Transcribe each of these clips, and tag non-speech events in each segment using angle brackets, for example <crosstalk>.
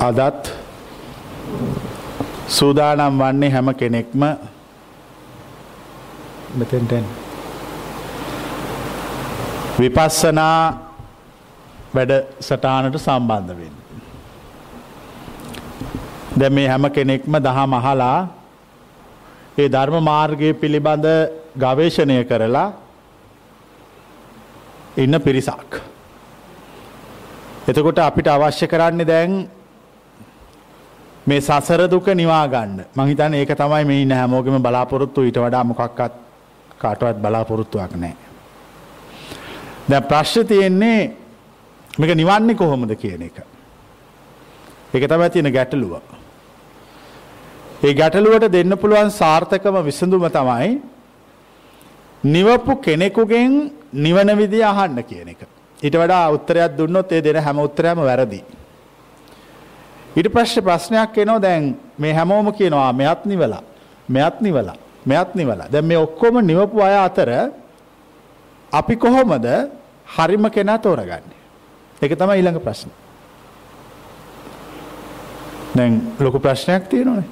අදත් සූදානම් වන්නේ හැම කෙනෙක්ම මෙතෙන්ටෙන් විපස්සනා වැඩ සටානට සම්බන්ධ වෙන්න. දැ මේ හැම කෙනෙක්ම දහ මහලා ඒ ධර්ම මාර්ගය පිළිබඳ ගවේශණය කරලා ඉන්න පිරිසක්. එතකොට අපිට අවශ්‍ය කරන්නේ දැන් මේ සසර දුක නිවාගන්න මහිතන ඒක තමයි මේ ඉන්න හැමෝගෙම බලාපොරොත්තු ඊට වඩා මොකක්වත් කාටවත් බලාපොරොත්තුවක් නෑ. දැ ප්‍රශ්්‍ය තියෙන්නේ මේක නිවන්නේ කොහොමද කියන එක. එක තම තියෙන ගැටලුව. ඒ ගැටලුවට දෙන්න පුළුවන් සාර්ථකම විසඳුම තමයි නිවපු කෙනෙකුගෙන් නිවන විදි අහන්න කියන එක. ඊට වඩා උත්තරයක් දුන්නොත් ඒ දෙන හැම උත්තරයම වැරදි. ඊට ප්‍රශ්්‍ය ප්‍රශ්නයක් එනෝ දැන් මේ හැමෝම කියනවා මෙත් නිවලා මෙත් නිවලා මෙත් නිවලා දැ මේ ඔක්කොම නිවපු අය අතර අපි කොහොමද හරිම කෙනා තෝරගන්නේ. එක තම ඊළඟ ප්‍රශ්න. දැන් ලොකු ප්‍රශ්නයක් තියෙනවනේ.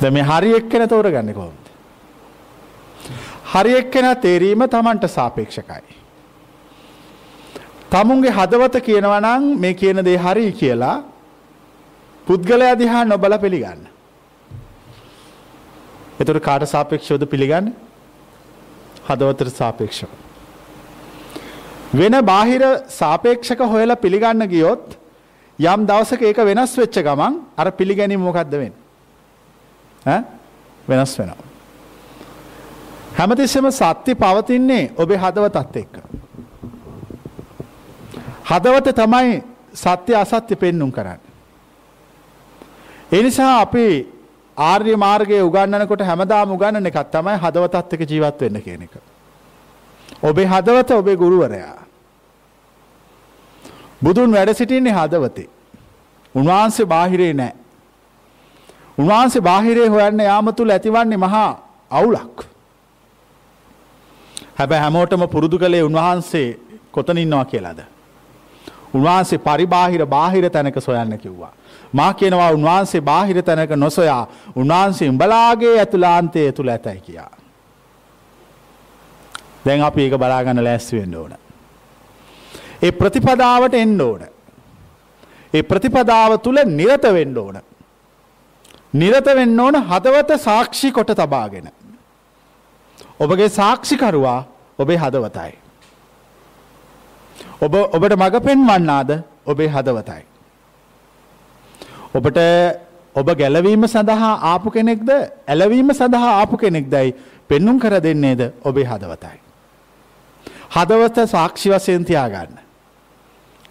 ද මේ හරි එක්කෙන තෝරගන්න කොහොමද. හරි එක්කෙන තේරීම තමන්ට සාපේක්ෂකයි. තමුන්ගේ හදවත කියනවනං මේ කියන දේ හරි කියලා පුද්ගලය දිහා නොබල පිළිගන්න. එතුට කාට සාපේක්ෂෝද පිළිගන්න හදවතට සාපේක්ෂව. වෙන බාහිර සාපේක්ෂක හොයලා පිළිගන්න ගියොත් යම් දවසක ඒක වෙනස් වෙච්ච ගමන් අර පිළිගැනීම මොකක්ද වෙන් වෙනස් වෙනවා. හැමතිස්සෙම සත්‍ය පවතින්නේ ඔබේ හදවතත් එක්ක. හදවත තමයි සත්‍ය අසත්‍ය පෙන්නුම් කරන්න. එනිසා අපි ආර්ය මාර්ගය උගන්නනකොට හැමදාම උගන්නන එකත් තමයි හදවතත් එක ජීවත් වෙන්න කියන එක. ඔබේ හදවත ඔබේ ගුරුවරයා. බුදුන් වැඩ සිටින්නේ හදවතේ. උන්වහන්සේ බාහිරේ නෑ. උන්වහන්සේ බාහිරේ හොයන්න යාම තුළ ඇතිවන්නේ මහා අවුලක්. හැබැ හැමෝටම පුරුදු කළේ උන්වහන්සේ කොතනින්නවා කියලාද. උන්වහන්සේ පරිබාහිර බාහිර තැනක සොයන්න කිව්වා. මා කියනවා උන්වහන්සේ බාහිර තැනක නොසොයා උන්වහන්සේ උඹලාගේ ඇතුලාන්තය තුළ ඇතැයි කියා. දැන් අපි ඒක බලාගන්න ලැස්වෙන්න ඕන. ඒ ප්‍රතිපදාවට එන්න ඕන. ඒ ප්‍රතිපදාව තුළ නිරත වෙන්න ඕන. නිරත වෙන්න ඕන හදවත සාක්ෂි කොට තබාගෙන. ඔබගේ සාක්ෂිකරුවා ඔබේ හදවතයි. ඔබ ඔබට මඟ පෙන්වන්නාද ඔබේ හදවතයි. ඔබට ඔබ ගැලවීම සඳහා ආපු කෙනෙක්ද ඇලවීම සඳහා ආපු කෙනෙක් දැයි පෙන්නුම් කර දෙන්නේද ඔබේ හදවතයි. හදවත සාක්ෂි වසයෙන් තියාගන්න.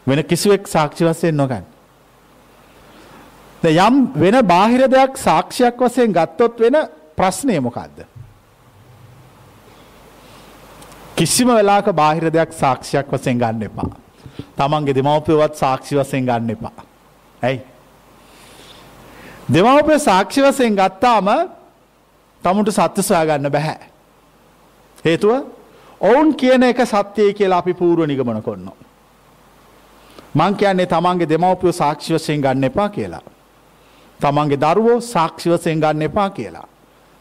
වෙන කිසිවෙක් සාක්ෂි වසයෙන් නොගන්න. යම් වෙන බාහිර දෙයක් සාක්ෂයක් වසයෙන් ගත්තොත් වෙන ප්‍රශ්නය මොකක්ද. කිසිම වෙලාක බාහිර දෙයක් සාක්ෂයක් වසයෙන් ගන්න එපා. තමන්ගේ දෙමවපයවත් සාක්ෂි වසයෙන් ගන්න එපා. ඇයි. දෙමවපය සාක්ෂි වසයෙන් ගත්තාම තමුට සත්‍ය සොයා ගන්න බැහැ. හේතුව ඔවුන් කියන එක සත්‍යය කියලා අපි පූරුව නිගමන කොන්න. මං කියන්නේ තමන්ගේ දෙමවපියෝ සාක්ෂි වසයෙන් ගන්න එපා කියලා. තමන්ගේ දරුවෝ සාක්ෂි වසයෙන් ගන්න එපා කියලා.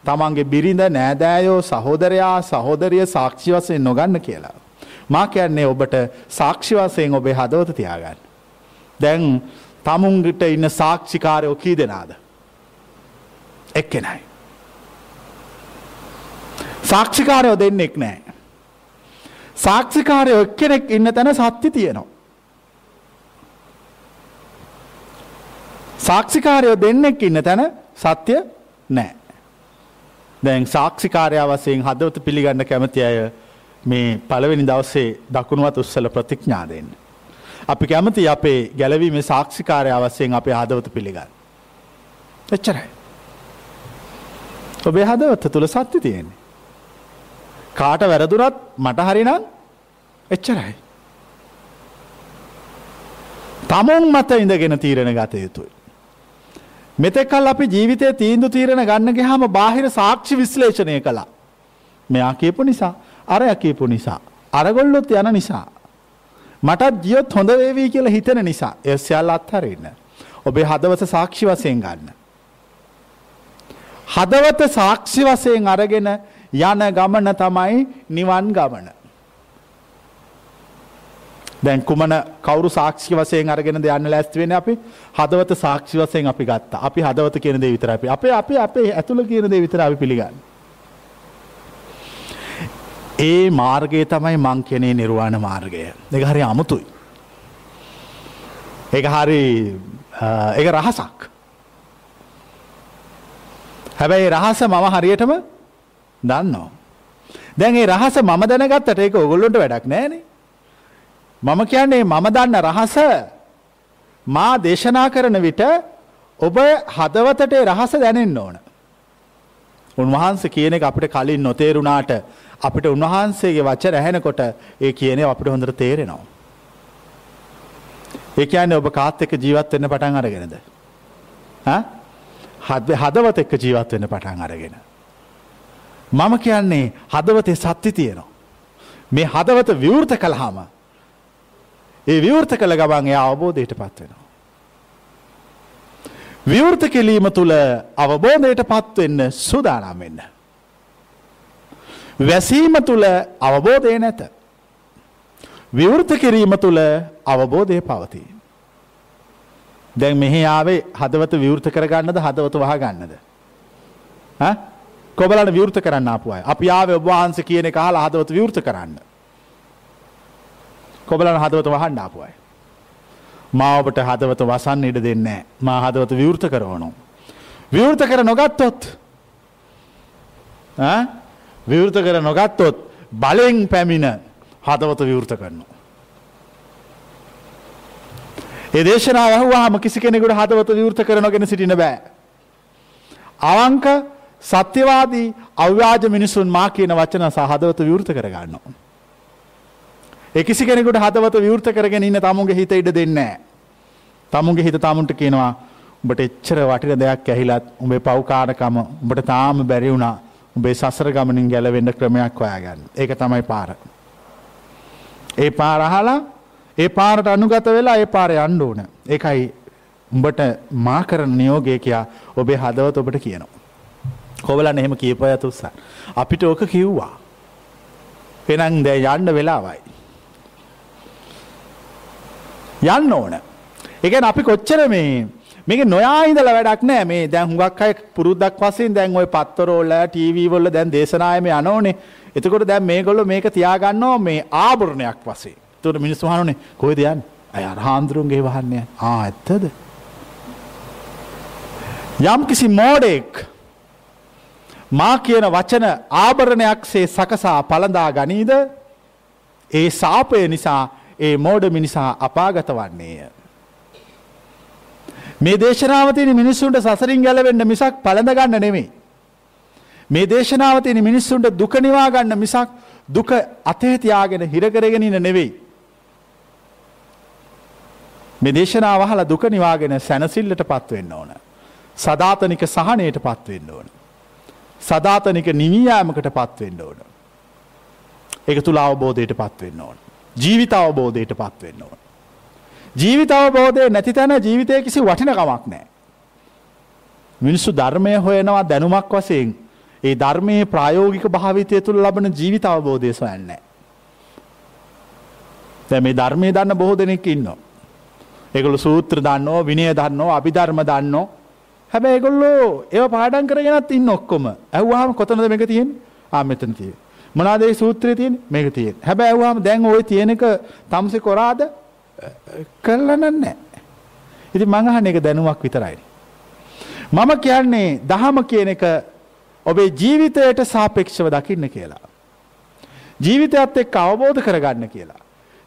තමන්ගේ බිරිඳ නෑදෑයෝ සහෝදරයා සහෝදරිය සාක්ෂි වසයෙන් නොගන්න කියලා. මා කියන්නේ ඔබට සාක්ෂි වසයෙන් ඔබේ හදවත තියාගන්න. දැන් තමුන්ගිට ඉන්න සාක්ෂිකාරයෝ කී දෙනාද. එක්කෙනයි. සාක්ෂිකාරයෝ දෙන්නෙක් නෑ. සාක්ෂිකාරයෝ එක්කෙනෙක් ඉන්න තැන සත්‍ය තියෙනවා. සාක්ෂිකාරයෝ දෙන්නෙක් ඉන්න තැන සත්‍ය නෑ. දැන් සාක්ෂිකාරයා වසයෙන් හදවත පිළිගන්න කැමති අය මේ පළවෙනි දවසේ දකුණුවත් උත්සල ප්‍රතිඥාදයෙන්. අපි කැමති අපේ ගැලවීම සාක්ෂිකාරය අවස්සයෙන් අපේ හදවත පිළිගන්න. එච්චරයි. ඔබේ හදවත්ත තුළ සත්‍ය තියෙන්නේ. කාට වැරදුරත් මට හරිනම් එච්චරයි. තමුන් මත ඉඳගෙන තීරණ ගත යුතුයි. මෙතෙකල් අපි ජීවිතය තීන්දු තීරණ ගන්න ගහම බාහිර සාක්ෂි විශ්ලේෂණය කළා. මෙයා කියපු නිසා අරය කියපු නිසා. අරගොල්ලොත් යන නිසා. මටත් ගියොත් හොඳ වේවී කියලා හිතන නිසා එය සියල්ල අත්හරින්න. ඔබේ හදවත සාක්ෂි වශයෙන් ගන්න. හදවත සාක්ෂි වශයෙන් අරගෙන යන ගමන තමයි නිවන් ගමන. දැන් කුමන කවරු සාක්ෂි වසයෙන් අරගෙන යන්න ලැස්තිවෙන අපි හදවත සාක්ෂි වසයෙන් අපි ගත්ත අපි හදවත කියන දේ විතර අපි අපේ අපේ අපේ ඇතුළ කියන දේ විතර අපි පිළිගන්න. ඒ මාර්ගය තමයි මං කෙනේ නිර්වාණ මාර්ගය එක හරි අමුතුයි. එක හරි එක රහසක්. හැබැයි රහස මම හරියටම දන්නවා. දැන් ඒ රහස මම දැනගත්තට ඒක ඔගොල්ලොන්ට වැඩක් නෑනේ. මම කියන්නේ මම දන්න රහස මා දේශනා කරන විට ඔබ හදවතට රහස දැනෙන්න ඕන. උන්වහන්ස කියන එක අපිට කලින් නොතේරුණාට අපිට උන්වහන්සේගේ වචන ඇහෙනකොට ඒ කියන්නේ අපිට හොඳට තේරෙනවා. ඒ කියන්නේ ඔබ කාත් එක්ක ජීවත් වෙන්න පටන් අරගෙනද? හදවත එක්ක ජීවත් වෙන්න පටන් අරගෙන. මම කියන්නේ හදවතේ සත්‍ය තියෙනවා. මේ හදවත විවෘත කළාම ඒ විවෘත කළ ගමන් එයා අවබෝධයට පත්වෙනවා. විවෘත කෙලීම තුළ අවබෝධයට පත්වෙන්න සූදානම් වෙන්න. වැසීම තුළ අවබෝධය නැත. විවෘත කිරීම තුළ අවබෝධය පවතිී. දැන් මෙහි ආවේ හදවත විවෘත කරගන්නද හදවත වහ ගන්නද. කොබලට විවෘත කරන්න අපුයි අපි ආවේ ඔබවහන්ස කියන කාල හදවත විවෘත කරන්න. කොබලන හදවත වහන්න ආපුයි. මාවට හදවත වසන්න ඉඩ දෙන්නේ මා හදවත විවෘත කරවනු. විවෘත කර නොගත්තොත් විවෘත කර නොගත්තොත් බලෙන් පැමිණ හදවත විවෘත කරනු. ඒ දේශනා ඇහුවාම කිසි කෙනෙකුට හදවත විවෘත කරනගෙන සිටින බෑ. අවංක සත්‍යවාදී අව්‍යාජ මිනිසුන් මා කියන වචන සහ හදවත විවෘත කරගන්නවා. එකසි කෙනෙකුට හදවත විවෘත කරගෙන ඉන්න තමුන්ගේ හිත ඉඩ දෙන්නේ. තමුන්ගේ හිත තමුන්ට කියනවා උඹට එච්චර වටින දෙයක් ඇහිලත් උඹේ පව්කාරකම උඹට තාම බැරි වුණා උඹේ සසර ගමනින් ගැලවෙන්න ක්‍රමයක් හොයාගන්න. ඒක තමයි පාර. ඒ පාර අහලා ඒ පාරට අනුගත වෙලා ඒ පාර යන්න ඕන. ඒකයි උඹට මා කරන නියෝගය කියා ඔබේ හදවත ඔබට කියනවා. කොවලන්න එහෙම කියපය තුස්සා. අපිට ඕක කිව්වා. පෙනන් දැ යන්න වෙලාවයි. යන්න ඕන. එකන අපි කොච්චර මේ මේක නොයාහිදල වැඩක් නෑ. මේ දැන් හුඟක් අය පුරුද්දක් වසින් දැන් ඔය පත්තරෝල්ල ටීවීවොල්ල දැන් දේශනායම යනෝනේ. එතකොට දැන් මේගොල්ල මේක තියාගන්නවා මේ ආභරණයක් වසේ තුට මිනිස් වහනුනේ කොයි දයන් අය අරහාන්දුරුන්ගේ වහන්නේ. ආ ඇත්තද. යම් කිසි මෝඩෙක් මා කියන වචන ආභරණයක්සේ සකසා පළඳා ගනීද? ඒ සාපය නිසා ඒ මෝඩ මිනිසා අපාගත වන්නේය. මේ දේශනාවතින මිනිස්සුන්ට සසරින් ගැලවෙන්න මිසක් පළඳගන්න නෙමේ. මේ දේශනාවතින මිනිස්සුන්ට දුකනිවා ගන්න මිසක් දුක අතේතියාගෙන හිරකරගෙනන නෙවෙයි. මේ දේශනාවහල දුක නිවාගෙන සැනසිල්ලට පත්වෙන්න ඕන. සධාතනික සහනයට පත්වෙන්න ඕන. සධාතනික නිවීයාමකට පත්වෙන්න ඕන. එක තුළ අවබෝධයට පත්වෙන්න ඕන. ජීවිත අවබෝධයට පත්වෙන්න ඕන. ජීවිත අවබෝධය නැති තැන ජීවිතය කිසි වටිනකමක් නෑ. මිනිස්සු ධර්මය හොයනවා දැනුමක් වසයෙන් ඒ ධර්මයේ ප්‍රායෝගික භාවිතය තුළ ලබන ජීවිත අවබෝධය සොයන්නේ. දැ මේ ධර්මය දන්න බොහෝ දෙනෙක් ඉන්නවා. ඒගොල්ලෝ සූත්‍ර දන්නෝ විනය දන්නෝ අභිධර්ම දන්නෝ හැබැයි ඒගොල්ලෝ ඒව පාඩම් කරගෙනත් ඉන්න ඔක්කොම ඇහුවාම කොතනද මේක තියෙන්නේ ආ මෙතන තියෙන්නේ මොනවාද ඒ සූත්‍රයේ තියෙන්නේ? මේක තියෙන්නේ. හැබැයි ඇහුවාම දැන් ওই තියෙන එක තමසේ කොරාද? කරලා නැහැ. ඉතින් මං අහන්නේ ඒක දැනුමක් විතරයි. මම කියන්නේ දහම කියන එක ඔබේ ජීවිතයට සාපේක්ෂව දකින්න කියලා. ජීවිතයත් එක්ක අවබෝධ කරගන්න කියලා.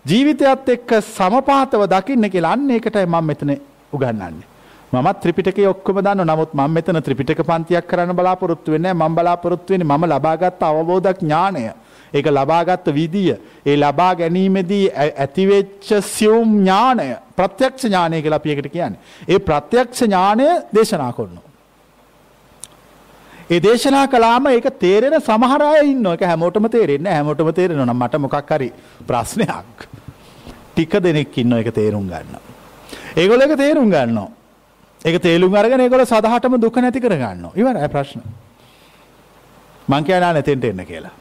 ජීවිතයත් එක්ක සමපාතව දකින්න කියලා අන්න ඒකටයි මම මෙතන උගන්වන්නේ. මමත් ත්‍රිපිටකය ඔක්කොම දන්න නමුත් මම මෙතන ත්‍රිපිටක පන්තියක් කරන්න බලාපොරොත්තු වෙන්නේ මම බලාපොරොත්තු වෙන්නේ මම ලබාගත් අවබෝධ ඥානය. ඒක ලබාගත් විදිය ඒ ලබා ගැනීමේදී ඇතිවෙච්ච සියුම් ඥානය ප්‍රත්‍යක්ෂ ඥානය කියලා අපි එකට කියන්නේ. ඒ ප්‍රත්‍යක්ෂ ඥානය දේශනා කරනවා. ඒ දේශනා කලාම ඒක තේරෙන සමහරය ඉන්න එක හැමෝටම තේරෙන්න හැමෝටම තේරෙන නම් මට මොකක් හරි ප්‍රශ්නයක්. ටික දෙනෙක් ඉන්නවා ඒක තේරුම් ගන්න. ඒගොල්ලෝ ඒක තේරුම් ගන්නවා. ඒක තේරුම් අරගෙන ඒගොල්ලෝ සදහටම දුක නැති කර ගන්නවා. ඉවරයි ප්‍රශ්න. මං කියනා නැතෙන්ට එන්න කියලා.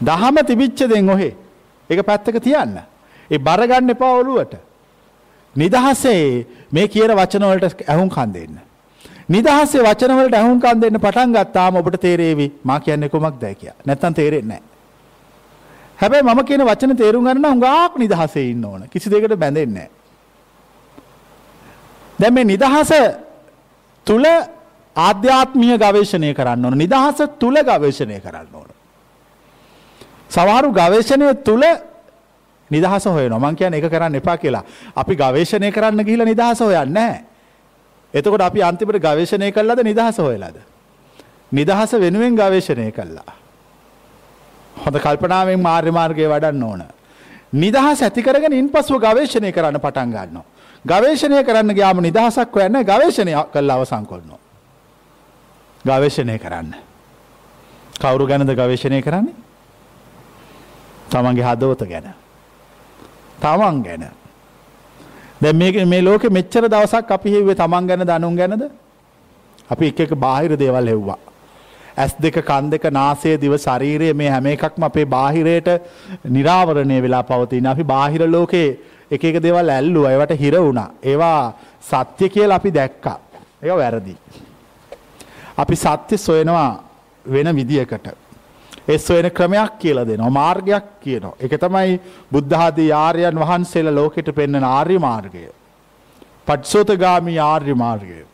දහම තිබිච්ච දෙන් ඔහේ. ඒක පැත්තක තියන්න. ඒ බර ගන්න එපා ඔළුවට. නිදහසේ මේ කියන වචන වලට ඇහුම් කන් දෙන්න. නිදහසේ වචන වලට ඇහුම් කන් දෙන්න පටන් ගත්තාම ඔබට තේරෙවි මා කියන්නේ කොමක්ද කියලා. නැත්තම් තේරෙන්නේ නැහැ. හැබැයි මම කියන වචන තේරුම් ගන්න නම් හුඟක් නිදහසේ ඉන්න ඕන. කිසි දෙයකට බැඳෙන්නේ නැහැ. දැන් මේ නිදහස තුල ආධ්‍යාත්මීය ගවේෂණය කරන්න ඕන. නිදහස තුල ගවේෂණය කරන්න ඕන. සමහරු ගවේෂණය තුල නිදහස හොයනවා. මං කියන්නේ ඒක කරන්න එපා කියලා. අපි ගවේෂණය කරන්න ගිහිල්ලා නිදහස හොයන්නේ නැහැ. එතකොට අපි අන්තිමට ගවේෂණය කළාද නිදහස හොයලාද? නිදහස වෙනුවෙන් ගවේෂණය කළා. හොඳ කල්පනාවෙන් මාර්ය මාර්ගය වඩන්න ඕන. නිදහස් ඇති කරගෙන ඉන්පසුව ගවේෂණය කරන්න පටන් ගන්නවා. ගවේෂණය කරන්න ගයාම නිදහසක් හොයන්න ගවේෂණය කළ අවසං කොල්නවා. ගවේෂණය කරන්න. කවුරු ගැනද ගවේෂණය කරන්නේ? තමන්ගේ හදවත ගැන. තමන් ගැන. දැන් මේක මේ ලෝකෙ මෙච්චර දවසක් අපි හෙව්වේ තමන් ගැන දනුන් ගැනද? අපි එක එක බාහිර දේවල් හෙව්වා. ඇස් දෙක කන් දෙක නාසය දිව ශරීරය මේ හැම එකක්ම අපේ බාහිරයට නිරාවරණය වෙලා පවතින. අපි බාහිර ලෝකේ එක එක දේවල් ඇල්ලුවා. ඒවට හිර වුණා. ඒවා සත්‍ය කියලා අපි දැක්කා. ඒක වැරදි. අපි සත්‍ය සොයනවා වෙන විදියකට. ඒ සොයන ක්‍රමයක් කියලා දෙනවා. මාර්ගයක් කියනවා. ඒක තමයි බුද්ධ ආදී ආර්යයන් වහන්සේලා ලෝකෙට පෙන්වන ආර්ය මාර්ගය. පටිසෝතගාමී ආර්ය මාර්ගය.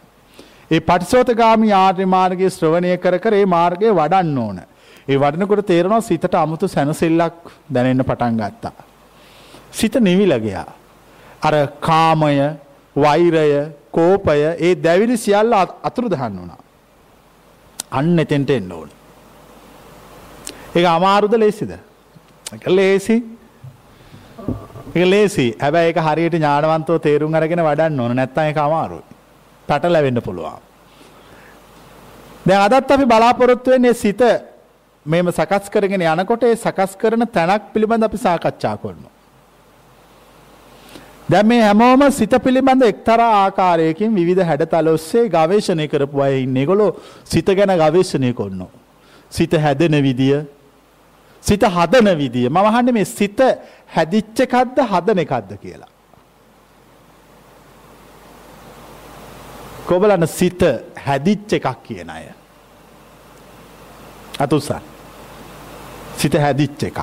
ඒ පටිසෝතගාමී ආර්ය මාර්ගයේ ශ්‍රවණය කර කර ඒ මාර්ගය වඩන්න ඕන. ඒ වඩනකොට තේරෙනවා සිතට අමුතු සැනසෙල්ලක් දැනෙන්න පටන් ගත්තා. සිත නිවිලා ගියා. අර කාමය, වෛරය, කෝපය, ඒ දැවිලි සියල්ල අතුරුදහන් වුණා. අන්න එතෙන්ට එන්න ඕන. ඒක අමාරුද ලේසිද? ඒක ලේසි. ඒක ලේසි. හැබැයි ඒක හරියට ඥානවන්තව තේරුම් අරගෙන වඩන්න ඕන. නැත්නම් ඒක අමාරුයි. පැටලෙන්න පුළුවන්. දැන් අදත් අපි බලාපොරොත්තු වෙන්නේ සිත මේම සකස් කරගෙන යනකොට ඒ සකස් කරන තැනක් පිළිබඳ අපි සාකච්ඡා කරනවා. දැන් මේ හැමෝම සිත පිළිබඳ එක්තරා ආකාරයකින් විවිධ හැඩතල ඔස්සේ ගවේෂණය කරපු අය ඉන්නේ. ඒගොල්ලෝ සිත ගැන ගවේෂණය කරනවා. සිත හැදෙන විදිය, සිත හදන විදිය. මම අහන්නේ මේ සිත හැදිච්ච එකක්ද හදන එකක්ද කියලා. කොබලන්න සිත හැදිච්ච එකක් කියන අය. අතුසන්. සිත හැදිච්ච එකක්.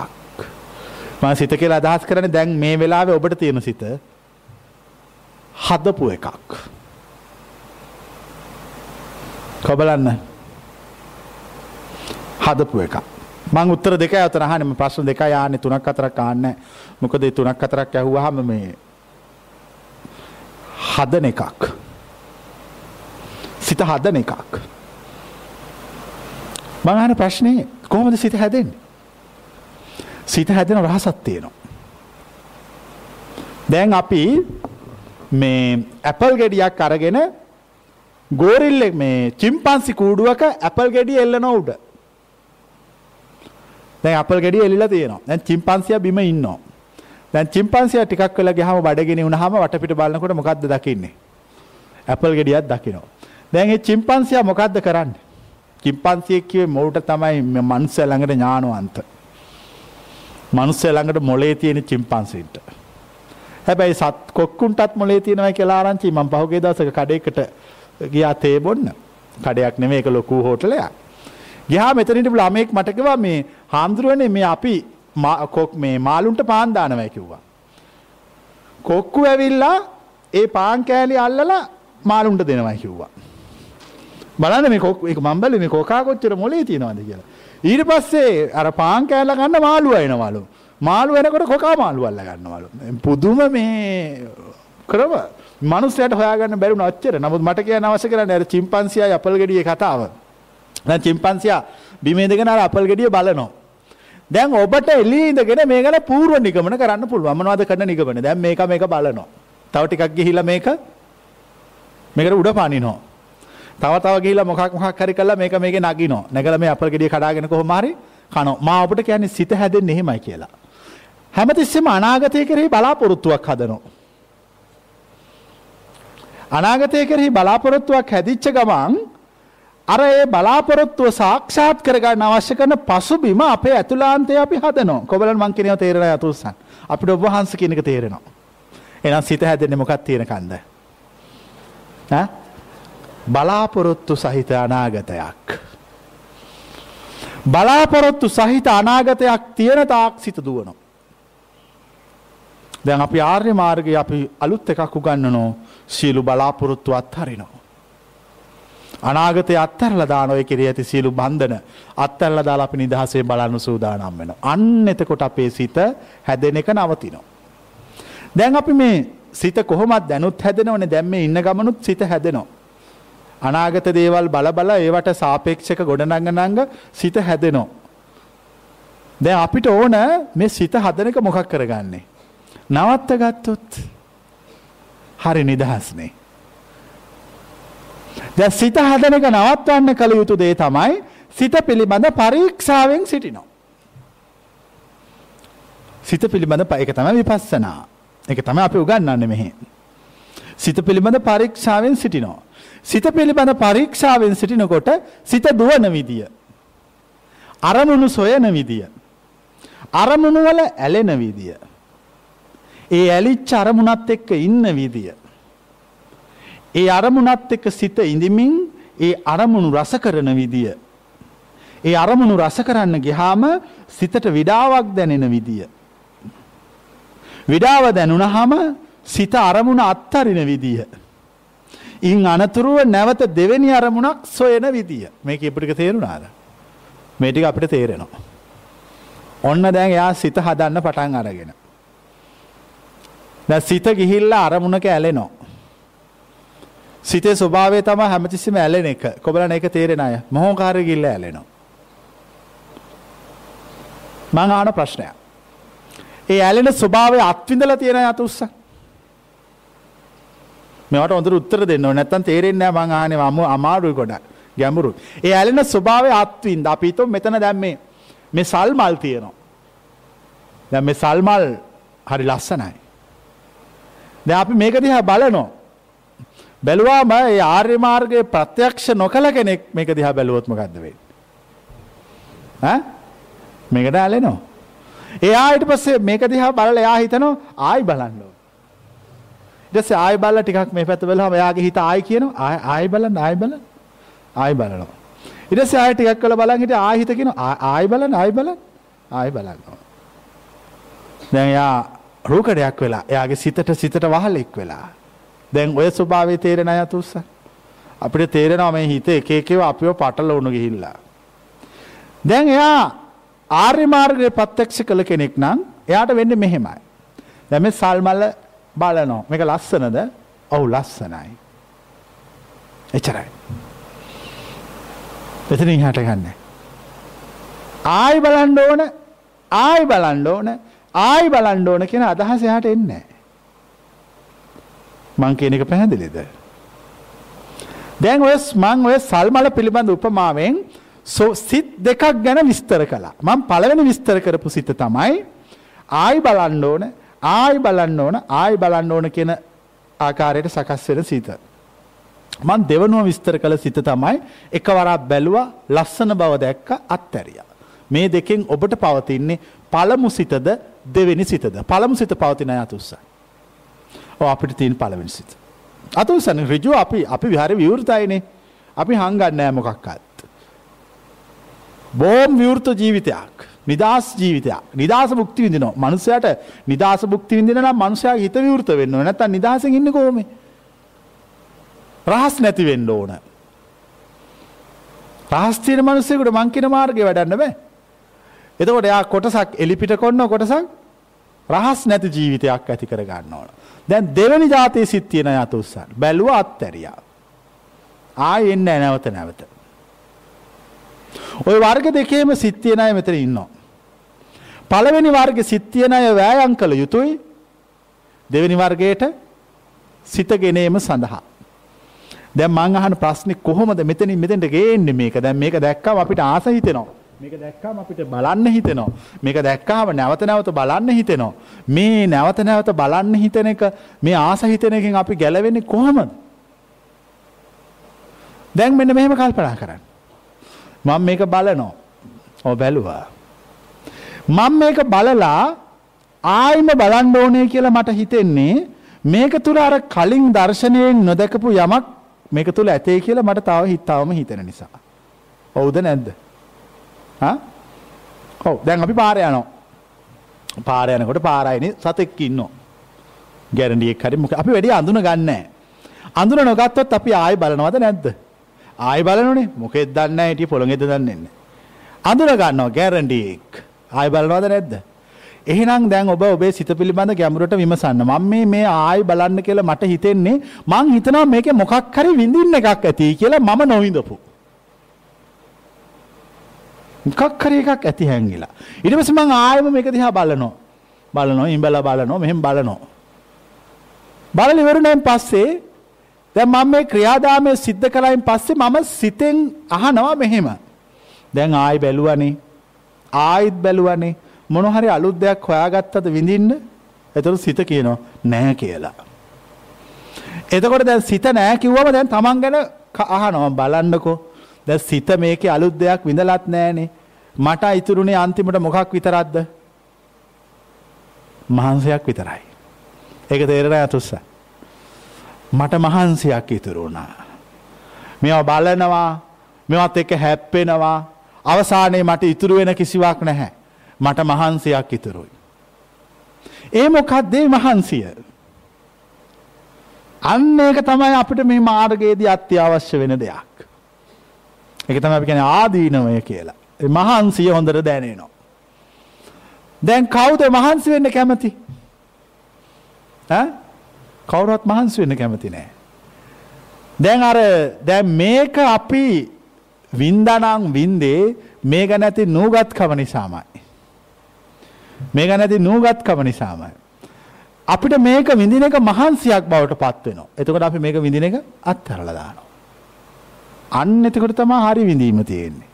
මම සිත කියලා අදහස් කරන්නේ දැන් මේ වෙලාවේ ඔබට තියෙන සිත හදපු එකක්. කොබලන්න හදපු එකක්. මං උත්තර දෙක අතර අහන්නේ ප්‍රශ්න දෙකයි ආන්නේ තුනක් හතරක් ආන්නේ මොකද ඒ තුනක් හතරක් ඇහුවාම මේ හදන එකක්. සිත හදන එකක්. මං අහන ප්‍රශ්නේ කොහොමද සිත හැදෙන්නේ? සිත හැදෙන රහසක් තියෙනවා. දැන් අපි මේ ඇපල් ගෙඩියක් අරගෙන ගෝරිල්ලෙක් මේ චිම්පන්සි කූඩුවක ඇපල් ගෙඩිය එල්ලන උඩ දැන් අපල් ගෙඩිය එලිලා තියෙනවා. දැන් චිම්පන්සියා බිම ඉන්නවා. දැන් චිම්පන්සියා ටිකක් වෙලා ගියාම බඩගිනි වුණාම වටපිට බලනකොට මොකද්ද දකින්නේ? ඇපල් ගෙඩියක් දකිනවා. දැන් මේ චිම්පන්සියා මොකද්ද කරන්නේ? චිම්පන්සියෙක් කිව්වේ මොකට තමයි මනුස්සය ළඟට ඥානවන්ත. මනුස්සය ළඟට මොලේ තියෙන චිම්පන්සින්ට. හැබැයි සත් කොක්කුන්ටත් මොලේ තියෙනවා කියලා ආරංචි මම පහුගිය දවසක කඩේකට ගියා තේ බොන්න. කඩයක් නෙමෙයි ඒක ලොකු හෝටලයක්. ගියා මෙතනිට ළමෙක් මට කිව්වා මේ හාමුදුරුවනේ මේ අපි කොක් මේ මාළුන්ට පාන් දානවා කිව්වා. කොක්කු ඇවිල්ලා ඒ පාන් කෑලි අල්ලලා මාළුන්ට දෙනවා කිව්වා. බලන්න මේ කොක් ඒක මම බැලුවේ මේ කොකා කොච්චර මොලේ තියනවද කියලා. ඊට පස්සේ අර පාන් කෑල්ල ගන්න මාළුව එනවලු. මාළු එනකොට කොකා මාළු අල්ල ගන්නවලු. පුදුම මේ ක්‍රම මනුස්සයට හොයාගන්න බැරි වුණ අච්චර. නමුත් මට කියන්න අවශ්‍ය කරන්නේ අර චිම්පන්සියා අපල් ගෙඩියේ කතාව. දැන් චිම්පන්සියා බිම ඉඳගෙන අර අපල් ගෙඩිය බලනවා. දැන් ඔබට එළියේ ඉඳගෙන මේ ගැන පූර්ව නිගමන කරන්න පුළුවන්. මොනවද කරන නිගමන? දැන් මේක මේක බලනවා. තව ටිකක් ගිහිලා මේක මේකට උඩ පනිනවා. තව තව ගිහිලා මොකක් මොකක් හරි කළා මේක මේකේ නගිනවා. නැගලා මේ අපල් ගෙඩිය කඩාගෙන කොහොම හරි කනවා. මා ඔබට කියන්නේ සිත හැදෙන්නේ එහෙමයි කියලා. හැමතිස්සෙම අනාගතය කෙරෙහි බලාපොරොත්තුවක් හදනවා. අනාගතය කෙරෙහි බලාපොරොත්තුවක් හැදිච්ච ගමන් අර ඒ බලාපොරොත්තුව සාක්ෂාත් කරගන්න අවශ්‍ය කරන පසුබිම අපේ ඇතුලාන්තය අපි හදනවා කොබලන් මං කියනව තේරෙන යතුසන් අපිට ඔබ වහන්ස කියනක තේරෙනවා. එනම් සිත හැදෙන්නේ මොකක් තියෙන කන්ද. බලාපොරොත්තු සහිත අනාගතයක්. බලාපොරොත්තු සහිත අනාගතයක් තියෙන තාක් සිත දුවනවා. දැන් අපි ආර්ය මාර්ගය අපි අලුත් එකක් උගන්නනෝ සියලු බලාපොරොත්තු අත්හරිනවා. අනාගතය අත්තරල දානොය කිරේ ඇති සියලු බන්ධන අත්තල්ල දාල අපි නිදහසේ බලන්න සූදානම් වෙන. අන්න එතකොට අපේ සිත හැදෙන එක නවතිනවා. දැන් අපි මේ සිත කොහොමත් දැනුත් හැදෙනවන දැම්ම ඉන්න ගමනුත් සිත හැදෙනවා. අනාගත දේවල් බල බල ඒවට සාපේක්ෂක ගොඩනංගනංග සිත හැදෙනෝ. දැ අපිට ඕන මේ සිත හදනක මොකක් කරගන්නේ. නවත්ත ගත්තොත් හරි නිදහස්නේ. දැ සිත හදනක නවත්වන්න කළ යුතු දේ තමයි සිත පිළිබඳ පරීක්ෂාවෙන් සිටිනෝ. සිත පිළිබඳ පයක තම විපස්සනා එක තම අපි උගන්නන්න මෙහෙ. සිත පිළිබඳ පරීක්ෂාවෙන් සිටිනෝ. සිත පිළිබඳ පරීක්ෂාවෙන් සිටිනකොට සිත දුවන විදිය. අරමුණු සොයන විදිය. අරමුණුවල ඇලෙන විදිය. ඒ ඇලිච්ච අරමුණත් එක්ක ඉන්න විදිය. ඒ අරමුණත් එක්ක සිත ඉඳමින් ඒ අරමුණු රස කරන විදිය. ඒ අරමුණු රස කරන්න ගිහාම සිතට විඩාවක් දැනෙන විදිය. විඩාව දැනුණහම සිත අරමුණ අත්තරින විදිය. ඉන් අනතුරුව නැවත දෙවැනි අරමුණක් සොයන විදිය මේක ඉපටික තේරුණාද. මේටික අපිට තේරෙනවා. ඔන්න දැන් එයා සිත හදන්න පටන් අරගෙන. දැ සිත ගිහිල්ලා අරමුණක ඇලෙනෝ. සිතේ ස්වභාවය තම හැමතිසිම ඇලෙන එක කොබලන එක තේරෙන අය මොහෝකාර ගිල්ල ඇලෙනවා. මං ආන ප්‍රශ්නයක්. ඒ ඇලෙන ස්වභාවය අත්විඳල තියෙන අත උත්ස. මෙට ඔොඳර උත්තර දෙන්න නැත්තන් තේරෙන්නේ මං ආනේ මම අමාරුයි ගොඩ ගැඹුරු. ඒ ඇලෙන ස්වභාවය අත්වින්ද අපිතු මෙතන දැම්මේ මේ සල්මල් තියෙනවා. දැ මේ සල්මල් හරි ලස්සනයි. ද අපි මේක දිහා බලනෝ. බැලුවාම ඒ ආර්ය මාර්ගයේ ප්‍රත්‍යක්ෂ නොකළ කෙනෙක් මේක දිහා බැලුවොත්ම ගදවේ. මේකට ඇලෙනෝ. එයාට පස්සේ මේක දිහා බලල එයා හිතනෝ ආයි බලන්නෝ. ඩෙස ආයි බල්ල ටිකක් මේ පැත වෙලා එයාගේ හිත ආයි කියන ආයි බලන්න ආයි බලන්න ආයි බලනවා. ඉඩස ආය ටිකක් කළ බලන් හිට ආහිත කියන ආයි බලන්න ආයි බලන්න ආයි බලන්නවා. දැන් යා රූකඩයක් වෙලා එයාගේ සිතට සිතට වහලෙක් වෙලා. දැන් ඔය ස්වභාවය තේරෙන අය තුස්ස. අපිට තේරෙනවා මේ හිත එක එකව අපිව පටල වුණු ගිහිල්ලා. දැන් එයා ආර්ය මාර්ගය ප්‍රත්‍යක්ෂ කළ කෙනෙක් නම් එයාට වෙන්න මෙහෙමයි. දැම සල්මල්ල බලනෝ මේක ලස්සනද ඔවු ලස්සනයි. එචරයි. එතනින් හට ගන්න. ආයි බලන්ඩ ඕන ආයි බලන්ඩ ඕන ආයි බලන්ඩ ඕන කියෙන අදහස යාට එන්නේ. මං කියන එක පැහැදිලිද. දැන් ඔය මං ඔය සල්මල පිළිබඳ උපමාවෙන් සිත් දෙකක් ගැන විස්තර කලා මං පළවෙනි විස්තර කරපු සිත තමයි ආයි බලන්න ඕන ආයි බලන්න ඕන ආයි බලන්න ඕන කියන ආකාරයට සකස් වෙන සිත. මං දෙවනුව විස්තර කළ සිත තමයි එකවරක් බැලුවා ලස්සන බව දැක්ක අත්තැරිය. මේ දෙකෙන් ඔබට පවතින්නේ පළමු සිතද දෙවෙනි සිතද පළමු සිත පවතින අතුස්ස. අපිට තිීන් පලවෙනි සිත. අතුසන රිජු අපි අපි විහරි විවෘතයිනේ අපි හංගන්න ෑමොකක්කත්. බෝම් විවෘත ජීවිතයක් නිදස් ජීවිතයක් නිදස බුක්ති විදින මනුසයට නිදස බුක්ති විදින මනුසයා හිත විවෘත වෙන්න නැත නිදහස ඉන්න කෝම රහස් නැති වෙන්න ඕන. රහස්තීර මනුස්සයකුට මංකින මාර්ගය වැඩන්න බෑ. එතකොට එයා කොටසක් එලිපිට කොන්න කොටසක් රහස් නැති ජීවිතයක් ඇති කර ගන්න ඕන. දැන් දෙවනි ජාතය සිත්තියන යත උත්සන් බැලුව අත්තැරියා. ආය එන්න නැවත නැවත. ඔය වර්ග දෙකේම සිත්තියන අය මෙතන ඉන්නවා. පළවෙනි වර්ග සිත්තියන අය වෑයන් කළ යුතුයි දෙවැනි වර්ගයට සිතගෙනීම සඳහා. දැ මං අහන ප්‍රශ්නි කොහොමද මෙතනින් මෙතෙන්ට ගේන්න මේක දැන් මේක දැක්කම අපිට ආස හිතෙනවා. මේක දැක්කාම අපිට බලන්න හිතෙනවා. මේක දැක්කාම නැවත නැවත බලන්න හිතෙනවා. මේ නැවත නැවත බලන්න හිතන එක මේ ආස හිතන එකෙන් අපි ගැලවෙන්නේ කොහොමද? දැන් මෙන්න මෙහෙම කල්පනා කරන්න. මම මේක බලනවා. ඔව් බැලුවා. මම මේක බලලා ආයිම බලන්න ඕනේ කියලා මට හිතෙන්නේ මේක තුල අර කලින් දර්ශනයෙන් නොදකපු යමක් මේක තුල ඇතේ කියලා මට තව හිතාවම හිතෙන නිසා. ඔව්ද නැද්ද? හා? ඔව් දැන් අපි පාර යනවා. පාර යනකොට පාරයිනේ සතෙක් ඉන්නවා. ගැරන්ඩියෙක් හරි මොකද අපි වැඩි අඳුන ගන්නෑ. අඳුන නොගත්තොත් අපි ආයි බලනවද නැද්ද? ආයි බලනෝනේ මොකෙද දන්නේ නැහැ හිටිය පොළොංගෙද දන්නේ නැහැ. අඳුන ගන්නවා ගැරන්ඩියෙක්. ආයි බලනවද නැද්ද? එහෙනම් දැන් ඔබ ඔබේ සිත පිළිබඳ ගැඹුරට විමසන්න. මම මේ මේ ආයි බලන්න කියලා මට හිතෙන්නේ මං හිතනවා මේකේ මොකක් හරි විඳින්න එකක් ඇති කියලා මම නොවිඳපු. මොකක් හරි එකක් ඇති හැංගිලා. ඊට පස්සේ මං ආයෙම මේක දිහා බලනවා. බලනවා, ඉඹලා බලනවා, මෙහෙම බලනවා. බලලා ඉවරුණාන් පස්සේ දැන් මම මේ ක්‍රියාදාමය සිද්ධ කළායින් පස්සේ මම සිතෙන් අහනවා මෙහෙම. දැන් ආයි බැලුවනේ. ආයිත් බැලුවනේ. මොන හරි අලුත් දෙයක් හොයාගත්තද විඳින්න? එතකොට සිත කියනවා නෑ කියලා. එතකොට දැන් සිත නෑ කිව්වම දැන් Taman ගැන අහනවා බලන්නකෝ. දැන් සිත මේකේ අලුත් දෙයක් විඳලත් නෑනේ. මට ඉතුරුනේ අන්තිමට මොකක් විතරක්ද? මහන්සියක් විතරයි. ඒක තේරෙන්නේ අතුස්ස. මට මහන්සියක් ඉතුරු වුණා. මේවා බලනවා, මේවත් එක්ක හැප්පෙනවා. අවසානයේ මට ඉතුරු වෙන කිසිවක් නැහැ. මට මහන්සියක් ඉතුරුයි. ඒ මොකක්ද මේ මහන්සිය? අන්න ඒක තමයි අපිට මේ මාර්ගයේදී අත්‍යවශ්‍ය වෙන දෙයක්. ඒක තමයි අපි කියන්නේ ආදීනවය කියලා. ඒ මහන්සිය හොඳට දැනෙනවා. දැන් කවුද මහන්සි වෙන්න කැමති? ඈ? කවුරුත් මහන්සි වෙන්න කැමති නෑ. දැන් අර දැන් මේක අපි වින්දානම් වින්දේ මේක නැති නූගත්කම නිසාමයි. මේක නැති නූගත්කම නිසාමයි. අපිට මේක විඳින එක මහන්සියක් බවට පත් වෙනවා. එතකොට අපි මේක විඳින එක අත්හැරලා දානවා. අන්න එතකොට තමයි හරි විඳීම තියෙන්නේ.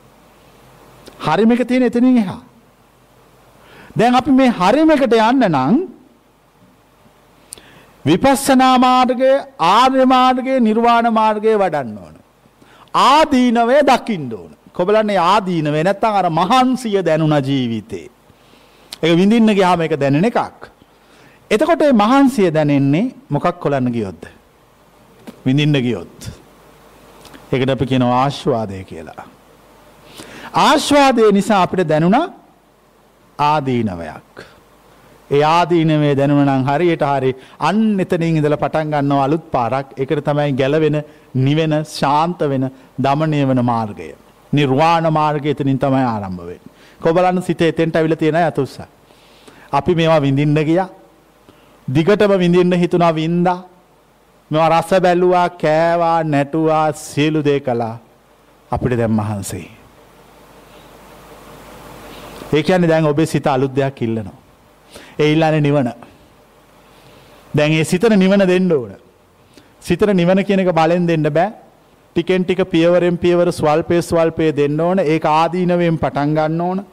හරිම එක තියෙන එතනින් එහා. දැන් අපි මේ හරිම එකට යන්න නම් විපස්සනා මාර්ගයේ ආර්ය මාර්ගයේ නිර්වාණ මාර්ගයේ වඩන්න ඕන. ආදීනවය දකින්න ඕන. කොබලන්නේ ආදීනවේ නැත්තම් අර මහන්සිය දැනුණ ජීවිතේ. ඒක විඳින්න ගියාම ඒක දැනෙන එකක්. එතකොට මේ මහන්සිය දැනෙන්නේ මොකක් කොලන්න ගියොත්ද? විඳින්න ගියොත්. එකට අපි කියන ආශ්වාදය කියලා. ආශ්වාදය නිසා අපිට දැනුණා ආදීනවයක්. ඒ ආදීනවේ දැනුවනම් හරියට හරි අන්න එතනින් ඉඳල පටන් ගන්නව අලුත් පාරක් එකට තමයි ගැලවෙන නිවෙන ශාන්ත වෙන දමනය වන මාර්ගය. නිර්වාණ මාර්ගය එතනින් තමයි ආරම්භවෙන්. කොබලන්න සිත එතෙන්ට ඇවිල තියෙන ඇතුස්ස. අපි මේවා විඳින්න ගිය. දිගටම විඳින්න හිතුනා වින්දා මෙවා රස බැලුවා කෑවා නැටුවා සියලු දේ කළා අපිට දැන් මහන්සි. ඒ කියන්නේ දැන් ඔබේ සිත අලුත් දෙයක් ඉල්ලනවා. ඒ ඉල්ලන්නේ නිවන. දැන් ඒ සිතන නිවන දෙන්න ඕන. සිතන නිවන කියන එක බලෙන් දෙන්න බෑ. ටිකෙන් ටික පියවරෙන් පියවර ස්වල්පේ ස්වල්පේ දෙන්න ඕන. ඒක ආදීනවෙන් පටන් ගන්න ඕන.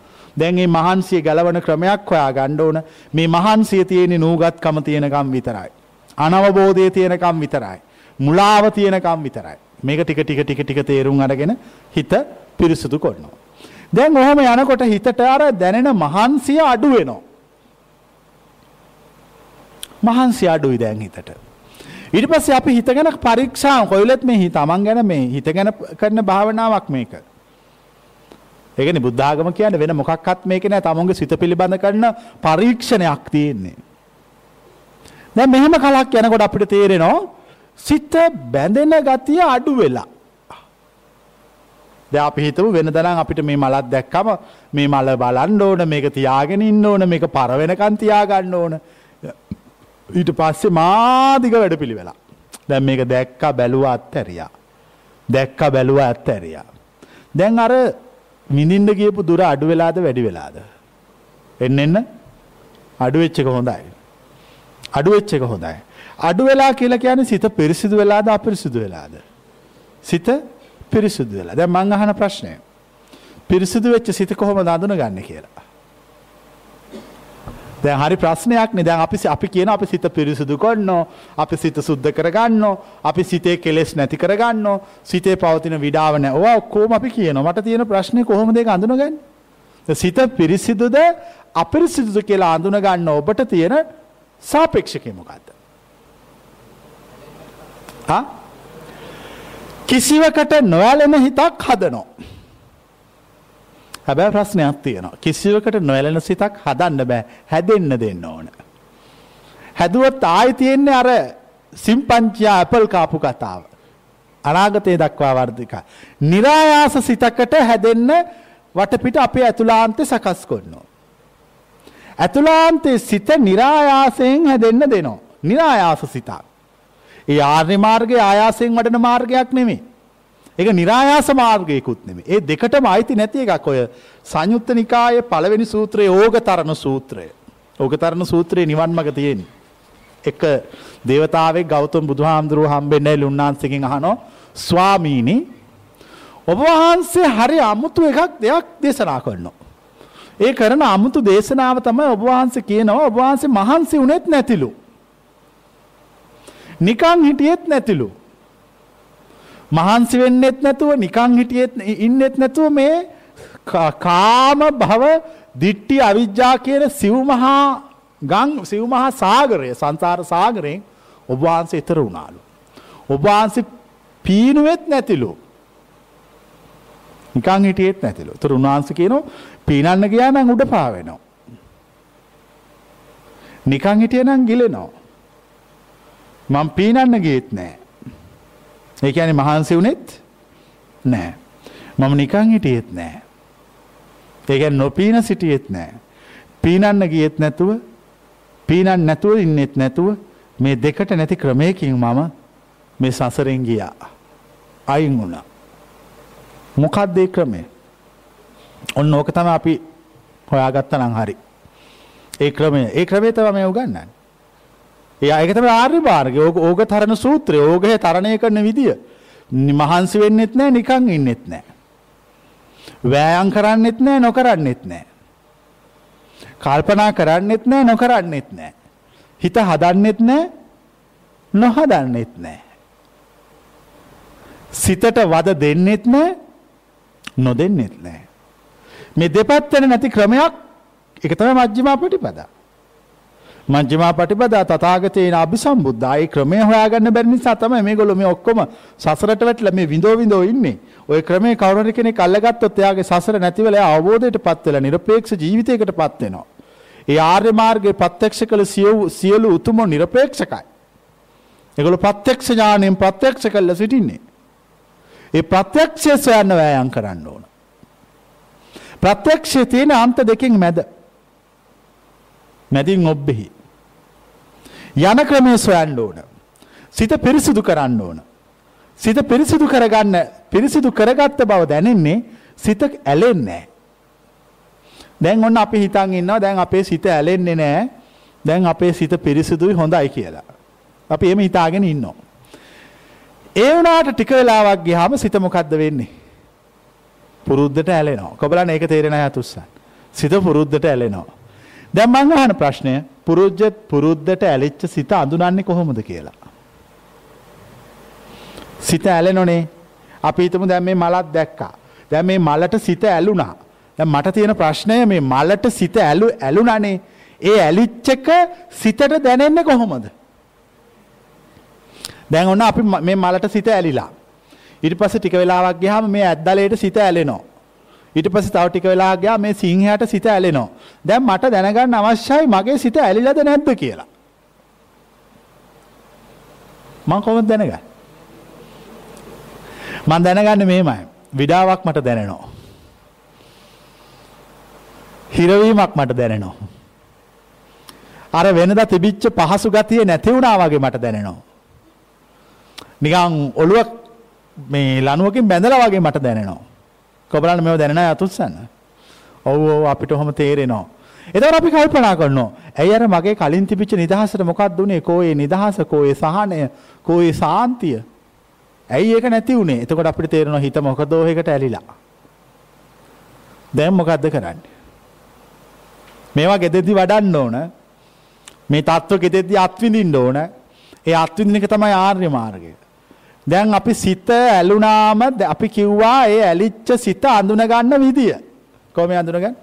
දැන් මේ මහන්සිය ගලවන ක්‍රමයක් හොයා ගන්න ඕන. මේ මහන්සිය තියෙන්නේ නූගත්කම තියෙනකම් විතරයි. අනවබෝධය තියෙනකම් විතරයි. මුලාව තියෙනකම් විතරයි. මේක ටික ටික ටික ටික තේරුම් අරගෙන හිත පිරිසුදු කරනවා. දැන් ඔහොම යනකොට හිතට අර දැනෙන මහන්සිය අඩු වෙනවා. මහන්සිය අඩුයි දැන් හිතට. ඊට පස්සේ අපි හිත ගැන පරීක්ෂා කොයිලත් මේ හිත තමන් ගැන මේ හිත ගැන කරන භාවනාවක් මේක. ඒකනේ බුද්ධ ආගම කියන්නේ වෙන මොකක්වත් මේක නෑ තමන්ගේ සිත පිළිබඳ කරන පරීක්ෂණයක් තියෙන්නේ. දැන් මෙහෙම කලක් යනකොට අපිට තේරෙනවා සිත බැඳෙන ගතිය අඩු වෙලා. දැන් අපි හිතමු වෙනදනම් අපිට මේ මලක් දැක්කම මේ මල බලන්න ඕන මේක තියාගෙන ඉන්න ඕන මේක පර වෙනකන් තියාගන්න ඕන. ඊට පස්සේ මාදිග වැඩපිළිවෙලා. දැන් මේක දැක්කා බැලුවා අත්හැරියා. දැක්කා බැලුවා අත්හැරියා. දැන් අර විඳින්න ගියපු දුර අඩු වෙලාද වැඩි වෙලාද? එන්න එන්න අඩු වෙච්ච එක හොඳයි. අඩු වෙච්ච එක හොඳයි. අඩු වෙලා කියලා කියන්නේ සිත පිරිසිදු වෙලාද අපිරිසිදු වෙලාද? සිත පිරිසිදු වෙලා. දැන් මං අහන ප්‍රශ්නය. පිරිසිදු වෙච්ච සිත කොහොමද අඳුනගන්නේ කියලා. දැන් හරි ප්‍රශ්නයක් නේ දැන් අපි අපි කියන අපි සිත පිරිසිදු කරනවා අපි සිත සුද්ධ කරගන්නවා අපි සිතේ කෙලෙස් නැති කරගන්නවා සිතේ පවතින විඩාව නැහැ. ඔවා ඔක්කොම අපි කියනවා. මට තියෙන ප්‍රශ්නේ කොහොමද ඒක අඳුනගන්නේ? සිත පිරිසිදුද අපිරිසිදුද කියලා අඳුන ගන්න ඔබට තියෙන සාපේක්ෂකය මොකද්ද? ආ කිසිවකට නොඇලෙන හිතක් හදනවා. හැබැයි ප්‍රශ්නයක් තියෙනවා. කිසිවකට නොඇලෙන සිතක් හදන්න බෑ. හැදෙන්න දෙන්න ඕන. හැදුවත් ආයි තියෙන්නේ අර සිම්පන්චියා ඇපල් කාපු කතාව. අනාගතය දක්වා වර්ධික. નિરાයාස සිතකට හැදෙන්න වටපිට අපේ ඇතුළාන්තේ සකස් කරනවා. ඇතුලාන්තයේ සිත નિરાයාසයෙන් හැදෙන්න දෙනවා. નિરાයාස සිතක්. ඒ ආර්ය මාර්ගයේ ආයාසයෙන් වඩන මාර්ගයක් නෙමෙයි. ඒක નિરાයාස මාර්ගයකුත් නෙමෙයි. ඒ දෙකටම අයිති නැති එකක් ඔය සංයුත්ත නිකායේ පළවෙනි සූත්‍රයේ ඕගතරණ සූත්‍රය. ඕගතරණ සූත්‍රයේ නිවන් මඟ තියෙන්නේ. එක දේවතාවෙක් ගෞතම බුදුහාමුදුරුව හම්බෙන්නේ ලුණ්ණාන්සේකින් අහනෝ ස්වාමීනි ඔබ වහන්සේ හරි අමුතු එකක් දෙයක් දේශනා කරනවා. ඒ කරන අමුතු දේශනාව තමයි ඔබ වහන්සේ කියනවා ඔබ වහන්සේ මහන්සි වුණෙත් නැතිලු. නිකන් හිටියෙත් නැතිලු. මහන්සි වෙන්නෙත් නැතුව නිකන් හිටියෙත් ඉන්නෙත් නැතුව මේ කාම භව දිට්ටි අවිජ්ජා කියන සිව්මහා ගං සිව්මහා සාගරය සංසාර සාගරයෙන් ඔබ වහන්සේ ඊතර වුණාලු. ඔබ වහන්සේ පීනුවෙත් නැතිලු. නිකන් හිටියෙත් නැතිලු. ඒතර උන්වහන්සේ කියනවා පීනන්න ගියා නම් උඩ පාවෙනවා. නිකන් හිටිය නම් ගිලෙනවා. මම පීනන්න ගියෙත් නෑ. ඒ කියන්නේ මහන්සි වුණෙත් නෑ. මම නිකන් හිටියෙත් නෑ. ඒ කියන්නේ නොපීන සිටියෙත් නෑ. පීනන්න ගියෙත් නැතුව පීනන්න නැතුව ඉන්නෙත් නැතුව මේ දෙකට නැති ක්‍රමයකින් මම මේ සසරෙන් ගියා. අයින් වුණා. මොකක්ද ඒ ක්‍රමය? ඔන්න ඕක තමයි අපි හොයාගත්තා නම් හරි. ඒ ක්‍රමය ඒ ක්‍රමය තමයි මේ උගන්වන්නේ. ඒ ඒක තමයි ආර්ය මාර්ගය. ඕක ඕක තරණ සූත්‍රය. ඕකේ තරණය කරන විදිය. මහන්සි වෙන්නෙත් නැහැ නිකන් ඉන්නෙත් නැහැ. වෑයම් කරන්නෙත් නැහැ නොකරන්නෙත් නැහැ. කල්පනා කරන්නෙත් නැහැ නොකරන්නෙත් නැහැ. හිත හදන්නෙත් නැහැ නොහදන්නෙත් නැහැ. සිතට වද දෙන්නෙත් නැහැ නොදෙන්නෙත් නැහැ. මේ දෙපැත්තට නැති ක්‍රමයක් එක තමයි මජ්ක්‍ධිමා ප්‍රතිපදා. මජ්ක්‍ධිමා ප්‍රතිපදා තථාගතයන් අභිසම්බුද්ධායි ක්‍රමය හොයාගන්න බැරි නිසා තමයි මේගොල්ලෝ මේ ඔක්කොම සසරට වැටලා මේ විඳෝ විඳෝ ඉන්නේ. ওই ක්‍රමේ කවුරුරි කෙනෙක් අල්ලගත්තොත් එයාගේ සසර නැතිවලා එයා අවබෝධයටපත් වෙලා নিরপেক্ষ ජීවිතයකටපත් වෙනවා. ඒ ආර්ය මාර්ගයේ ප්‍රත්‍යක්ෂ කළ සියලු උතුම নিরপেক্ষකයි. ඒගොල්ලෝ ප්‍රත්‍යක්ෂ ඥාණයෙන් ප්‍රත්‍යක්ෂ කළ සිටින්නේ. ඒ ප්‍රත්‍යක්ෂය සොයන්න වෑයම් කරන්න ඕන. ප්‍රත්‍යක්ෂය තියෙන අන්ත දෙකින් මැද. මැදින් ඔබ්බෙහි. යන ක්‍රමය සොයන්න ඕන. සිත පිරිසිදු කරන්න ඕන. සිත පිරිසිදු කරගන්න පිරිසිදු කරගත්ත බව දැනෙන්නේ සිත ඇලෙන්නේ දැන් ඔන්න අපි හිතන් ඉන්නවා දැන් අපේ සිත ඇලෙන්නේ නැහැ. දැන් අපේ සිත පිරිසිදුයි හොඳයි කියලා. අපි එහෙම හිතාගෙන ඉන්නවා. ඒ වුණාට ටික වෙලාවක් ගියාම සිත මොකද්ද වෙන්නේ? පුරුද්දට ඇලෙනවා. කොබලන් ඒක තේරෙන අය අතුස්සන්. සිත පුරුද්දට ඇලෙනවා. දැන් මං අහන ප්‍රශ්නය පුරුද්ද පුරුද්දට ඇලිච්ච සිත අඳුනන්නේ කොහොමද කියලා. සිත ඇලෙනොනේ. අපි හිතමු දැන් මේ මලක් දැක්කා. දැන් මේ මලට සිත ඇලුනා. දැන් මට තියෙන ප්‍රශ්නය මේ මලට සිත ඇලු ඇලුනානේ. ඒ ඇලිච්ච එක සිතට දැනෙන්නේ කොහොමද? දැන් ඔන්න අපි මේ මලට සිත ඇලිලා. ඊට පස්සේ ටික වෙලාවක් ගියාම මේ ඇද්දලේට සිත ඇලෙනවා. ඊට පස්සේ තව ටික වෙලාවක් ගියා මේ සිංහයාට සිත ඇලෙනවා. දැන් මට දැනගන්න අවශ්‍යයි මගේ සිත ඇලිලාද නැද්ද කියලා. මම කොහොමද දැනගන්නේ? මම දැනගන්නේ මෙහෙමයි. විඩාවක් මට දැනෙනවා. හිරවීමක් මට දැනෙනවා. අර වෙනදා තිබිච්ච පහසු ගතිය නැති වුණා වගේ මට දැනෙනවා. නිකන් ඔළුව මේ ලනුවකින් බැඳලා වගේ මට දැනෙනවා. කොබලන්න මෙව දැනෙන අතුත්සන්න. ඔව්ෝ අපිට හොම තේරෙනවා. එතර අපි කල්පනා කරනවා. ඇයි අර මගේ කලින් තිබිච්ච නිදහසට මොකක් දුන්නේ කෝයේ නිදහස කෝයේ සහනය කෝයේ සාන්තිය. ඇයි ඒක නැති වුණේ එතකොට අපිට තේරෙනවා හිත මොක දෝහකට ඇලිලා. දැම් මොකක්ද කරන්න. මේවා ගෙදෙදි වඩන්න ඕන මේ තත්ත්ව ගෙදෙදි අත්විඳින්න ඕන ඒ අත්විඳින එක තමයි ආර්ය මාර්ගය. දැන් අපි සිත ඇලුනාම අපි කිව්වා ඒ ඇලිච්ච සිත අඳුන ගන්න විදිය. කොහොම අඳුනගන්නේ?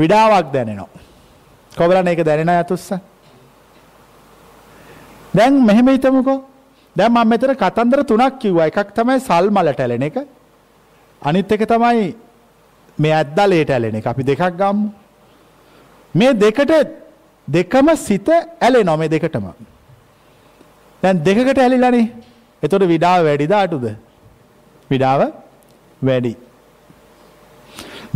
විඩාවක් දැනෙනවා. කොබලන් ඒක දැනෙන යතුස්ස. දැන් මෙහෙම හිතමුකෝ. දැන් මම මෙතන කතන්දර තුනක් කිව්වා. එකක් තමයි සල් මලට ඇලෙන එක. අනිත් එක තමයි මේ ඇද්දලේට ඇලෙන එක. අපි දෙකක් ගමු. මේ දෙකට දෙකම සිත ඇලෙනවා මේ දෙකටම. දැන් දෙකකට ඇලිලානේ. එතකොට විඩාව වැඩිද අඩුද? විඩාව වැඩි.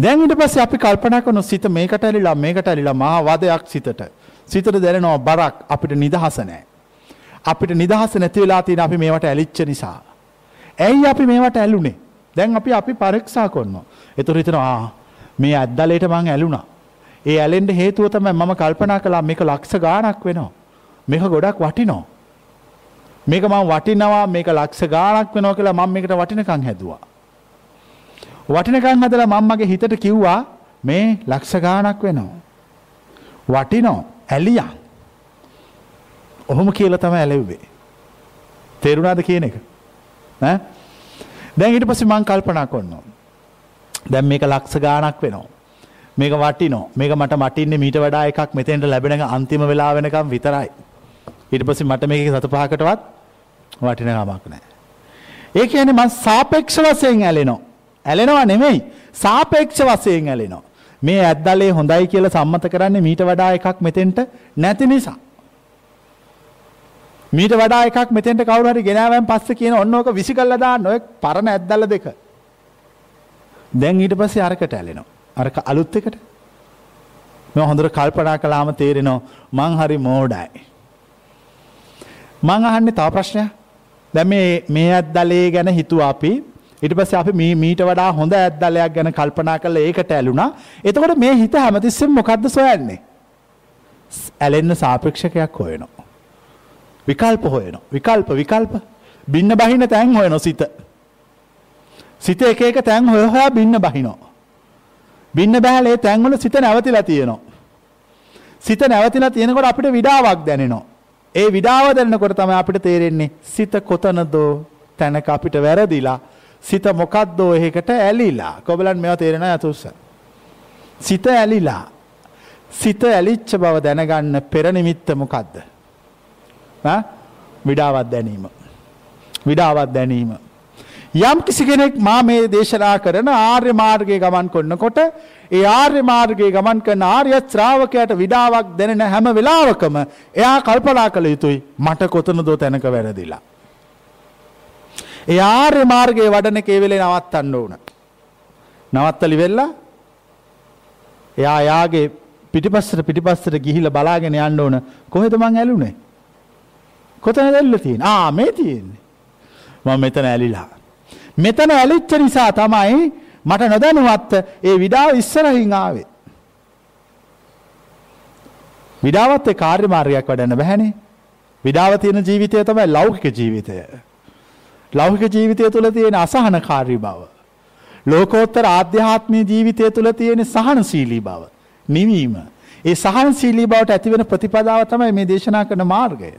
දැන් ඊට පස්සේ අපි කල්පනා කරන සිත මේකට ඇලිලා මේකට ඇලිලා මහා වදයක් සිතට. සිතට දැනෙනවා බරක් අපිට නිදහස නැහැ. අපිට නිදහස නැති වෙලා තියෙන අපි මේවට ඇලිච්ච නිසා. ඇයි අපි මේවට ඇලුනේ? දැන් අපි අපි පරීක්ෂා කරනවා. ඒතර හිතනවා මේ ඇද්දලේට මං ඇලුනා. ඒ ඇලෙන්න හේතුව තමයි මම කල්පනා කළා මේක ලක්ෂ ගාණක් වෙනවා. මේක ගොඩක් වටිනවා. මේක මම වටිනවා මේක ලක්ෂ ගාණක් වෙනවා කියලා මම මේකට වටිනකම් හැදුවා. වටිනකම් හදලා මම මගේ හිතට කිව්වා මේ ලක්ෂ ගාණක් වෙනවා. වටිනෝ ඇලියා. ඔහොම කියලා තමයි ඇලෙව්වේ. තේරුණාද කියන එක? ඈ දැන් ඊට පස්සේ මම කල්පනා කරනවා. දැන් මේක ලක්ෂ ගාණක් වෙනවා. මේක වටිනෝ. මේක මට මටින්නේ මීට වඩා එකක් මෙතෙන්ට ලැබෙන අන්තිම වෙලාව වෙනකම් විතරයි. ඊට පස්සේ මට මේකේ සත පහකටවත් වටිනකමක් නැහැ. ඒ කියන්නේ මම සාපේක්ෂ වශයෙන් ඇලෙනවා. ඇලෙනවා නෙමෙයි. සාපේක්ෂ වශයෙන් ඇලෙනවා. මේ ඇද්දලේ හොඳයි කියලා සම්මත කරන්නේ මීට වඩා එකක් මෙතෙන්ට නැති නිසා. මීට වඩා එකක් මෙතෙන්ට කවුරු හරි ගෙනාවෙන් පස්සේ කියන ඔන්න ඕක විසි කළා දාන්න ඔය පරණ ඇද්දල දෙක. දැන් ඊට පස්සේ අරකට ඇලෙනවා. අරක අලුත් එකට. මම හොඳට කල්පනා කළාම තේරෙනවා මං හරි මෝඩයි. මං අහන්නේ තව ප්‍රශ්නයක්. දැන් මේ මේ ඇද්දලේ ගැන හිතුවා අපි ඊට පස්සේ අපි මේ මීට වඩා හොඳ ඇද්දලයක් ගැන කල්පනා කරලා ඒකට ඇලුනා. එතකොට මේ හිත හැමතිස්සෙම මොකද්ද සොයන්නේ? ඇලෙන්න සාපේක්ෂකයක් හොයනවා. විකල්ප හොයනවා. විකල්ප විකල්ප බින්න බහින තැන් හොයනවා සිත. සිත එක එක තැන් හොය හොයා බින්න බහිනවා. බින්න බහැලේ තැන්වල සිත නැවතිලා තියෙනවා. සිත නැවතිලා තියෙනකොට අපිට විඩාවක් දැනෙනවා. ඒ විඩාව දැනෙනකොට තමයි අපිට තේරෙන්නේ සිත කොතනදෝ තැනක අපිට වැරදිලා සිත මොකක්දෝ එහෙකට ඇලිලා. කොබලන් මේවා තේරෙනවා යතුස්ස. සිත ඇලිලා. සිත ඇලිච්ච බව දැනගන්න පෙර නිමිත්ත මොකද්ද? විඩාවත් දැනීම. විඩාවත් දැනීම. යම් කිසි කෙනෙක් මා මේ දේශනා කරන ආර්ය මාර්ගයේ ගමන් කරනකොට ඒ ආර්ය මාර්ගයේ ගමන් කරන ආර්ය ශ්‍රාවකයාට විඩාවක් දැනෙන හැම වෙලාවකම එයා කල්පනා කළ යුතුයි මට කොතනදෝ තැනක වැරදිලා. ඒ ආර්ය මාර්ගයේ වඩන කේ වෙලේ නවත්තන්න ඕන. නවත්තලි වෙල්ලා එයා යාගේ පිටිපස්සට පිටිපස්සට ගිහිල්ලා බලාගෙන යන්න ඕන කොහෙද මං ඇලුනේ? කොතන දෙල්ල තියෙන ආ මේ තියෙන්නේ මම මෙතන ඇලිලා මෙතන ඇලිච්ච නිසා තමයි මට නොදැනුවත් ඒ විඩාව ඉස්සරහින් ආවේ. විඩාවත් ඒ කාර්ය මාර්ගයක් වඩන්න බැහැනේ. විඩාව තියෙන ජීවිතය තමයි ලෞකික ජීවිතය. ලෞකික ජීවිතය තුළ තියෙන අසහනකාරී බව. ලෝකෝත්තර ආධ්‍යාත්මී ජීවිතය තුළ තියෙන සහනශීලී බව. නිවීම. ඒ සහනශීලී බවට ඇතිවෙන ප්‍රතිපදාව තමයි මේ දේශනා කරන මාර්ගය.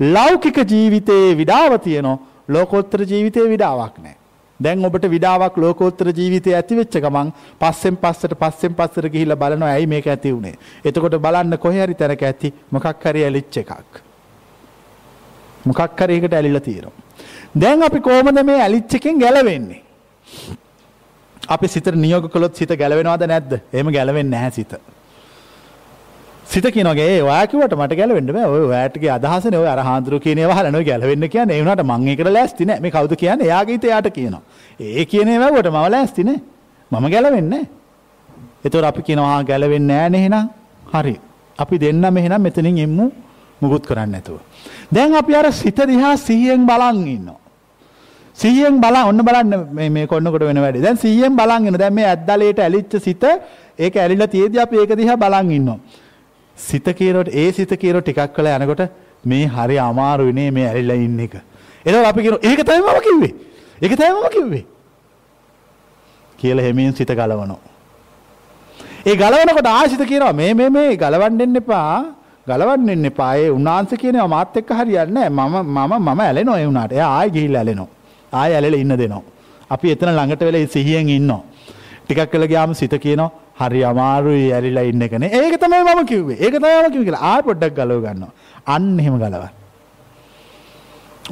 ලෞකික ජීවිතයේ විඩාව තියෙනවා ලෝකෝත්තර ජීවිතයේ විඩාවක් නැහැ. දැන් ඔබට විඩාවක් ලෝකෝත්තර ජීවිතය ඇති වෙච්ච ගමන් පස්සෙන් පස්සට පස්සෙන් පස්සට ගිහිල්ලා බලනවා ඇයි මේක ඇති වුනේ. එතකොට බලන්න කොහේ හරි තැනක ඇති මොකක් හරි ඇලිච්ච එකක්. මොකක් හරි එකට ඇලිලා තියෙනවා. දැන් අපි කොහොමද මේ ඇලිච්ච එකෙන් ගැලවෙන්නේ? අපි සිතට නියෝග කළොත් සිත ගැලවෙනවද නැද්ද? එහෙම ගැලවෙන්නේ නැහැ සිත. සිත කියනගේ ඔයා කිව්වට මට ගැලවෙන්න බෑ. ඔය ඔයාටගේ අදහසනේ ඔය අර හාඳුරු කියන ඒවා අහලා නෝ ගැලවෙන්න කියන්නේ. ඒ වුණාට මං ඒකට ලෑස්ති නෑ. මේ කවුද කියන්නේ? එයාගේ හිත එයාට කියනවා. ඒ කියන ඒවා වට මම ලෑස්ති නෑ. මම ගැලවෙන්නේ නෑ. ඒතකොට අපි කියනවා ගැලවෙන්නේ නෑ නේ එහෙනම්. හරි. අපි දෙන්නම එහෙනම් මෙතනින් එම්මු මුකුත් කරන්නේ නැතුව. දැන් අපි අර සිත දිහා සිහියෙන් බලන් ඉන්නවා. සිහියෙන් බලන් ඔන්න බලන්න මේ මේ කොන්නකොට වෙන වැඩි. දැන් සිහියෙන් බලන් ඉන්න. දැන් මේ ඇද්දලේට ඇලිච්ච සිත ඒක ඇලිලා තියෙද්දි අපි ඒක දිහා බලන් ඉන්නවා. සිත කියනකොට ඒ සිත කියනකොට ටිකක් වෙලා යනකොට මේ හරි අමාරුයි නේ මේ ඇරිලා ඉන්න එක. එතකොට අපි කියනවා ඒක තමයි මම කිව්වේ. ඒක තමයි මම කිව්වේ. කියල හෙමින් සිත ගලවනෝ. ඒ ගලවනකොට ආසිත කියනවා මේ මේ මේ ගලවන්නෙන්න එපා ගලවන්නෙන්න එපායේ උන්නාන්ස කියනවා මාත් එක්ක හරියන්න මම මම මම ඇලෙනවා ඒ වුණාට එයා ආයෙ ගිහිල්ලා ඇලෙනවා ආයෙ ඇලෙලා ඉන්න දෙනවා අපි එතන ළඟට වෙලා සිහියෙන් ඉන්නවා ටිකක් කළා ගියාම සිත කියනවා හරි අමාරුයි ඇරිලා ඉන්න එකනේ ඒක තමයි මම කිව්වේ. ඒක තමයි මම කිව්වේ කියලා. ආයෙ පොඩ්ඩක් ගලව ගන්නවා. අන්න එහෙම ගලවන්න.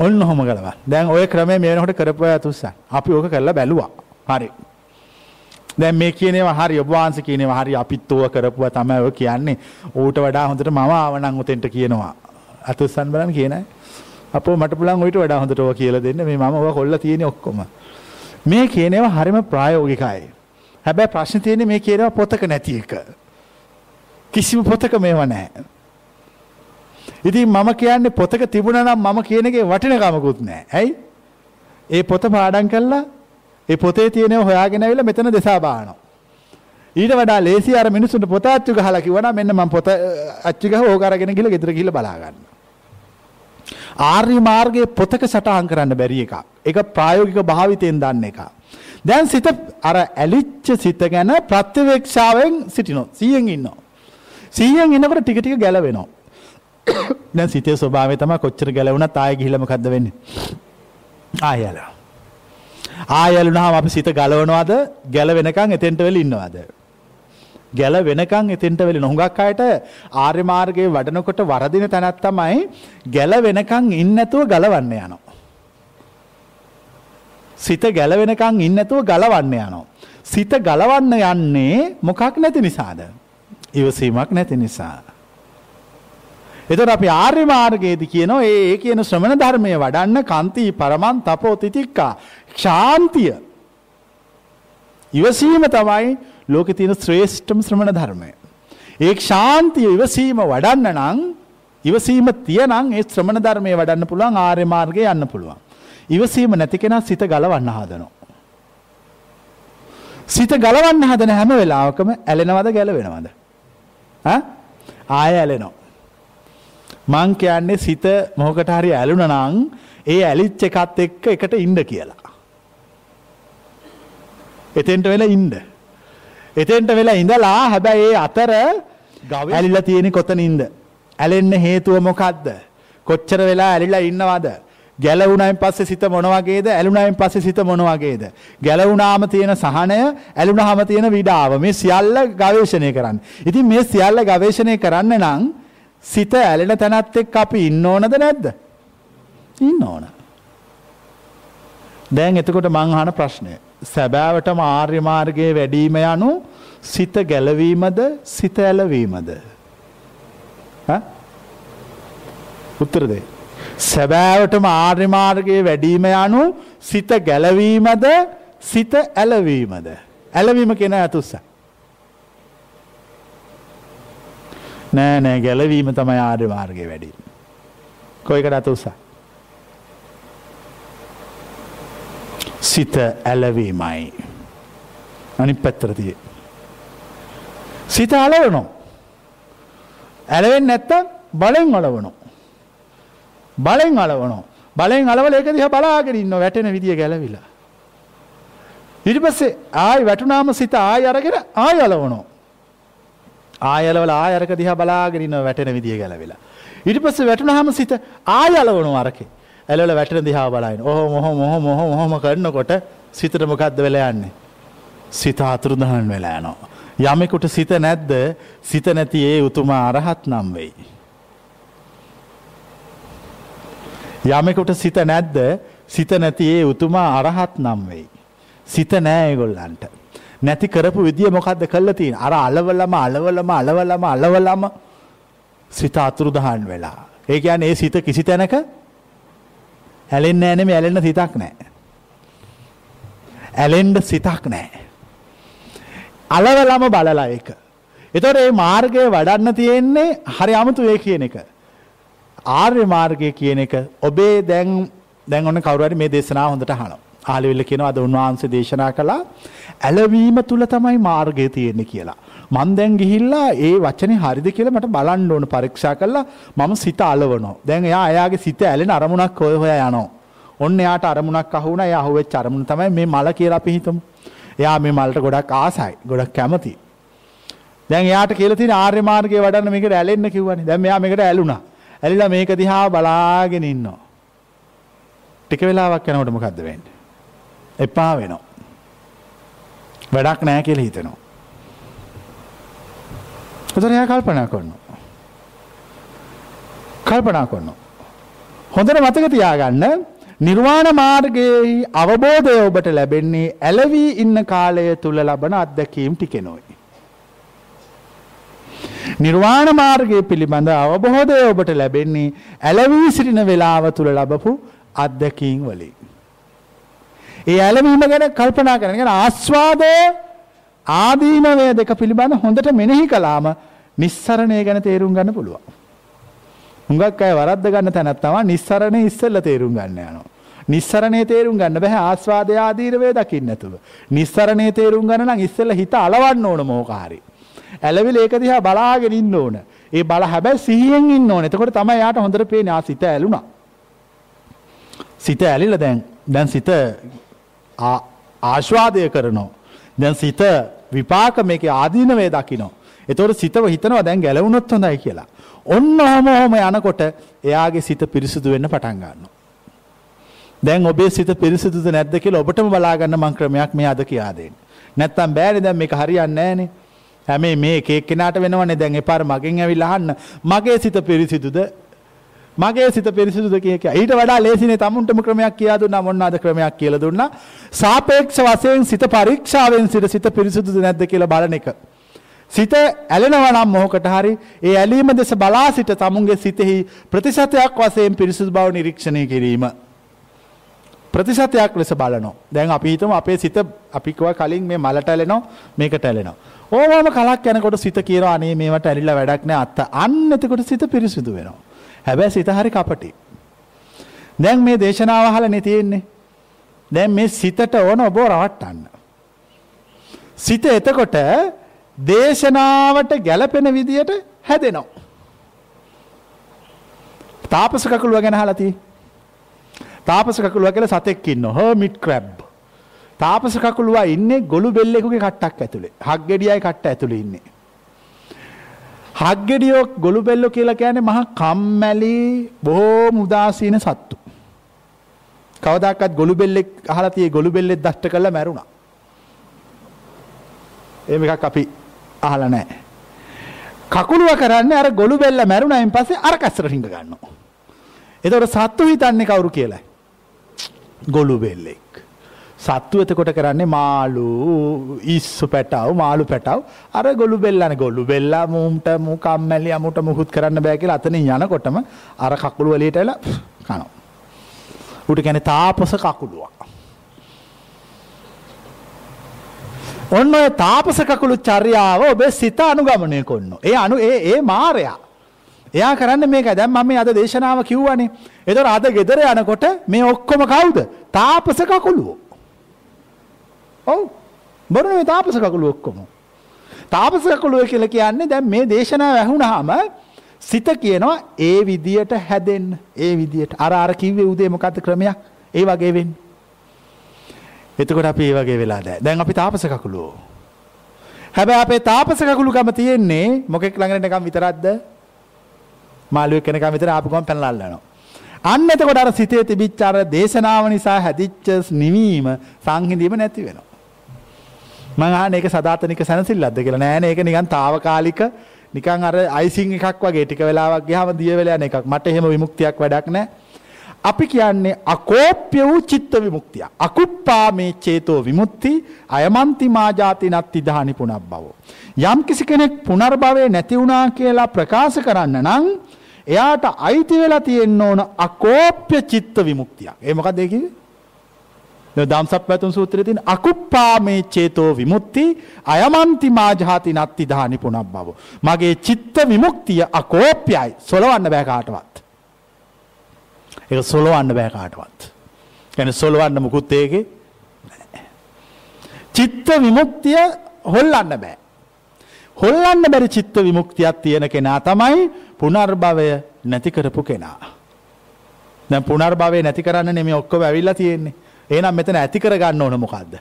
ඔන්න ඔහොම ගලවන්න. දැන් ওই ක්‍රමය මේ වෙනකොට කරපුවා අතුස්සන් අපි ඕක කරලා බැලුවා. හරි. දැන් මේ කියනවා හරි ඔබ වහන්සේ කියනවා හරි අපිත් ඕව කරපුවා තමයි ඔය කියන්නේ. ඌට වඩා හොඳට මම ආවනම් උතෙන්ට කියනවා. අතුස්සන් බලන්න කියනයි අපෝ මට පුළුවන් ඌට වඩා හොඳට ඕව කියලා දෙන්න. මේ මම ඕව කොල්ල තියෙන්නේ ඔක්කොම. මේ කියනවා හරිම ප්‍රායෝගිකයි හැබැයි ප්‍රශ්නේ තියෙන්නේ මේ කියනවා පොතක නැති එක කිසිම පොතක මේව නැහැ ඉතින් මම කියන්නේ පොතක තිබුණා නම් මම කියන එකේ වටිනකමකුත් නැහැ ඇයි ඒ පොත පාඩම් කළා ඒ පොතේ තියෙනව හොයාගෙන ඇවිල්ලා මෙතන දෙසා බානවා. ඊට වඩා ලේසි අර මිනිස්සුන්ට පොත අච්චු ගහලා කිව්වනම් මෙන්න මම පොත අච්චු ගහ ඕක අරගෙන ගිහලා ගෙදර ගිහලා බලා ගන්න. ආර්ය මාර්ගයේ පොතක සටහන් කරන්න බැරි එකක්. ඒක ප්‍රායෝගික භාවිතයෙන් දන්න එකක්. දැන් සිත අර ඇලිච්ච සිත ගැන ප්‍රත්‍යවේක්ෂාවෙන් සිටිනවා. 100න් ඉන්නවා. 100න් ඉන්නකොට ටික ටික ගැලවෙනවා. <coughs> දැන් සිතේ ස්වභාවය තමයි කොච්චර ගැලවුණත් ආයෙ ගිහිල්ලා මොකද්ද වෙන්නේ? ආයෙලා. ආයලුනහම අපි සිත ගලවනවාද ගැල වෙනකං එතෙන්ට වෙල ඉන්නවාද. ගැල වෙනකං එතෙන්ට වෙලි නොහුඟක් අයට ආර්ය මාර්ගයේ වඩනකොට වරදින තැනත් තමයි ගැල වෙනකං ඉන්නැතුව ගලවන්න යනවා. සිත ගැලවෙනකං ඉන්නැතුව ගලවන්න යනවා. සිත ගලවන්න යන්නේ මොකක් නැති නිසාද. ඉවසීමක් නැති නිසා. එතකොට අපි ආර්ය මාර්ගයේදී කියනවා ඒ කියන ශ්‍රමණ ධර්මයේ වඩන්න කන්ති පරමන් තපෝ තිතික්කා ශාන්තිය. ඉවසීම තමයි ලෝකේ තියෙන ශ්‍රේෂ්ඨම ශ්‍රමණ ධර්මය. ඒ ශාන්තිය ඉවසීම වඩන්න නම් ඉවසීම තියනම් ඒ ශ්‍රමණ ධර්මයේ වඩන්න පුළුවන් ආර්ය මාර්ගයේ යන්න පුළුවන්. ඉවසීම නැති කෙනා සිත ගලවන්න හදනවා. සිත ගලවන්න හදන හැම වෙලාවකම ඇලෙනවද ගැලවෙනවද? ආය ඇලෙනවා. මං කියන්නේ සිත මොහොකට හරි ඇලුනා නම් ඒ ඇලිච් එකත් එක්ක එකට ඉන්න කියලා. එතෙන්ට වෙලා ඉන්න. එතෙන්ට වෙලා ඉඳලා හැබැයි ඒ අතර ඇලිලා තියෙන කොතනින්ද? ඇලෙන්න හේතුව මොකද්ද? කොච්චර වෙලා ඇලිලා ඉන්නවද? ගැලවුණායින් පස්සේ සිත මොන වගේද? ඇලුණායින් පස්සේ සිත මොන වගේද? ගැලවුණාම තියෙන සහනය, ඇලුණාම තියෙන විඩාව. මේ සියල්ල ගවේෂණය කරන්න. ඉතින් මේ සියල්ල ගවේෂණය කරන්න නම් සිත ඇලෙන තැනත් එක්ක අපි ඉන්න ඕනද නැද්ද? ඉන්න ඕන. දැන් එතකොට මං අහන ප්‍රශ්නය. සැබෑවටම ආර්ය මාර්ගයේ වැඩිම යනු සිත ගැලවීමද සිත ඇලවීමද? ඈ? උත්තර දෙන්න. සැබෑවටම ආර්ය මාර්ගයේ වැඩිම යනු සිත ගැලවීමද සිත ඇලවීමද? ඇලවීම කියන අතුස්ස. නෑ නෑ ගැලවීම තමයි ආර්ය මාර්ගයේ වැඩි. කොයිකට අතුස්සා? සිත ඇලවීමයි. අනි පැත්තරතිය. සිත අලවනෝ. ඇලවෙන් නැත්තම් බලෙන් අලවනෝ. බලෙන් අලවනෝ. බලෙන් අලවල ඒක දිහා බලාගෙන ඉන්න වැටෙන විදිය ගැලවිලා. ඊට පස්සේ ආයි වැටුනාම සිත ආයි අරගෙන ආයි අලවනෝ. ආයලවල ආය අරක දිහා බලාගෙන ඉන්න වැටෙන විදිය ගැලවිලා. ඊට පස්සේ වැටුනහම සිත ආය අලවනෝ අරකේ. ඇලවල වැටෙන දිහා බලයින් ඔහොම ඔහොම ඔහොම ඔහොම ඔහොම කරනකොට සිතට මොකද්ද වෙලා යන්නේ? සිත අතුරුදහන් වෙලා යනවා. යමෙකුට සිත නැද්ද? සිත නැති ඒ උතුමා අරහත් නම් වෙයි. යමෙකුට සිත නැද්ද? සිත නැති ඒ උතුමා අරහත් නම් වෙයි. සිත නෑ ඒගොල්ලන්ට. නැති කරපු විදිය මොකද්ද කළා තියෙන? අර අලවලම අලවලම අලවලම අලවලම සිත අතුරුදහන් වෙලා. ඒ කියන්නේ ඒ සිත කිසි තැනක ඇලෙන්නේ නැහැ නෙමෙයි ඇලෙන්න සිතක් නැහැ. ඇලෙන්න සිතක් නැහැ. අලවලම බලලා ඒක. එතකොට මේ මාර්ගය වඩන්න තියෙන්නේ හරි අමුතු ඒ කියන එක. ආර්ය මාර්ගය කියන එක ඔබේ දැන් දැන් ඔන්න කවුරු හරි මේ දේශනාව හොඳට අහනවා. ආලෙවිල්ල කියනවා අද උන්වහන්සේ දේශනා කළා ඇලවීම තුල තමයි මාර්ගය තියෙන්නේ කියලා. මං දැන් ගිහිල්ලා ඒ වචනේ හරිද කියලා මට බලන්න ඕන පරීක්ෂා කරලා මම සිත අලවනවා. දැන් එයා එයාගේ සිත ඇලෙන අරමුණක් හොය හොයා යනවා. ඔන්න එයාට අරමුණක් අහු වුණා. එයා අහුවෙච්ච අරමුණ තමයි මේ මල කියලා අපි හිතමු. එයා මේ මල්ට ගොඩක් ආසයි ගොඩක් කැමති. දැන් එයාට කියලා තියෙන ආර්ය මාර්ගයේ වඩන්න මේකට ඇලෙන්න කිව්වනේ. දැන් මෙයා මේකට ඇලුනා. ඇලිලා මේක දිහා බලාගෙන ඉන්නවා. ටික වෙලාවක් යනකොට මොකද්ද වෙන්නේ? එපා වෙනවා. වැඩක් නැහැ කියලා හිතෙනවා. එතකොට එයා කල්පනා කරනවා. කල්පනා කරනවා. හොඳට මතක තියාගන්න නිර්වාණ මාර්ගයේ අවබෝධය ඔබට ලැබෙන්නේ ඇලවී ඉන්න කාලය තුල ලබන අත්දැකීම් ටිකෙනොයි. නිර්වාණ මාර්ගය පිළිබඳ අවබෝධය ඔබට ලැබෙන්නේ ඇලවී සිටින වෙලාව තුල ලබපු අත්දැකීම් වලින්. ඒ ඇලවීම ගැන කල්පනා කරන ගැන ආස්වාදය ආදීනවය දෙක පිළිබඳ හොඳට මෙනෙහි කළාම නිස්සරණය ගැන තේරුම් ගන්න පුළුවන්. හුඟක් අය වරද්ද ගන්න තැනක් තමයි නිස්සරණේ ඉස්සෙල්ලා තේරුම් ගන්න යනවා. නිස්සරණේ තේරුම් ගන්න බෑ ආස්වාදය ආදීනවේ දකින්න නැතුව. නිස්සරණේ තේරුම් ගන්න නම් ඉස්සෙල්ලා හිත අලවන්න ඕන මොකාරි. ඇලවිල ඒක දිහා බලාගෙන ඉන්න ඕන. ඒ බල හැබැයි සිහියෙන් ඉන්න ඕන. එතකොට තමයි යාට හොඳට පේන්නේ ආ සිත ඇලුනා. සිත ඇලිලා දැන් දැන් සිත ආශ්වාදය කරනවා. දැන් සිත විපාක මේකේ ආදීනවේ දකිනවා. එතකොට සිතව හිතනවා දැන් ගැලවුණොත් හොඳයි කියලා. ඔන්න ඔහම ඔහම යනකොට එයාගේ සිත පිරිසිදු වෙන්න පටන් ගන්නවා. දැන් ඔබේ සිත පිරිසිදුද නැද්ද කියලා ඔබටම බලාගන්න මං ක්‍රමයක් මේ අද කියා දෙන්න. නැත්තම් බෑනේ දැන් මේක හරියන්නේ නැහනේ. හැම මේ එක එක්කෙනාට වෙනවනේ දැන් එපාර මගෙන් ඇවිල්ලා අහන්න මගේ සිත පිරිසිදුද මගේ සිත පිරිසිදුද කිය කිය. ඊට වඩා ලේසිනේ තමුන්ටම ක්‍රමයක් කියා දුන්නා මොනවාද ක්‍රමයක් කියලා දුන්නා. සාපේක්ෂ වශයෙන් සිත පරීක්ෂාවෙන් සිට සිත පිරිසිදුද නැද්ද කියලා බලන එක. සිත ඇලෙනවා නම් මොහොකට හරි ඒ ඇලීම දෙස බලා සිට තමුන්ගේ සිතෙහි ප්‍රතිශතයක් වශයෙන් පිරිසිදු බව නිරීක්ෂණය කිරීම. ප්‍රතිශතයක් ලෙස බලනවා. දැන් අපි හිතමු අපේ සිත අපි කිව්වා කලින් මේ මලට ඇලෙනවා මේකට ඇලෙනවා. ඕවම කලක් යනකොට සිත කියනවා අනේ මේවට ඇලිලා වැඩක් නෑ අත්ත. අන්න එතකොට සිත පිරිසිදු වෙනවා. හැබැයි සිත හරි කපටි. දැන් මේ දේශනාව අහලානේ තියෙන්නේ. දැන් මේ සිතට ඕන ඔබ රවට්ටන්න. සිත එතකොට දේශනාවට ගැලපෙන විදියට හැදෙනවා. තාපස කකුලුව ගැන අහලා තියෙන්නේ. තාපස කකුලුව කියලා සතෙක් ඉන්නවා. හර්මිට් ක්‍රැබ්. තාපස කකුලුවා ඉන්නේ ගොළු බෙල්ලෙකුගේ කට්ටක් ඇතුලේ. හග්ගෙඩියයි කට්ට ඇතුලේ ඉන්නේ. හග්ගෙඩියෝ ගොළු බෙල්ලෝ කියලා කියන්නේ මහා කම්මැලි බොහෝම උදාසීන සත්තු. කවදාකවත් ගොළු බෙල්ලෙක් අහලා tie ගොළු බෙල්ලෙක් දෂ්ට කරලා මැරුණා. එහෙම එකක් අපි අහලා නැහැ. කකුලුව කරන්නේ අර ගොළු බෙල්ල මැරුණායින් පස්සේ අර කස්සර රිංග ගන්නවා. එතකොට සත්තු හිතන්නේ කවුරු කියලායි? ගොළු බෙල්ලෙක්. සත්තු එතකොට කරන්නේ මාළු ඉස්සු පැටව් මාළු පැටව් අර ගොළු බෙල්ලනේ ගොළු බෙල්ලා මූම්ට මූ කම්මැලි අමුට මුකුත් කරන්න බෑ කියලා අතනින් යනකොටම අර කකුළු වලියට එලා කනවා. ඌට කියන්නේ තාපස කකුලුවක්. ඔන්න ඔය තාපස කකුළු චර්යාව ඔබේ සිත අනුගමනය කරන්න. ඒ අනු ඒ ඒ මාරයා. එයා කරන්න මේක දැන් මම මේ අද දේශනාව කිව්වනේ. ඒතර අද ගෙදර යනකොට මේ ඔක්කොම කවුද? තාපස කකුළුවෝ. ඔව්. බොරුනේ මේ තාපස කකුළුවෝ ඔක්කොම. තාපස කකුළුවෝ කියලා කියන්නේ දැන් මේ දේශනාව ඇහුණාම සිත කියනවා ඒ විදියට හැදෙන්න. ඒ විදියට. අර අර කිව්වේ උදේ මොකද්ද ක්‍රමයක්? ඒ වගේ වෙන්න. එතකොට අපි ඒ වගේ වෙලා දැන්. දැන් අපි තාපස කකුළුවෝ. හැබැයි අපේ තාපස කකුළුකම තියෙන්නේ මොකෙක් ළඟට නිකන් විතරක්ද? මාළුවෙක් කෙනකම් විතර ආපු ගමන් පැනලා අල්ලනවා. අන්න එතකොට අර සිතේ තිබිච්ච අර දේශනාව නිසා හැදිච්ච නිවීම සංහිඳීම නැති වෙනවා. මම අහන්නේ ඒක සදාතනික සැනසෙල්ලක්ද කියලා නෑනේ ඒක නිකන් తాවකාලික නිකන් අර අයිසිං එකක් වගේ ටික වෙලාවක් ගියාම දිය වෙලා යන එකක්. මට එහෙම විමුක්තියක් වැඩක් නෑ. අපි කියන්නේ අකෝප්‍ය වූ චිත්ත විමුක්තිය. අකුප්පා මේ චේතෝ විමුක්ති අයමන්ති මාජාති නත්ති දහනි පුනබ්බව. යම් කිසි කෙනෙක් පුනර්භවය නැති වුණා කියලා ප්‍රකාශ කරන්න නම් එයාට අයිති වෙලා තියෙන්න ඕන අකෝප්‍ය චිත්ත විමුක්තියක්. ඒ මොකක්ද ඒ කිව්වේ? දම්සප්පැතුම් සූත්‍රයේ තියෙන අකුප්පා මේ චේතෝ විමුක්ති අයමන්ති මාජාති නත්ති දහනි පුනබ්බව. මගේ චිත්ත විමුක්තිය අකෝප්‍යයි. සොලවන්න බෑ කාටවත්. ඒක සොලවන්න බෑ කාටවත්. ගැන සොලවන්න මුකුත් ඒකේ චිත්ත විමුක්තිය හොල්ලන්න බෑ. හොල්ලන්න බැරි චිත්ත විමුක්තියක් තියෙන කෙනා තමයි පුනර්භවය නැති කරපු කෙනා. දැන් පුනර්භවය නැති කරන්න නෙමෙයි ඔක්කොම ඇවිල්ලා තියෙන්නේ. එහෙනම් මෙතන ඇති කරගන්න ඕන මොකද්ද?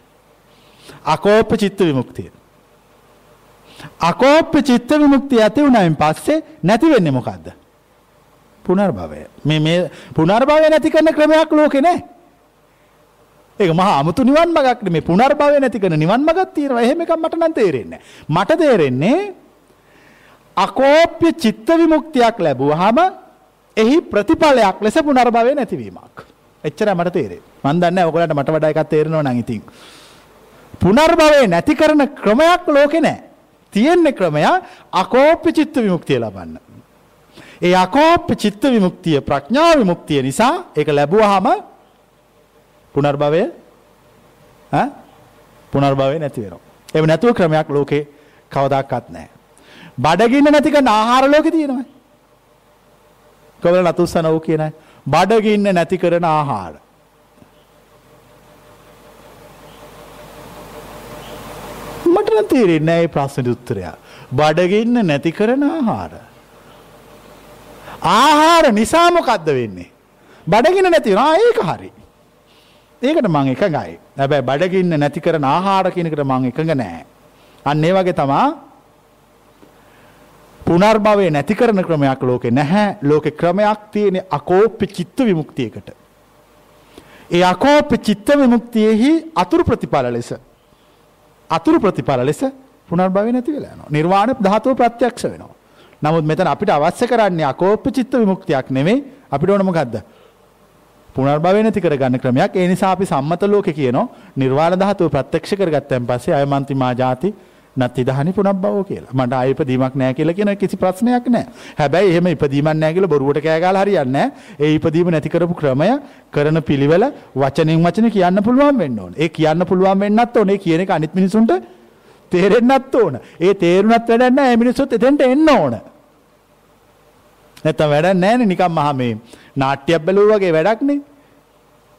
අකෝප්‍ය චිත්ත විමුක්තිය. අකෝප්‍ය චිත්ත විමුක්තිය ඇති වුණයින් පස්සේ නැති වෙන්නේ මොකක්ද. පුනර්භවය මේ මේ පුනර්භවය නැති කරන ක්‍රමයක් ලෝකෙ නෑ. ඒක මහා අමුතු නිවන් මගක් මේ පුනර්භවය නැති කරන නිවන් මගක් තියෙනවා එහෙම එකක් මට නම් තේරෙන්නේ මට තේරෙන්නේ අකෝප්‍ය චිත්ත විමුක්තියක් ලැබුවාම එහි ප්‍රතිඵලයක් ලෙස පුනර්භවය නැතිවීමක්. එච්චරයි මට තේරෙන්නේ. මන් දන්නේ නැහැ ඔයගොල්ලන්ට මට වඩා එකක් තේරෙනව නම් ඉතින්. පුනර්භවය නැති කරන ක්‍රමයක් ලෝකේ නැහැ. තියෙන්නේ ක්‍රමය අකෝප්‍ය චිත්ත විමුක්තිය ලබන්න. ඒ අකෝප්‍ය චිත්ත විමුක්තිය ප්‍රඥා විමුක්තිය නිසා ඒක ලැබුවාම පුනර්භවය ඈ පුනර්භවය නැති වෙනවා. එහෙම නැතුව ක්‍රමයක් ලෝකේ කවදාවත් නැහැ. බඩගින්න නැති කරන ආහාර ලෝකේ තියෙනවා. කොබල නතුස්සන ඕ කියනයි. බඩගින්න නැති කරන ආහාර. මට නම් තේරෙන්නේ නැහැ මේ ප්‍රශ්නෙට උත්තරය. බඩගින්න නැති කරන ආහාර. ආහාර නිසා මොකද්ද වෙන්නේ? බඩගින්න නැති වෙනවා ඒක හරි. ඒකට මං එකඟයි. හැබැයි බඩගින්න නැති කරන ආහාර කියන එකට මං එකඟ නැහැ. අන්න ඒ වගේ තමයි පුනර්භවය නැති කරන ක්‍රමයක් ලෝකෙ නැහැ. ලෝකෙ ක්‍රමයක් තියෙන අකෝප්‍ය චිත්ත විමුක්තියකට. ඒ අකෝප්‍ය චිත්ත විමුක්තියෙහි අතුරු ප්‍රතිඵල ලෙස අතුරු ප්‍රතිඵල ලෙස පුනර්භවය නැති වෙලා යනවා. නිර්වාණ ධාතුව ප්‍රත්‍යක්ෂ වෙනවා. නමුත් මෙතන අපිට අවශ්‍ය කරන්නේ අකෝප්‍ය චිත්ත විමුක්තියක් නෙමෙයි අපිට ඕන මොකද්ද? පුනර්භවය නැති කරගන්න ක්‍රමයක්. ඒ නිසා අපි සම්මත ලෝකේ කියනවා නිර්වාණ ධාතුව ප්‍රත්‍යක්ෂ කරගත්තන් පස්සේ අයමන්ති මා ජාති නත්ති දහනි පුනබ්බවෝ කියලා. මට ආයෙ ඉපදීමක් නැහැ කියලා කියන කිසි ප්‍රශ්නයක් නැහැ. හැබැයි එහෙම ඉපදීමක් නැහැ කියලා බොරුවට කෑ ගහලා හරියන්නේ නැහැ. ඒ ඉපදීම නැති කරපු ක්‍රමය කරන පිළිවෙල වචනෙන් වචන කියන්න පුළුවන් වෙන්න ඕනේ. ඒ කියන්න පුළුවන් වෙන්නත් ඕනේ. කියන එක අනිත් මිනිසුන්ට තේරෙන්නත් ඕන. ඒ තේරුණත් වැඩක් නැහැ. මේ මිනිස්සුත් එතෙන්ට එන්න ඕන. නැත්තම් වැඩක් නැහැනේ නිකන් මහා මේ නාට්‍යයක් බැලුවා වගේ වැඩක්නේ.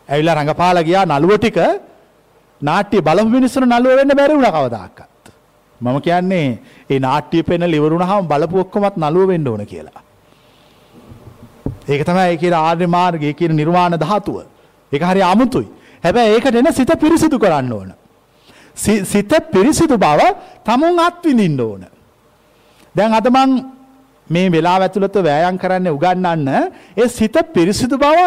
ඇවිල්ලා රඟපාලා ගියා නළුව ටික නාට්‍ය බලපු මිනිස්සුන්ට නළුව වෙන්න බැරි වුණා කවදාකවත්. මම කියන්නේ ඒ නාට්‍ය පෙන්න ඉවරුණාම බලපු ඔක්කොමත් නළුව වෙන්න ඕන කියලා. ඒක තමයි ඒ කියන ආර්ය මාර්ගය කියන නිර්වාණ ධාතුව. ඒක හරි අමුතුයි. හැබැයි ඒකට එන සිත පිරිසිදු කරන්න ඕන. සිත පිරිසිදු බව තමුන් අත්විඳින්න ඕන. දැන් අද මං මේ වෙලාව ඇතුළත වෑයම් කරන්න උගන්වන්න ඒ සිත පිරිසිදු බව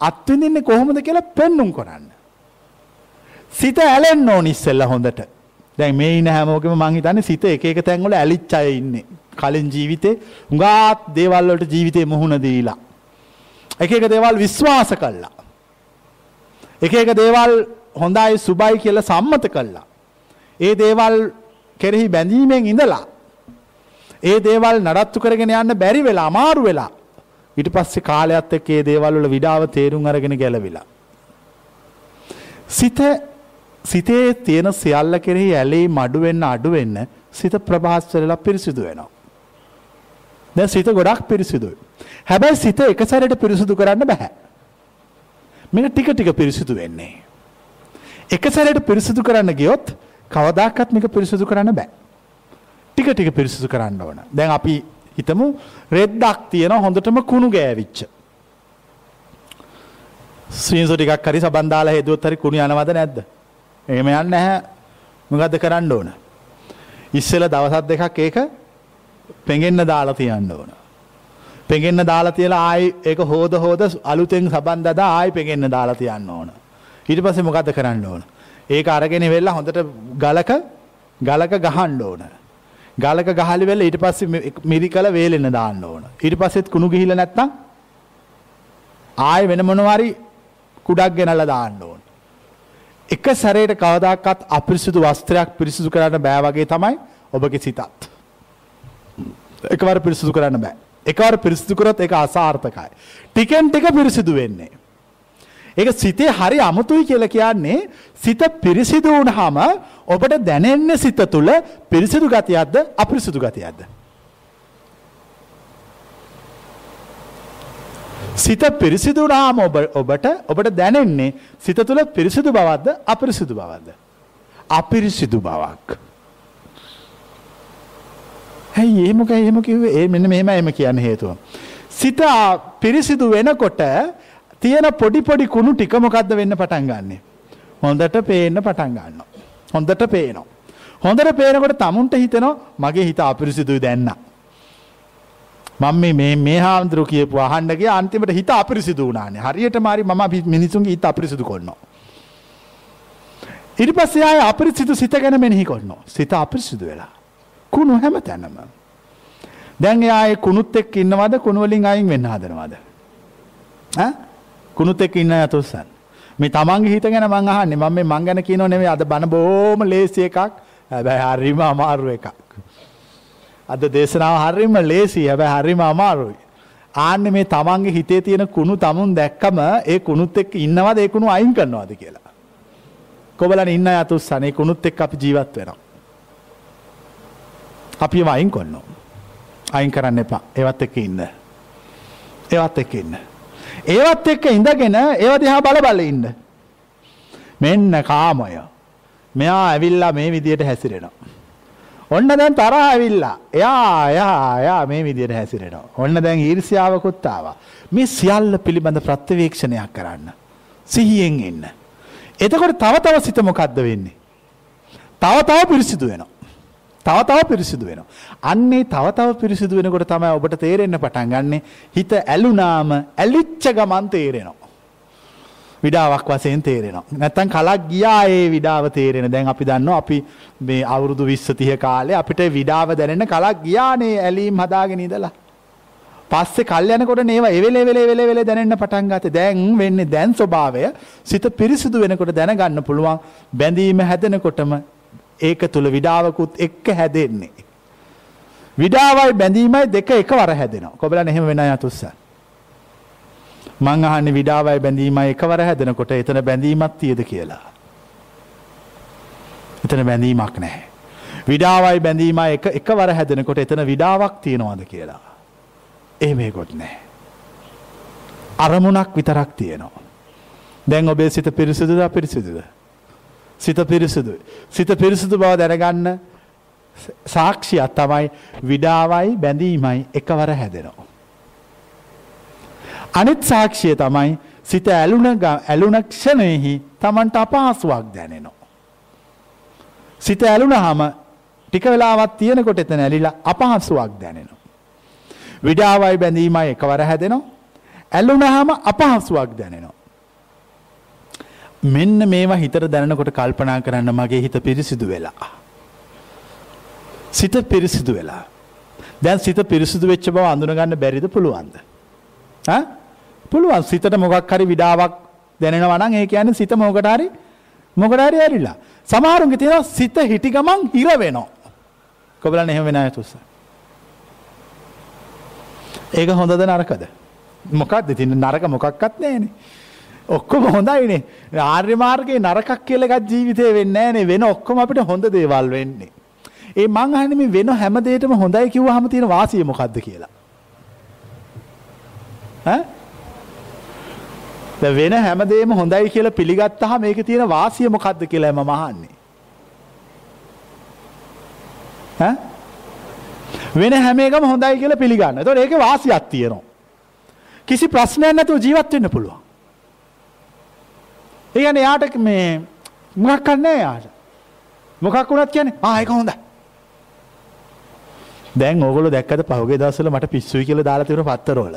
අත්විඳින්නේ කොහොමද කියලා පෙන්눔 කරන්න. සිත ඇලෙන්න ඕන ඉස්සෙල්ලා හොඳට. දැන් මේ ඉන්න හැමෝගෙම මං හිතන්නේ සිත එක එක තැන්වල ඇලිච්ච අය ඉන්නේ. කලින් ජීවිතේ උඟාත් දේවල් වලට ජීවිතේ මුහුණ දීලා. එක එක දේවල් විශ්වාස කළා. එක එක දේවල් හොඳයි සුබයි කියලා සම්මත කළා. ඒ දේවල් කෙරෙහි බැඳීමෙන් ඉඳලා ඒ දේවල් නඩත්තු කරගෙන යන්න බැරි වෙලා අමාරු වෙලා ඊට පස්සේ කාලයත් එක්ක ඒ දේවල් වල විඩාව තේරුම් අරගෙන ගැලවිලා. සිත සිතේ තියෙන සියල්ල කෙරෙහි ඇලේ මඩු වෙන්න අඩු වෙන්න සිත ප්‍රභාස්වරලා පිරිසිදු වෙනවා. දැන් සිත ගොඩක් පිරිසිදුයි. හැබැයි සිත එක සැරේට පිරිසිදු කරන්න බෑ. මේක ටික ටික පිරිසිදු වෙන්නේ. එක සැරේට පිරිසිදු කරන්න ගියොත් කවදාකවත් මේක පිරිසිදු කරන්න බෑ. ටික ටික පිරිසිදු කරන්න ඕන. දැන් අපි හිතමු රෙද්දක් තියෙන හොඳටම කුණු ගෑවිච්ච. ස්ත්‍රීන්සු ටිකක් හරි සබන් දාලා හෙදුවොත් හරි කුණු යනවද නැද්ද? එහෙම යන්නේ නැහැ. මොකද්ද කරන්න ඕන? ඉස්සෙල්ලා දවසක් දෙකක් ඒක පෙඟෙන්න දාලා තියන්න ඕන. පෙඟෙන්න දාලා තියලා ආයි ඒක හොද හොද අලුතෙන් සබන් දදා ආයි පෙඟෙන්න දාලා තියන්න ඕන. ඊට පස්සේ මොකද්ද කරන්න ඕන? ඒක අරගෙන වෙලා හොඳට ගලක ගලක ගහන්න ඕන. ගලක ගහලි වෙලා ඊට පස්සේ මිරිකල වේලෙන්න දාන්න ඕන. ඊට පස්සෙත් කුණු ගිහිල්ලා නැත්තම් ආයෙ වෙන මොනවාරි කුඩක් ගෙනල්ලා දාන්න ඕන. එක සැරේට කවදාකවත් අපිරිසිදු වස්ත්‍රයක් පිරිසිදු කරන්න බෑ වගේ තමයි ඔබගේ සිතත්. එකවර පිරිසිදු කරන්න බෑ. එකවර පිරිසිදු කරොත් ඒක අසාර්ථකයි. ටිකෙන් ටික පිරිසිදු වෙන්නේ. ඒක සිතේ හරි අමුතුයි කියලා කියන්නේ සිත පිරිසිදු වුණාම ඔබට දැනෙන්නේ සිත තුළ පිරිසිදු ගතියක්ද අපිරිසිදු ගතියක්ද? සිත පිරිසිදු වුණාම ඔබ ඔබට ඔබට දැනෙන්නේ සිත තුළ පිරිසිදු බවක්ද අපිරිසිදු බවක්ද? අපිරිසිදු බවක්. ඇයි ඒ මොකයි එහෙම කිව්වේ? ඒ මෙන්න මෙහෙමයි එම කියන්න හේතුව. සිත පිරිසිදු වෙනකොට තියෙන පොඩි පොඩි කුණු ටික මොකද්ද වෙන්න පටන් ගන්නෙ? හොඳට පේන්න පටන් ගන්නවා. හොඳට පේනවා. හොඳට පේනකොට තමුන්ට හිතනවා මගේ හිත අපිරිසිදුයි දැන්න. මම මේ මේ හාමුදුරු කියපු අහන්නගේ අන්තිමට හිත අපිරිසිදු වුණානේ. හරියට මාරි මම මිනිසුන්ගේ හිත අපිරිසිදු කරනවා. ඊට පස්සේ ආය අපිරිසිදු සිත ගැන මෙනෙහි කරනවා. සිත අපිරිසිදු වෙලා. කුණු හැම තැනම. දැන් එයා ඒ කුණුත් එක්ක ඉන්නවද කුණු වලින් අයින් වෙන්න හදනවද? ඈ කුණුත් එක්ක ඉන්න යතොස්සන්. මේ තමන්ගේ හිත ගැන මං අහන්නේ මම මේ මං ගැන කියනෝ නෙමෙයි අද බන බොහොම ලේසි එකක් හැබැයි හරිම අමාරු එකක් අද දේශනාව හරිම ලේසි හැබැයි හරිම අමාරුයි. ආන්නේ මේ තමන්ගේ හිතේ තියෙන කුණු තමුන් දැක්කම ඒ කුණුත් එක්ක ඉන්නවද? ඒ කුණු අයින් කරනවද කියලා. කොබලන් ඉන්න යතුස්සන් ඒ කුණුත් එක්ක අපි ජීවත් වෙනවා. අපි ඒව අයින් කරනවා. අයින් කරන්න එපා. ඒවත් එක්ක ඉන්න. ඒවත් එක්ක ඉන්න. ඒවත් එක්ක ඉඳගෙන ඒව දිහා බල බල ඉන්න. මෙන්න කාමය. මෙයා ඇවිල්ලා මේ විදියට හැසිරෙනවා. ඔන්න දැන් තරහ ඇවිල්ලා. එයා එයා එයා මේ විදියට හැසිරෙනවා. ඔන්න දැන් ඊර්ෂ්‍යාවකුත් ආවා. මේ සියල්ල පිළිබඳ ප්‍රත්‍යවේක්ෂණයක් කරන්න. සිහියෙන් ඉන්න. එතකොට තව තව සිත මොකද්ද වෙන්නේ? තව තව පිරිසිදු වෙනවා. තව තව පිරිසිදු වෙනවා. අන්නේ තව තව පිරිසිදු වෙනකොට තමයි ඔබට තේරෙන්න පටන් ගන්නෙ හිත ඇලුනාම ඇලිච්ච ගමන් තේරෙනවා. විඩාවක් වශයෙන් තේරෙනවා. නැත්තම් කලක් ගියා ඒ විඩාව තේරෙන. දැන් අපි දන්නවා අපි මේ අවුරුදු 20 30 කාලේ අපිට විඩාව දැනෙන්න කලක් ගියානේ ඇලීම් හදාගෙන ඉඳලා. පස්සේ කල් යනකොට නේවා එවෙල එවෙල එවෙල එවෙල දැනෙන්න පටන් ගත්තේ. දැන් වෙන්නේ දැන් ස්වභාවය සිත පිරිසිදු වෙනකොට දැනගන්න පුළුවන් බැඳීම හැදෙනකොටම ඒක තුළ විඩාවකුත් එක්ක හැදෙන්නේ. විඩාවයි බැඳීමයි දෙක එකවර හැදෙනවා. කොබලන් එහෙම වෙන යතුස්ස. මං අහන්නේ විඩාවයි බැඳීමයි එකවර හැදෙනකොට එතන බැඳීමක් තියද කියලා. එතන බැඳීමක් නැහැ. විඩාවයි බැඳීමයි එක එකවර හැදෙනකොට එතන විඩාවක් තියෙනවද කියලා. එහෙමේකොත් නැහැ. අරමුණක් විතරක් තියෙනවා. දැන් ඔබේ සිත පිරිසිදුද අපිරිසිදුද? සිත පිරිසිදුයි. සිත පිරිසිදු බව දැනගන්න සාක්ෂියක් තමයි විඩාවයි බැඳීමයි එකවර හැදෙනවා. අනිත් සාක්ෂිය තමයි සිත ඇලුන ඇලුන ක්ෂණයෙහි තමන්ට අපහසුවක් දැනෙනවා. සිත ඇලුනහම ටික වෙලාවක් තියෙනකොට එතන ඇලිලා අපහසුවක් දැනෙනවා. විඩාවයි බැඳීමයි එකවර හැදෙනවා. ඇලුනහම අපහසුවක් දැනෙනවා. මෙන්න මේවා හිතට දැනනකොට කල්පනා කරන්න මගේ හිත පිරිසිදු වෙලා. සිත පිරිසිදු වෙලා. දැන් සිත පිරිසිදු වෙච්ච බව අඳුනගන්න බැරිද පුළුවන්ද. පුළුවන් සිතට මොකක් හරි විඩාවක් දැනෙනවා නම් ඒ කියන්නේ සිත මොකට හරි මොකට හරි ඇරිලා. සමහරුන්ගේ තියෙනවා සිත හිටි ගමන් හිර වෙනවා. කොබලන් එහෙම වෙන අය තුස්ස. ඒක හොඳද නරකද? මොකක්ද ඉතින් නරක මොකක්වත් නැහැනේ. ඔක්කොම හොඳයිනේ ආර්ය මාර්ගයේ නරකක් කියලා එකක් ජීවිතේ වෙන්නේ නැහනේ වෙන ඔක්කොම අපිට හොඳ දේවල් වෙන්නේ. ඒ මං අහන්නේ මේ වෙන හැම දෙයකම හොඳයි කිව්වහම තියෙන වාසිය මොකද්ද කියලා. ඈ? දැන් වෙන හැම දෙයක්ම හොඳයි කියලා පිළිගත්තාම මේකේ තියෙන වාසිය මොකද්ද කියලා මම අහන්නේ. ඈ? වෙන හැම එකම හොඳයි කියලා පිළිගන්න. ඒතකොට ඒකේ වාසියක් තියෙනවා. කිසි ප්‍රශ්නයක් නැතුව ජීවත් වෙන්න පුළුවන්. ඒ කියන්නේ යාට මේ මොකක් නැහැ යාට. මොකක් වුණත් කියන්නේ ආ ඒක හොඳයි. දැන් ඕගොල්ලෝ දැක්කද පහුගිය දවස්වල මට පිස්සුයි කියලා දාලා තිබුණ පත්තරවල.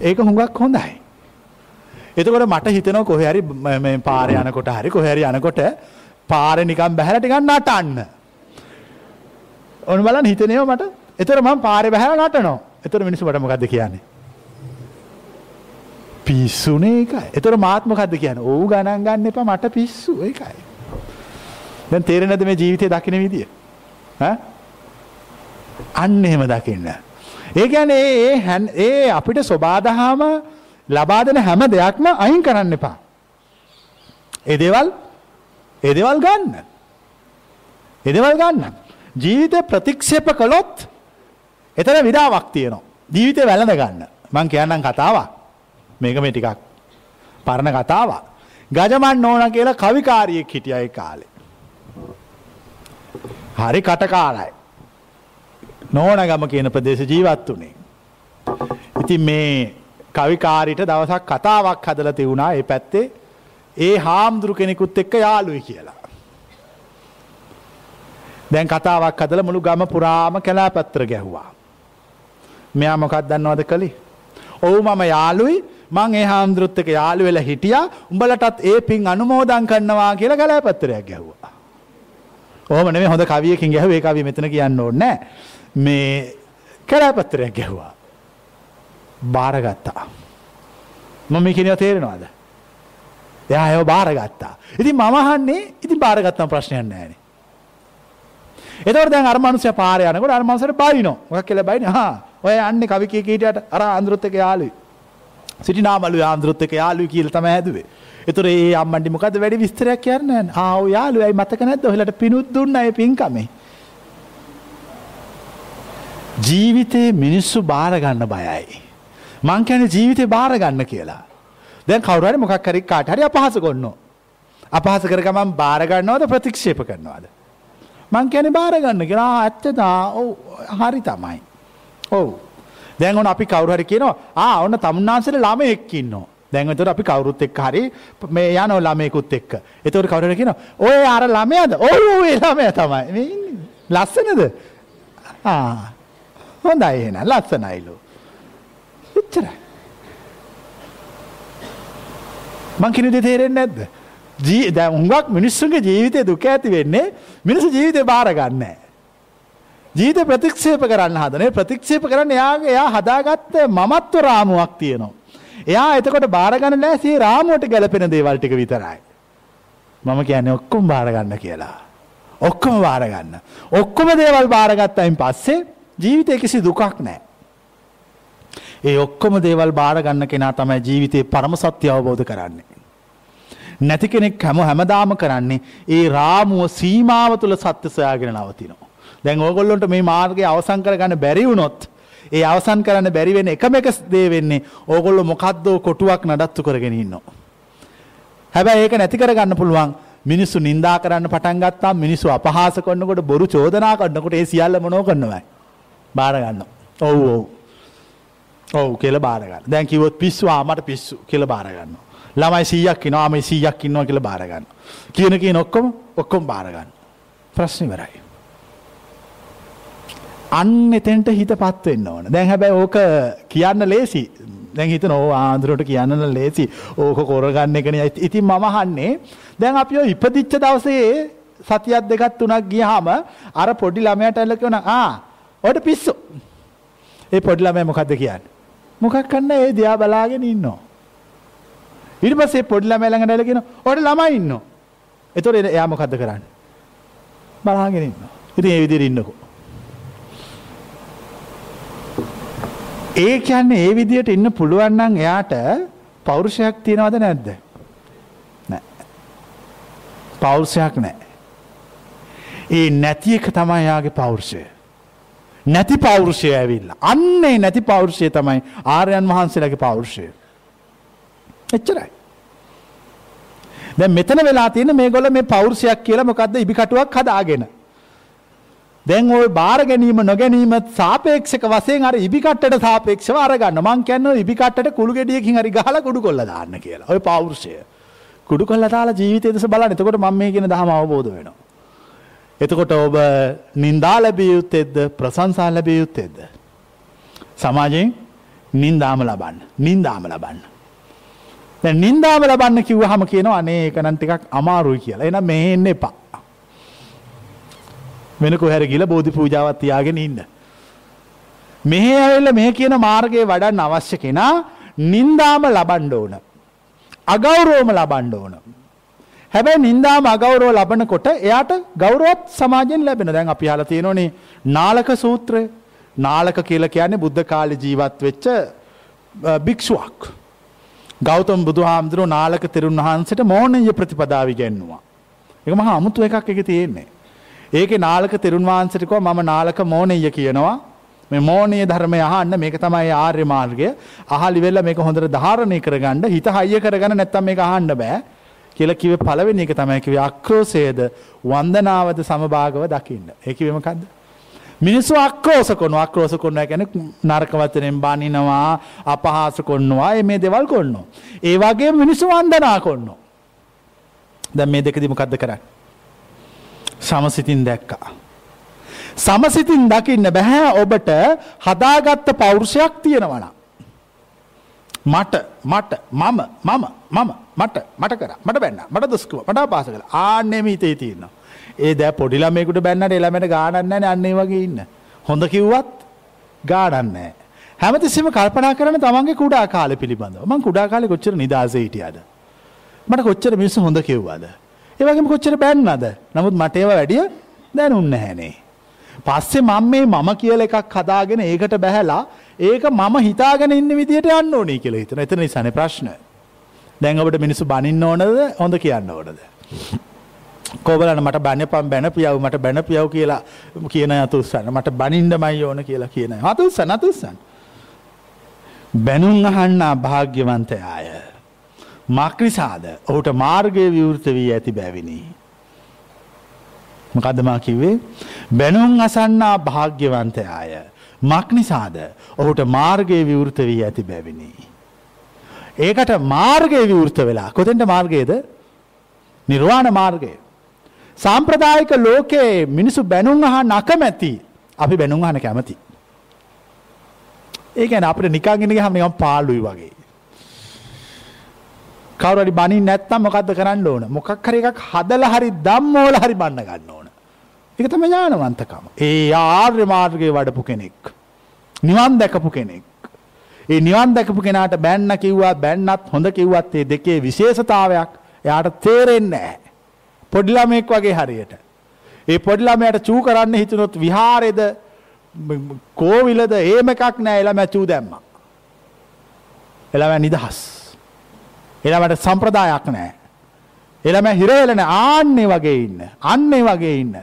ඒක හුඟක් හොඳයි. එතකොට මට හිතෙනවා කොහේ හරි මේ පාරේ යනකොට හරි කොහේ හරි යනකොට පාරේ නිකන් බහැලා ටිකක් නටන්න. ඔන්න බලන්න හිතෙනේව මට. එතකොට මම පාරේ බහැලා නටනවා. එතකොට මිනිස්සු මට මොකද්ද කියන්නේ? පිස්සුනේ එකයි. එතකොට මාත් මොකද්ද කියන්නේ? ඕව ගණන් ගන්න එපා මට පිස්සු ඒකයි. දැන් තේරෙනවද මේ ජීවිතේ දකින්න විදිය? ඈ? අන්න එහෙම දකින්න. ඒ කියන්නේ ඒ ඒ අපිට සබාදහම ලබා දෙන හැම දෙයක්ම අයින් කරන්න එපා. ඒ දේවල් ඒ දේවල් ගන්න. ඒ දේවල් ගන්න. ජීවිතේ ප්‍රතික්ෂේප කළොත් එතන විඩාවක් තියෙනවා. ජීවිතේ වැළඳ ගන්න. මං කියන්නම් කතාවක්. මේක මේ ටිකක් පරණ කතාවක්. ගජමන් ඕන කියලා කවිකාරියෙක් හිටිය ඒ කාලේ. හරි කටකාලයි. නෝනගම කියන ප්‍රදේශ ජීවත් වුණේ. ඉතින් මේ කවිකාරිට දවසක් කතාවක් හදලා තියුණා ඒ පැත්තේ ඒ හාමුදුරු කෙනෙකුත් එක්ක යාළුයි කියලා. දැන් කතාවක් හදල මුළු ගම පුරාම කැලා පත්‍ර ගැහ්වා. මෙයා මොකක් දන්නවද කළේ. ඔවු මම යාලුයි මං ඒ හාමුදුරුත්තක යාලු වෙලා හිටිය උඹලටත් ඒ පින් අනුමෝදන් කරනවා කියලා කලා පත්තරයක් ගැහ්වා. ඕම නෙමේ හොඳ කවියකින් ගැහුව ඒ කවිය මෙතන කියන්න ඕනේ මේ කැලෑපත්තරයක් ගැහුවා. බාරගත්තා. මම මේ කියනවා තේරෙනවද? එයා ඒව බාරගත්තා. ඉතින් මම අහන්නේ ඉතින් බාරගත්තම ප්‍රශ්නයක් නැහැ එතකොට දැන් අර මනුස්සයා පාරේ යනකොට අර මනුස්සයාට බයිනෝ. මොකක් කියලා බයිනේ? හා ඔය යන්නේ කවි කී කීටියට අර ආන්දරොත් එක්ක යාළුයි. සිටිනාමලු ආන්දරොත් එක්ක යාළුයි කියලා තමයි හැදුවේ. ඒතර ඒ අම්මන්ඩි මොකද වැඩි විස්තරයක් කියන්නේ නැහැ. ආ ඔය යාළුවයි මතක නැද්ද? ඔයාලට පිනුත් දුන්නා ඒ පින්කමේ. ජීවිතේ මිනිස්සු බාර ගන්න බයයි. මං කියන්නේ ජීවිතේ බාර ගන්න කියලා. දැන් කවුරු හරි මොකක් හරි කාට හරි අපහාස කරනවා. අපහාස කර ගමන් බාර ගන්නවද ප්‍රතික්ෂේප කරනවද? මං කියන්නේ බාර ගන්න කියලා. ඇත්තද? ඔව් හරි තමයි. ඔව්. දැන් ඔන්න අපි කවුරු හරි කියනවා ආ ඔන්න තමුන්නාන්සේට ළමයෙක් ඉන්නවා. දැන් එතකොට අපි කවුරුත් එක්ක හරි මේ යනවා ළමයෙකුත් එක්ක. එතකොට කවුරු හරි කියනවා ඔය අර ළමයාද? ඔව් ඔව් ඒ ළමයා තමයි. මේ ඉන්නේ. ලස්සනද? ආ හොඳයි එහෙනම් ලස්සනයිලු. එච්චරයි. මං කියන දේ තේරෙන්නේ නැද්ද? ජී දැන් හුඟක් මිනිස්සුන්ගේ ජීවිතේ දුක ඇති වෙන්නේ මිනිස්සු ජීවිතේ බාර ගන්නෑ. ජීවිත ප්‍රතික්ෂේප කරන්න හදනේ ප්‍රතික්ෂේප කරන්න එයාගේ එයා හදාගත්ත මමත්ව රාමුවක් තියෙනවා. එයා එතකොට බාර ගන්න නැහැ රාමුවට ගැලපෙන දේවල් ටික විතරයි. මම කියන්නේ ඔක්කොම බාර ගන්න කියලා. ඔක්කොම බාර ගන්න. ඔක්කොම දේවල් බාරගත්තයින් පස්සේ ජීවිතේ කිසි දුකක් නැහැ. ඒ ඔක්කොම දේවල් බාර ගන්න කෙනා තමයි ජීවිතේ පරම සත්‍ය අවබෝධ කරන්නේ. නැති කෙනෙක් හැම හැමදාම කරන්නේ ඒ රාමුව සීමාව තුළ සත්‍ය සොයාගෙන නවතිනවා. දැන් ඕගොල්ලොන්ට මේ මාර්ගය අවසන් කරගන්න බැරි වුණොත් ඒ අවසන් කරන්න බැරි වෙන එකම එක දේ වෙන්නේ ඕගොල්ලෝ මොකද්දෝ කොටුවක් නඩත්තු කරගෙන ඉන්නවා. හැබැයි ඒක නැති කරගන්න පුළුවන් මිනිස්සු නින්දා කරන්න පටන් ගත්තාම මිනිස්සු අපහාස කරනකොට බොරු චෝදනා කරනකොට ඒ සියල්ල මොනෝ කරනවයි. බාර ගන්නවා. ඔව් ඔව්. ඔව් කියලා බාර ගන්න. දැන් කිව්වොත් පිස්සු ආ මට පිස්සු කියලා බාර ගන්නවා. ළමයි 100ක් ඉන්නවා ආමයි 100ක් ඉන්නවා කියලා බාර ගන්නවා. කියන කියන ඔක්කොම ඔක්කොම බාර ගන්න. ප්‍රශ්න ඉවරයි. අන්න එතෙන්ට හිතපත් වෙන්න ඕන. දැන් හැබැයි ඕක කියන්න ලේසි. දැන් හිතන ඕ ආන්දරට කියන්න ලේසි. ඕක කරගන්න එකනේ. ඉතින් මම අහන්නේ දැන් අපි ඔය ඉපදිච්ච දවසේ සතියක් දෙකක් තුනක් ගියාම අර පොඩි ළමයාට ඇල්ල කියනවා ආ ඔයාට පිස්සු. ඒ පොඩි ළමයා මොකද්ද කියන්නේ? මොකක් කරන්න ඒ දිහා බලාගෙන ඉන්නවා. ඊට පස්සේ පොඩි ළමයා ළඟට ඇවිල්ලා කියනවා ඔයාට ළමයි ඉන්නවා. එතකොට එයා මොකද්ද කරන්නේ? බලාගෙන ඉන්නවා. ඉතින් ඒ විදිහට ඉන්නකෝ. ඒ කියන්නේ ඒ විදිහට ඉන්න පුළුවන් නම් එයාට පෞරුෂයක් තියනවද නැද්ද? නැහැ. පෞරුෂයක් නැහැ. ඒ නැති එක තමයි යාගේ පෞරුෂය. නැති පෞරුෂය ඇවිල්ලා. අන්නේ නැති පෞරුෂය තමයි ආර්යයන් වහන්සේලාගේ පෞරුෂය. එච්චරයි. දැන් මෙතන වෙලා තියෙන මේගොල්ලෝ මේ පෞරුෂයක් කියලා මොකද්ද ඉබිකටුවක් හදාගෙන. දැන් ওই බාර ගැනීම නොගැනීම සාපේක්ෂක වශයෙන් අර ඉබිකට්ටට සාපේක්ෂව අරගන්න. මං කියන්නේ ඉබිකට්ටට කුළු ගෙඩියකින් හරි ගහලා කුඩු කොල්ල දාන්න කියලා. ওই පෞරුෂය. කුඩු කොල්ල දාලා ජීවිතය දෙස බලන්න. එතකොට මම මේ කියන දහම අවබෝධ වෙනවා. එතකොට ඔබ නින්දා ලැබිය යුත්තේද ප්‍රශංසා ලැබිය යුත්තේද? සමාජයෙන් නින්දාම ලබන්න. නින්දාම ලබන්න. දැන් නින්දාම ලබන්න කිව්වහම කියනවා අනේ ඒක නම් ටිකක් අමාරුයි කියලා. එහෙනම් මෙහෙ එන්න එපා. වෙන කොහරි ගිහලා බෝධි පූජාවක් තියාගෙන ඉන්න. මෙහෙ ඇවිල්ලා මෙහෙ කියන මාර්ගයේ වඩන්න අවශ්‍ය කෙනා නින්දාම ලබන්න ඕන. අගෞරවම ලබන්න ඕන. හැබැයි නින්දාම අගෞරව ලබනකොට එයාට ගෞරවත් සමාජයෙන් ලැබෙන. දැන් අපි අහලා තියෙනෝනේ නාලක සූත්‍රය. නාලක කියලා කියන්නේ බුද්ධ කාලේ ජීවත් වෙච්ච භික්ෂුවක්. ගෞතම බුදුහාමුදුරුවෝ නාලක තෙරුන් වහන්සේට මෝණීය ප්‍රතිපදාව ඉගෙනුවා. ඒක මහා අමුතු එකක් එකේ තියෙන්නේ. ඒකේ නාලක තෙරුන් වහන්සේට කිව්වා මම නාලක මෝණීය කියනවා. මේ මෝණීය ධර්මය අහන්න මේක තමයි ආර්ය මාර්ගය. අහලි වෙලා මේක හොඳට ධාරණය කරගන්න හිත හයිය කරගන්න නැත්නම් මේක අහන්න බෑ. කියලා කිව්වේ පළවෙනි එක තමයි කිව්වේ අක්‍රෝසයේද වන්දනාවද සමභාගව දකින්න. ඒ කිව්වේ මොකද්ද? මිනිස්සු අක්‍රෝස කරනවා අක්‍රෝස කරනවා කියන්නේ නරක වචනෙන් බනිනවා අපහාස කරනවා මේ දේවල් කරනවා. ඒ වගේම මිනිස්සු වන්දනා කරනවා. දැන් මේ දෙකදී මොකද්ද කරන්නේ? සමසිතින් දැක්කා. සමසිතින් දකින්න බැහැ ඔබට හදාගත්ත පෞරුෂයක් තියෙනවන. මට මට මම මම මම මට මට කර මට බැන්න මට දස්කුව මට පාස කළ ආනෙම හිතේ තියන්න. ඒ දැ පොඩිලමෙකුට බැන්නට එළමට ගානන්න අන්නේ වගේ ඉන්න. හොඳ කිව්වත් ගාඩන්නෑ. හැමතිසිම කල්පනා කරන තමන්ගේ කුඩා කාල පිළිබඳ ම කුඩා කාලෙ කොච්චර නිදසේ හිටියද. මට කොච්චර මිනිස්සු හොඳ කිව්වාද. ඒවගේම කොච්චර බැන්නද නමුත් මට ඒව වැඩිය දැනුන්න හැනේ. පස්සේ මම මේ මම කියල එකක් හදාගෙන ඒකට බැහැලා ඒක මම හිතාගෙන ඉන්න විදියට යන්න ඕනී කියල හිතන එතන නිසන ප්‍රශ්න. දැඟට මිනිස්සු බනින්න ඕනද හොඳ කියන්න ඕනද. කෝබලන මට බැන පම් බැන පියව් මට බැන පියව් කියලා කියන අතුස්සන්න මට බනින්ඩ මයි ඕන කියලා කියන හතුස්සන් අතුස්සන්. බැනුම් අහන්න භාග්‍යවන්තයාය. මක්නිසාද ඔහුට මාර්ගය විවෘත වී ඇති බැවිනි. මොකදමා කිව්වේ බැනුම් අසන්නා භාග්‍යවන්තයාය. මක්නිසාද ඔහුට මාර්ගය විවෘත වී ඇති බැවිනි. ඒකට මාර්ගය විවෘත වෙලා කොතෙන්ට මාර්ගයද නිර්වාණ මාර්ගය. සාම්ප්‍රදායික ලෝකයේ මිනිසු බැනුම් අහ නකමැති අපි බැනුම් අහන කැමති. ඒකැන අපට නිකාගෙන හම නිකම් පාලුයි වගේ. කවරි බනි නැත්තම් මොකක්ද කරන්න ඕන මොකක්කර එකක් හදල හරි දම්මෝල හරි බන්න ගන්න ඕන. එක තම ඥානවන්තකම. ඒ ආර්ය මාර්ගය වඩපු කෙනෙක්. නිවන් දැකපු කෙනෙක්. ඒ නිවන් දැකපු කෙනාට බැන්න කිව්වා බැන්නත් හොඳ කිව්වත් ඒ දෙකේ විශේෂතාවයක් එයාට තේරෙන්නේ. පොඩිලමෙක් වගේ හරියට. ඒ පොඩිලමයට චූ කරන්න හිතුනොත් විහාරෙද කෝවිලද ඒම එකක් නෑ එළම චූ දැම්ම. එළව නිදහස්. එළමට සම්ප්‍රදායක් නෑ. එළම හිරේලන ආන්නේ වගේ ඉන්න. අන්නේ වගේ ඉන්න.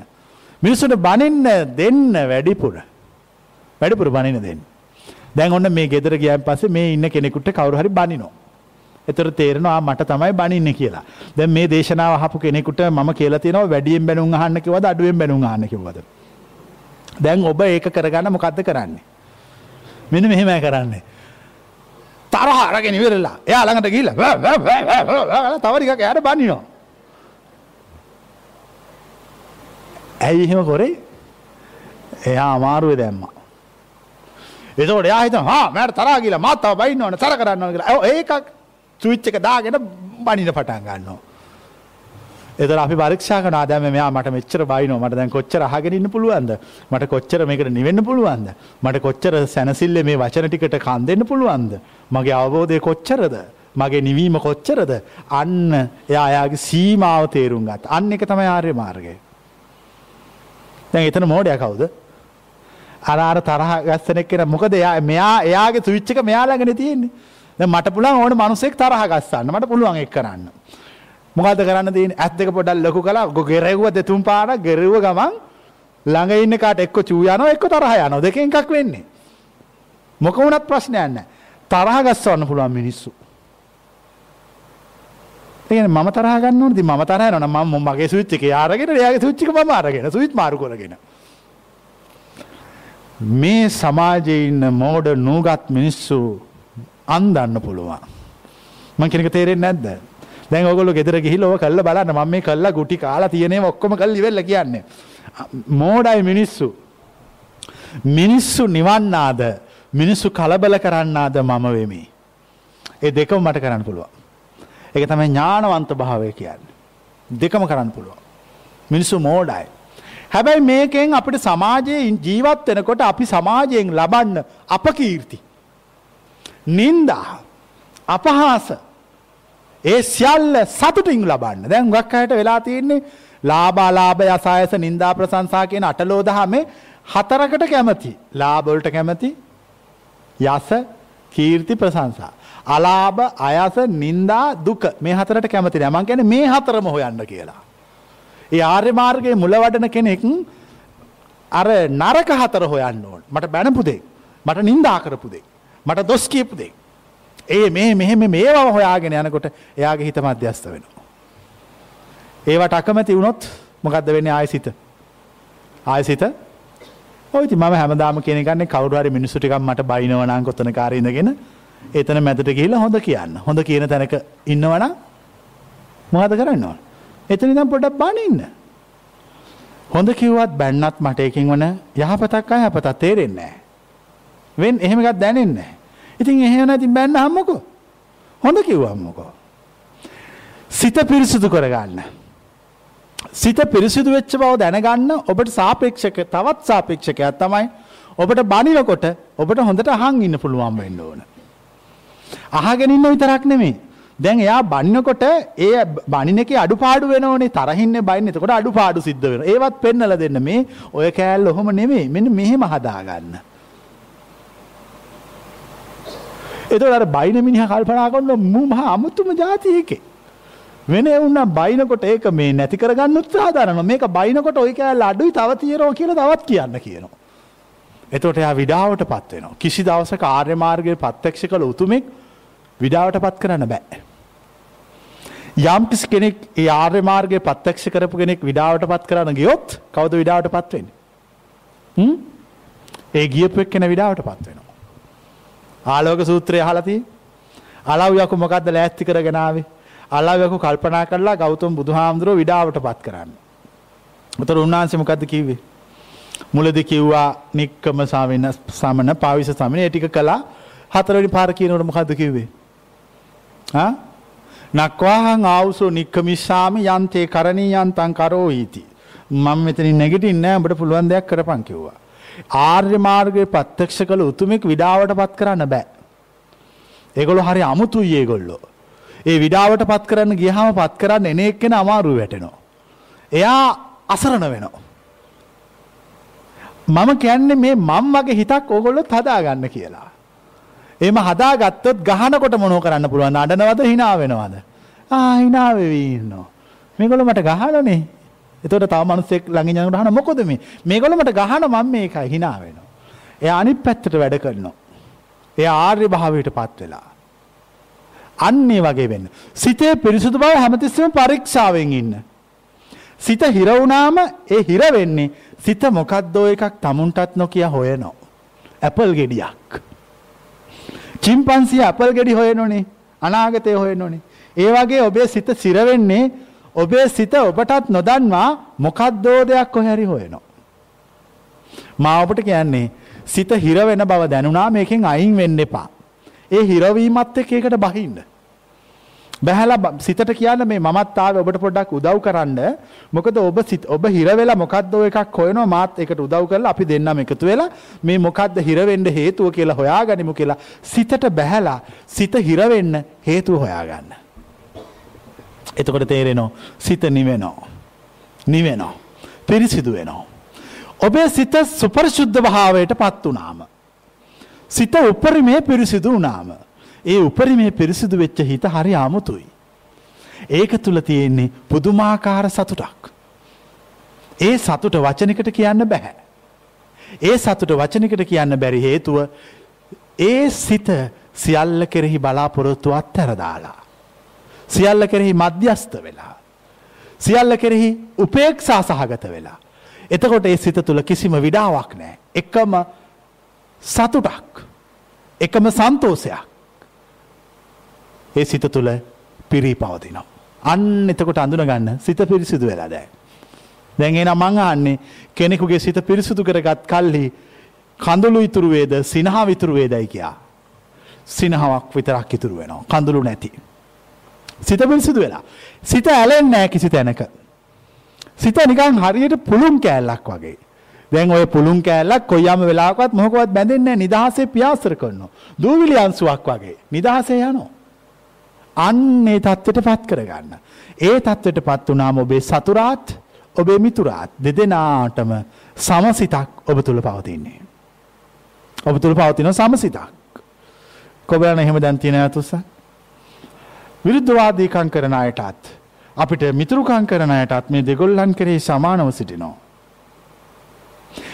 මිනිසුට බනින්න දෙන්න වැඩිපුර. වැඩිපුර බනින දෙන්න. දැන් ඔන්න මේ ගෙදර ගියන් පස්සේ මේ ඉන්න කෙනෙකුට කවුරු හරි බනිනෝ. එතර තේරෙනවා මට තමයි බනින්න කියලා. දැන් මේ දේශනාව අහපු කෙනෙකුට මම කියලා තියෙනවා වැඩියෙන් බැනුම් අහන්න කිව්වද අඩුවෙන් බැනුම් අහන්න කිව්වද? දැන් ඔබ ඒක කරගන්න මොකද්ද කරන්නේ? මෙන්න මෙහෙමයි කරන්නේ. තරහ අරගෙන ඉවරලා එයා ළඟට ගිහිල්ලා තව ටිකක් එයාට බනිනවා. ඇයි එහෙම කරේ? එයා අමාරුවේ දැම්මා. එතකොට එයා හිතනවා හා මට තරහා ගිහලා මාත් තව බයින්න ඕන තර කරන්න ඕන කියලා. ඒකක් ස්විච් එක දාගෙන බනින පටන් ගන්නවා. එතර අපි පරීක්ෂා කරන ආදම මෙයා මට මෙච්චර බයිනෝ මට දැන් කොච්චර අහගෙන ඉන්න පුළුවන්ද මට කොච්චර මේකට නිවෙන්න පුළුවන්ද මට කොච්චර සැනසිල්ල මේ වචන ටිකට කන් දෙන්න පුළුවන්ද මගේ අවබෝධය කොච්චරද මගේ නිවීම කොච්චරද අන්න එයා අයාගේ සීමාව තේරුම් ගත් අන්න එක තමයි ආර්ය මාර්ගය දැන් එතන මෝඩය කවුද? අරාර තරහ ගස්සනෙක් කෙන මොකද එයා මෙයා එයාගේ සුවිච්චක මෙයාලාගෙන තියෙන්නේ. මට පුළන් ඕන මනුසෙක් තරහ ගස්සන්න. මට පුළුවන් එක් කරන්න. මොකද කරන්න තියෙන ඇත් දෙක පොඩල් ලොකු කලා ගො ගෙරෙව්ව දෙතුම් පාට ගෙරව ගමන් ළඟ ඉන්න කාට එක්ක චූයනෝ එක්ක තරහ යන දෙක එකක් වෙන්නේ. මොක වුණත් ප්‍රශ්නයන්න තරහ ගස්සවන්න පුළුවන් මිනිස්සු. ඒ මම තරහගන්න ති ම තරහ න ම මගේ සුච්චික යාරගෙන යාගේ සුච්චික ම අරගෙන සුවිත් මාරු කරගෙන. මේ සමාජය ඉන්න මෝඩ නූගත් මිනිස්සු අන්දන්න පුළුවන්. මං කෙනෙක තේරෙන් නැද්ද. දැන් ඔගොල්ලෝ ගෙදර ගිහිල්ලා ඕක කළා බලන්න මම මේ කළා ගුටි කාලා තියෙනේම ඔක්කොම කළා ඉවෙල්ල කියන්නේ. මෝඩයි මිනිස්සු. මිනිස්සු නිවන්නාද මිනිස්සු කලබල කරන්නාද මම වෙමි. ඒ දෙකම මට කරන්න පුළුවන්. ඒක තමයි ඥානවන්ත භාවය කියන්නේ. දෙකම කරන්න පුළුවන්. මිනිස්සු මෝඩයි. හැබැයි මේකෙන් අපිට සමාජයේ ජීවත් වෙනකොට අපි සමාජයෙන් ලබන්න අපකීර්ති. නින්දා අපහාස ඒ සියල්ල සතුටින් ලබන්න දැන් ගක් අයට වෙලා තියෙන්නේ ලාබාලාභ යසායස නින්දා ප්‍රසංසා කියන අටලෝ දහමේ හතරකට කැමති ලාබොල්ට කැමති යස කීර්ති ප්‍රසංසා. අලාභ අයස නින්දා දුක. මේ හතරට කැමති නෑමන් ගැන මේ හතරම හොයන්න කියලා. ඒ ආර්ය මාර්ගයේ මුල වඩන කෙනෙක් අර නරක හතර හොයන්න ඕන්. මට බැනපුදේ මට නින්දා කරපුදේ මට දොස් කියපුදේ ඒ මේ මෙහෙම මේවා හොයාගෙන යනකොට එයාගේ හිත මධ්‍යස්ත වෙනවා. ඒවට අකමැති වුණොත් මොකක්ද වෙන්නේ ආයසිත. ආයසිත ඔයිති ම හැමදාම කෙනෙකන්නේ කවරුහරි මිනිස්සුටිකක් මට බයිනවනං කොත්තන කාරඉඳගෙන එතන මැතට කියලා හොඳ කියන්න හොඳ කියන තැනක ඉන්නවන මොහද කරන්නවා. එතනි දම් පොඩක් බානඉන්න. හොඳ කිව්වත් බැන්නත් මට එකින් වන යහපතක් අයහපතක් තේරෙන්නේ නැහැ. වෙන් එහෙම එකක් දැනෙන්නේ නැහැ. ඉතින් එහෙම නැති බැන්න හම්මකෝ. හොඳ කිව්වම්මකෝ. සිත පිරිසුදු කරගන්න. සිත පිරිසිදු වෙච්ච බව දැනගන්න ඔබට සාපේක්ෂක තවත් සාපේක්ෂකයක් තමයි ඔබට බනිනකොට ඔබට හොඳට අහන් ඉන්න පුළුවන් වෙන්න ඕන. අහගෙන ඉන්න විතරක් නෙමෙයි. දැන් එයා බන්නකොට ඒ බණිනකේ අඩුපාඩු වෙනෝනේ තරහින්නේ බයින් එතකොට අඩුපාඩු සිද්ධ වෙනවා. ඒවත් පෙන්නලා දෙන්න මේ ඔය කෑල්ල ඔහොම නෙමෙයි. මෙන්න මෙහෙම හදාගන්න. එතකොට අර බයින මිනිහා කල්පනා කරනවා මු මහ අමුතුම જાති එකේ. වෙන එවුන්නම් බයිනකොට ඒක මේ නැති කරගන්න උත්සාහ දරනවා. මේක බයිනකොට ඔය කෑල්ල අඩුයි තව තියෙනවා කියලා තවත් කියන්න කියනවා. එතකොට එයා විඩාවටපත් වෙනවා. කිසි දවසක ආර්ය මාර්ගයේ ප්‍රත්‍යක්ෂ කළ උතුමෙක් විඩාවටපත් කරන්න බෑ. යම් කිසි කෙනෙක් ඒ ආර්ය මාර්ගයේ ප්‍රත්‍යක්ෂ කරපු කෙනෙක් විඩාවටපත් කරන්න ගියොත් කවුද විඩාවටපත් වෙන්නේ? හ්ම්? ඒ ගියපු එක්කෙන විඩාවටපත් වෙනවා. ආලෝක සූත්‍රය අහලා තියෙන්නේ? අලව්යකු මොකද්ද ලෑස්ති කරගෙන ආවේ? අලව්යකු කල්පනා කරලා ගෞතම බුදුහාමුදුරුවෝ විඩාවටපත් කරන්න. උතර උන්වහන්සේ මොකද්ද කිව්වේ? මුලදි කිව්වා නික්කම සාවෙන සමන පාවිස සමන ඒ ටික කළා හතරවෙනි පාර කියනකොට මොකද්ද කිව්වේ? ආ? නක්වාහං ආවුසෝ නික්කමිස්සාමි යන්තේ කරණී යන්තං කරෝහිති. මම මෙතනින් නැගිටින්නේ නැහැ උඹට පුළුවන් දෙයක් කරපන් කිව්වා. ආර්ය මාර්ගයේ ප්‍රත්‍යක්ෂ කළ උතුමෙක් විඩාවට පත් කරන්න බෑ. ඒගොල්ලෝ හරි අමුතුයි ඒගොල්ලෝ. ඒ විඩාවට පත් කරන්න ගියහම පත් කරන්න එන එක්කෙන අමාරු වැටෙනවා. එයා අසරණ වෙනවා. මම කියන්නේ මේ මම් වගේ හිතක් ඕගොල්ලොත් හදාගන්න කියලා. එහෙම හදාගත්තොත් ගහනකොට මොනව කරන්න පුළුවන්? අඬනවද hina වෙනවද? ආ hina වෙවි ඉන්නවා. මේගොල්ලෝ මට ගහනනේ. එතකොට තව මිනිස්සෙක් ළඟින් යනකොට අහන මොකද මේ? මේගොල්ලෝ මට ගහන මම මේකයි hina වෙනවා. එයා අනිත් පැත්තට වැඩ කරනවා. එයා ආර්ය භාවයටපත් වෙලා. අන්නේ වගේ වෙන්න. සිතේ පිරිසුදු බව හැමතිස්සෙම පරීක්ෂාවෙන් ඉන්න. සිත හිර වුණාම ඒ හිර වෙන්නේ සිත මොකද්දෝ එකක් tamunටත් නොකිය හොයනවා. ඇපල් ගෙඩියක්. චිම්පන්සිය ඇපල් ගෙඩි හොයනෝනේ. අනාගතය හොයනෝනේ. ඒ වගේ ඔබේ සිත සිර වෙන්නේ ඔබේ සිත ඔබටත් නොදන්වා මොකද්දෝ දෙයක් කොහේ හරි හොයනවා. මා ඔබට කියන්නේ සිත හිර වෙන බව දැනුණා මේකෙන් අයින් වෙන්න එපා. ඒ හිරවීමත් එක්ක ඒකට බහින්න. බැහැලා සිතට කියන්න මේ මමත් ආවේ ඔබට පොඩ්ඩක් උදව් කරන්න. මොකද ඔබ ඔබ හිර වෙලා මොකද්ද එකක් හොයනවා මාත් ඒකට උදව් කරලා අපි දෙන්නම එකතු වෙලා මේ මොකද්ද හිර වෙන්න හේතුව කියලා හොයාගනිමු කියලා සිතට බැහැලා සිත හිර වෙන්න හේතුව හොයාගන්න. එතකොට තේරෙනවා සිත නිවෙනවා. නිවෙනවා. පිරිසිදු වෙනවා. ඔබේ සිත සුපරිශුද්ධ භාවයට පත් වුණාම. සිත උපරිමේ පිරිසිදු වුණාම. ඒ උපරිමේ පිරිසිදු වෙච්ච හිත හරි අමුතුයි. ඒක තුල තියෙන්නේ පුදුමාකාර සතුටක්. ඒ සතුට වචනයකට කියන්න බෑ. ඒ සතුට වචනයකට කියන්න බැරි හේතුව ඒ සිත සියල්ල කෙරෙහි බලාපොරොත්තු අත්තර දාලා. සියල්ල කෙරෙහි මධ්‍යස්ත වෙලා. සියල්ල කෙරෙහි උපේක්ෂා සහගත වෙලා. එතකොට ඒ සිත තුළ කිසිම විඩාවක් නෑ. එකම සතුටක්. එකම සන්තෝසයක්. ඒ සිත තුළ පිරී පවතිනවා. අන්න එතකොට අඳුන ගන්න සිත පිරිසිදු වෙලා දැන්. දැන් එන මං අහන්නේ කෙනෙකුගේ සිත පිරිසිදු කරගත් කල්හි කඳුළු ඉතුරු වේද සිනහා විතුරු වේදයි කියා. සිනහාවක් විතරක් ඉතුරු වෙනවා. කඳුළු නැති. සිත පිරිසිදු වෙලා. සිත ඇලෙන්නේ නැහැ කිසි තැනක. සිත නිකන් හරියට පුළුන් කෑල්ලක් වගේ. දැන් ඔය පුළුන් කෑල්ලක් කොයියම් වෙලාවකවත් මොහොකවත් බැඳෙන්නේ නැහැ නිදහසේ පියාසර කරනවා. දූවිලි අංශුවක් වගේ. නිදහසේ යනවා. අන්න ඒ தත්ත්වයට පත් කරගන්න. ඒ தත්ත්වයට පත් වුණාම ඔබේ සතුරාත් ඔබේ මිතුරාත් දෙදෙනාටම සමසිතක් ඔබ තුල පවතින්නේ. ඔබ තුල පවතින සමසිතක්. කොබලන එහෙම දැන් තියෙන අතුස්සක්. විරුද්ධවාදීකම් කරන අයටත් අපිට මිතුරුකම් කරන අයටත් මේ දෙගොල්ලන් කෙරෙහි සමානව සිටිනවා.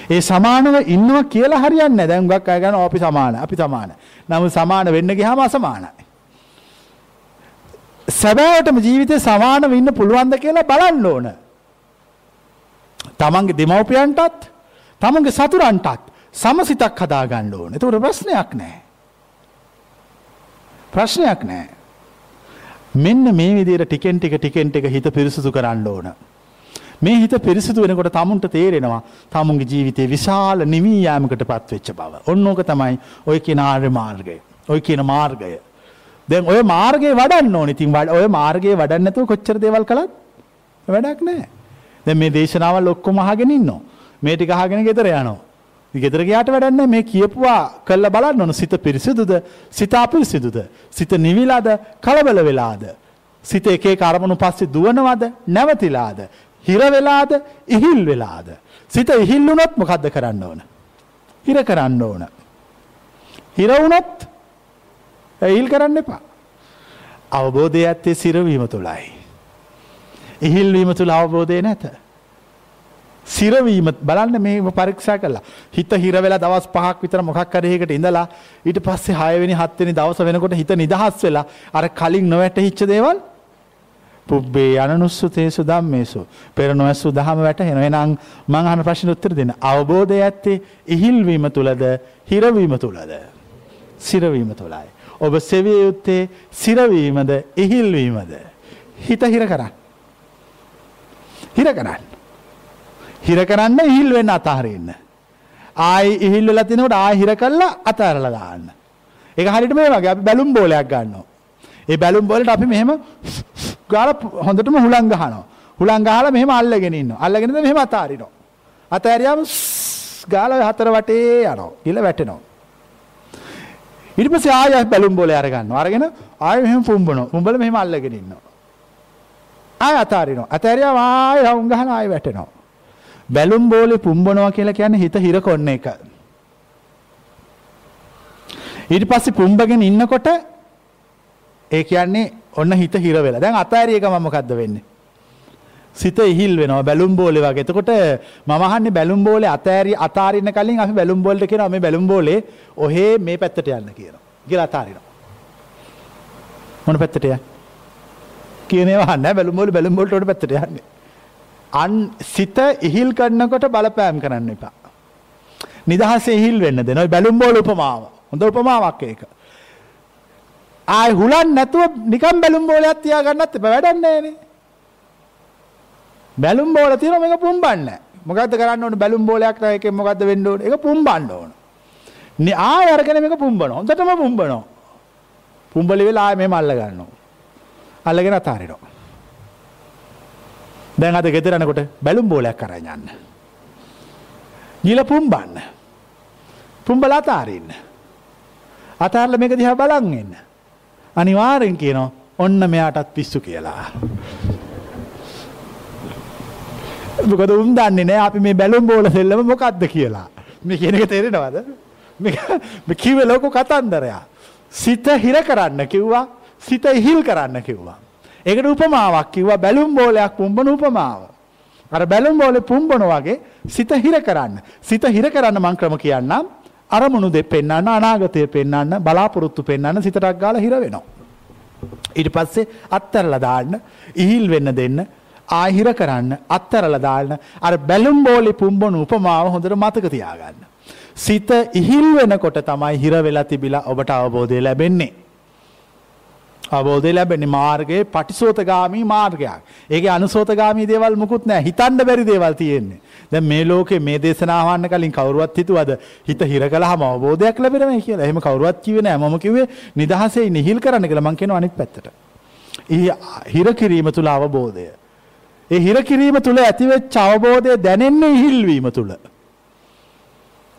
ඒ සමානව ඉන්නවා කියලා හරියන්නේ නැහැ. දැන් උගක් අය ගන්න අපි සමාන, අපි සමාන. නමුත් සමාන වෙන්න ගියාම අසමානයි. සැබෑවටම ජීවිතේ සමානව ඉන්න පුළුවන්ද කියලා බලන්න ඕන. තමන්ගේ දෙමව්පියන්ටත් තමන්ගේ සතුරන්ටත් සමසිතක් හදාගන්න ඕන. ඒතකොට ප්‍රශ්නයක් නැහැ. ප්‍රශ්නයක් නැහැ. මෙන්න මේ විදිහට ටිකෙන් ටික ටිකෙන් ටික හිත පිරිසුදු කරන්න ඕන. මේ හිත පිරිසිදු වෙනකොට තමුන්ට තේරෙනවා තමුන්ගේ ජීවිතේ විශාල නිවී යාමකට පත්වෙච්ච බව. ඔන්න ඕක තමයි ඔය කියන ආර්ය මාර්ගය. ඔය කියන මාර්ගය. දැන් ඔය මාර්ගයේ වඩන්න ඕනේ. ඉතින් ඔය මාර්ගයේ වඩන්න නැතුව කොච්චර දේවල් කළත් වැඩක් නැහැ. දැන් මේ දේශනාවල් ඔක්කොම අහගෙන ඉන්නවා. මේ ටික අහගෙන ගෙදර යනවා. ගෙදර ගියාට වැඩක් නැහැ. මේ කියපුවා කළා බලන්න ඕන. සිත පිරිසිදුද? සිත අපිරිසිදුද? සිත නිවිලාද? කලබල වෙලාද? සිත එක එක අරමුණු පස්සේ දුවනවද? නැවතිලාද? හිර වෙලාද? ඉහිල් වෙලාද? සිත ඉහිල් වුණොත් මොකද්ද කරන්න ඕන? හිර කරන්න ඕන. හිර වුණොත් ඉහිල් කරන්න එපා. අවබෝධය ඇත්තේ සිරවීම තුළයි. ඉහිල්වීම තුළ අවබෝධය නැත. සිරවීම බලන්න මේ පරීක්ෂා කළා. හිත හිර වෙලා දවස් පහක් විතර මොකක් කරේකට ඉඳලා ඊට පස්සේ 6 වෙනි 7 වෙනි දවස වෙනකොට හිත නිදහස් වෙලා අර කලින් නොවැටහිච්ච දේවල් පුබ්බේ අනනුස්සතේසු ධම්මේසු පෙර නොඇසු දහම වැටහෙන එහෙනම් මං අහන ප්‍රශ්නෙට උත්තර දෙන්න. අවබෝධය ඇත්තේ ඉහිල්වීම තුලද හිරවීම තුලද? සිරවීම තුලයි. ඔබ සෙවිය යුත්තේ සිරවීමද ඉහිල්වීමද? හිත හිර කරන්න. හිර කරන්න. හිර කරන්න ඉහිල් වෙන්න අතහරින්න. ආයි ඉහිල් වෙලා තිනකොට ආයි හිර කළා අතහැරලා දාන්න. ඒක හරියට මේ වගේ අපි බැලුම් බෝලයක් ගන්නවා. ඒ බැලුම් බෝලෙට අපි මෙහෙම ගාලා හොඳටම හුලං ගහනවා. හුලං ගහලා මෙහෙම අල්ලගෙන ඉන්නවා. අල්ලගෙන ඉඳලා මෙහෙම අතාරිනවා. අතහැරියාම ගාලා හතර වටේ යනවා. ඉල වැටෙනවා. ඊට පස්සේ ආයෙ බැලුම් බෝලේ අරගන්නවා. අරගෙන ආයෙ මෙහෙම පුම්බනවා. පුම්බල මෙහෙම අල්ලගෙන ඉන්නවා. ආය අතාරිනවා. අතෑරියාම ආය රවුම් ගහන ආය වැටෙනවා. බැලුම් බෝලේ පුම්බනවා කියලා කියන්නේ හිත හිර කොන්න එක. ඊට පස්සේ පුම්බගෙන ඉන්නකොට ඒ කියන්නේ ඔන්න හිත හිර වෙලා. දැන් අතෑරිය ගමන් මොකද්ද වෙන්නේ? සිත ඉහිල් වෙනවා බැලුම් බෝලේ වගේ. එතකොට මම අහන්නේ බැලුම් බෝලේ අතෑරි අතාරින්න කලින් අපි බැලුම් බෝලට කියනවා මේ බැලුම් බෝලේ ඔහේ මේ පැත්තට යන්න කියනවා. කියලා අතාරිනවා. මොන පැත්තට යන්නේ? කියනවා නෑ බැලුම්බෝල බැලුම්බෝලට පැත්තට යන්නේ. අන් සිත ඉහිල් කරනකොට බලපෑම් කරන්න එපා. නිදහස ඉහිල් වෙන්න දෙන බැලුම්බෝල උපමාව. හොඳ උපමාවක් ඒක. ආය හුලන් නැතුව නිකම් බැලුම්බෝලයක් තියාගන්නත් එපා වැඩක් නෑනේ. බැලුම්බෝල තියෙනවා මේක පුම්බන්න. මොකද්ද කරන්න ඕනේ බැලුම්බෝලයක් නම් එකෙන් මොකද්ද වෙන්න ඕනේ? ඒක පුම්බන්න ඕන. ආය අරගෙන මේක පුම්බනවා. හොඳටම පුම්බනවා. පුම්බලි වෙලා ආය මෙහෙම අල්ල ගන්නවා. අල්ලගෙන අතාරිනවා. දැන් අද ගෙදර යනකොට බැලුම් බෝලයක් අරන් යන්න. ගිල පුම්බන්න. පුම්බලා අතාරින්න. අතාරලා මේක දිහා බලන් ඉන්න. අනිවාර්යෙන් කියනවා ඔන්න මෙයාටත් පිස්සු කියලා. මොකද උන් දන්නේ නැහැ අපි මේ බැලුම් බෝල සෙල්ලම මොකද්ද කියලා. මේ කියන එක තේරෙනවද? <laughs> මේ කිව්වේ ලොකු කතන්දරයක්. සිත හිර කරන්න කිව්වා සිත ඉහිල් කරන්න කිව්වා. ඒකට උපමාවක් කිව්වා බැලුම් බෝලයක් පුම්බන උපමාව. අර බැලුම් බෝලේ පුම්බන වගේ සිත හිර කරන්න. සිත හිර කරන්න මං ක්‍රම කියන්නම්. අරමුණු දෙ පෙන්වන්න අනාගතය පෙන්වන්න බලාපොරොත්තු පෙන්වන්න සිතටක් ගාලා හිර වෙනවා. ඊට පස්සේ අත්තරලා දාන්න ඉහිල් වෙන්න දෙන්න ආහිර කරන්න අත්තරලා දාන්න අර බැලුම් බෝලේ පුම්බන උපමාව හොඳට මතක තියාගන්න. සිත ඉහිල් වෙනකොට තමයි හිර වෙලා තිබිලා ඔබට අවබෝධය ලැබෙන්නේ. අවබෝධය ලැබෙන්නේ මාර්ගයේ පටිසෝතගාමී මාර්ගයක්. ඒකේ අනුසෝතගාමී දේවල් මුකුත් නැහැ. හිතන්න බැරි දේවල් තියෙන්නේ. දැන් මේ ලෝකේ මේ දේශනාව අහන්න කලින් කවුරුවත් හිතුවද හිත හිර කළාම අවබෝධයක් ලැබෙනවා කියලා. එහෙම කවුරුවත් කිව්වේ නැහැ. මම කිව්වේ නිදහසේ නිහිල් කරන්න කියලා. මං කියනවා අනිත් පැත්තට. හිර කිරීම තුල අවබෝධය. ඒ හිර කිරීම තුල ඇතිවෙච්ච අවබෝධය දැනෙන්නේ ඉහිල්වීම තුල.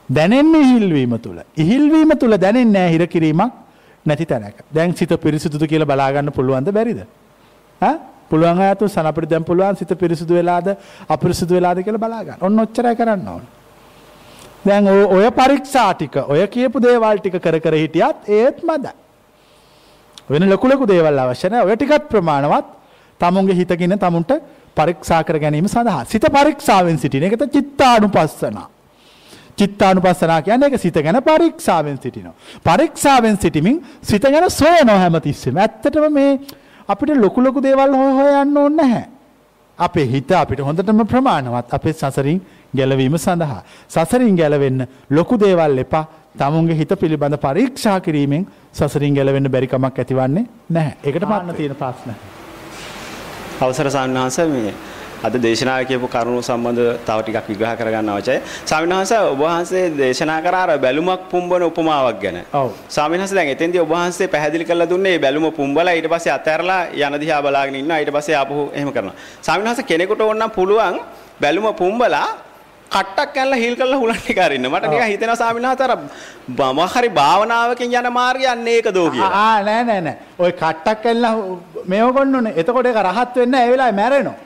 දැනෙන්නේ ඉහිල්වීම තුල. ඉහිල්වීම තුල දැනෙන්නේ නැහැ හිර කිරීමක් නැති තැනක. දැන් සිත පිරිසිදුද කියලා බලාගන්න පුළුවන්ද බැරිද? ඈ පුළුවන් අයතු සන අපිට දැන් පුළුවන් සිත පිරිසිදු වෙලාද අපිරිසිදු වෙලාද කියලා බලා ගන්න. ඔන්න ඔච්චරයි කරන්න ඕන. දැන් ඔය පරීක්ෂා ටික ඔය කියපු දේවල් ටික කර කර හිටියත් ඒත් මදයි. වෙන ලොකු ලොකු දේවල් අවශ්‍ය නැහැ. ඔය ටිකත් ප්‍රමාණවත් තමුන්ගේ හිතකින් තමුන්ට පරීක්ෂා කර ගැනීම සඳහා. සිත පරීක්ෂාවෙන් සිටින එකට චිත්තානුපස්සනා. චිත්තානුපස්සනා කියන්නේ ඒක සිත ගැන පරීක්ෂාවෙන් සිටිනවා. පරීක්ෂාවෙන් සිටීමෙන් සිත ගැන සොයනවා හැමතිස්සෙම. ඇත්තටම මේ අපිට ලොකු ලොකු දේවල් හොය හොය යන්න ඕනේ නැහැ. අපේ හිත අපිට හොඳටම ප්‍රමාණවත් අපේ සසරින් ගැලවීම සඳහා. සසරින් ගැලවෙන්න ලොකු දේවල් එපා. තමුන්ගේ හිත පිළිබඳ පරීක්ෂා කිරීමෙන් සසරින් ගැලවෙන්න බැරි කමක් ඇතිවන්නේ නැහැ. ඒකට පාන්න තියෙන ප්‍රශ්න. අවසර සාන්වහන්සේ මේ අද දේශනාව කියපු කරුණු සම්බන්ධ තව ටිකක් විග්‍රහ කරගන්න අවශ්‍යයි. ස්වාමීන් වහන්සේ ඔබ වහන්සේ දේශනා කරා අර බැලුමක් පුම්බන උපමාවක් ගැන. ඔව්. ස්වාමීන් වහන්සේ දැන් එතෙන්දී ඔබ වහන්සේ පැහැදිලි කරලා දුන්නේ මේ බැලුම පුම්බලා ඊට පස්සේ අතහැරලා යන දිහා බලාගෙන ඉන්නවා ඊට පස්සේ ආපහු එහෙම කරනවා. ස්වාමීන් වහන්සේ කෙනෙකුට ඕනනම් පුළුවන් බැලුම පුම්බලා කට්ටක් කැල්ලා හිල් කරලා හුලන් ටික අරින්න. මට නිකන් හිතෙනවා ස්වාමීන් වහන්සේ අර මම හරි භාවනාවකින් යන මාර්ගය අන්න ඒක දෝ කියලා. ආ නෑ නෑ නෑ. ඔය කට්ටක් කැල්ලා මේව කොන්නෝනේ. එතකොට ඒක රහත් වෙන්නේ. ඒ වෙලාවේ මැරෙනවා.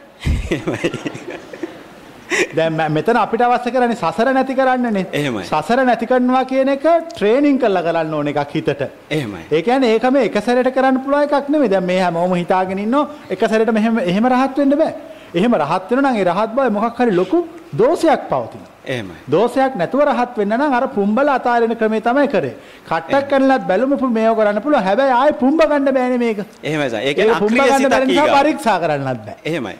දැන් මෙතන අපිට අවශ්‍ය කරන්නේ සසර නැති කරන්නනේ. එහෙමයි. සසර නැති කරනවා කියන එක ට්‍රේනින් කරලා කරන්න ඕන එකක් හිතට. එහෙමයි. ඒ කියන්නේ ඒක මේ එක සැරේට කරන්න පුළුවන් එකක් නෙමෙයි. දැන් මේ හැමෝම හිතාගෙන ඉන්නෝ එක සැරේට මෙහෙම එහෙම රහත් වෙන්න බෑ. එහෙම රහත් වෙනවා නම් ඒ රහත් බව මොකක් හරි ලොකු දෝෂයක් පවතිනවා. එහෙමයි. දෝෂයක් නැතුව රහත් වෙන්න නම් අර පුම්බල අතාරින ක්‍රමේ තමයි කරේ. කට්ටක් කරනලත් බැලුම මේව කරන්න පුළුවන්. හැබැයි ආයේ පුම්බ ගන්න බෑනේ මේක. එහෙමයි සර්. ඒ කියන්නේ අක්‍රීය සිතක් ඊගා. පරීක්ෂා කරන්නත් බෑ. එහෙමයි.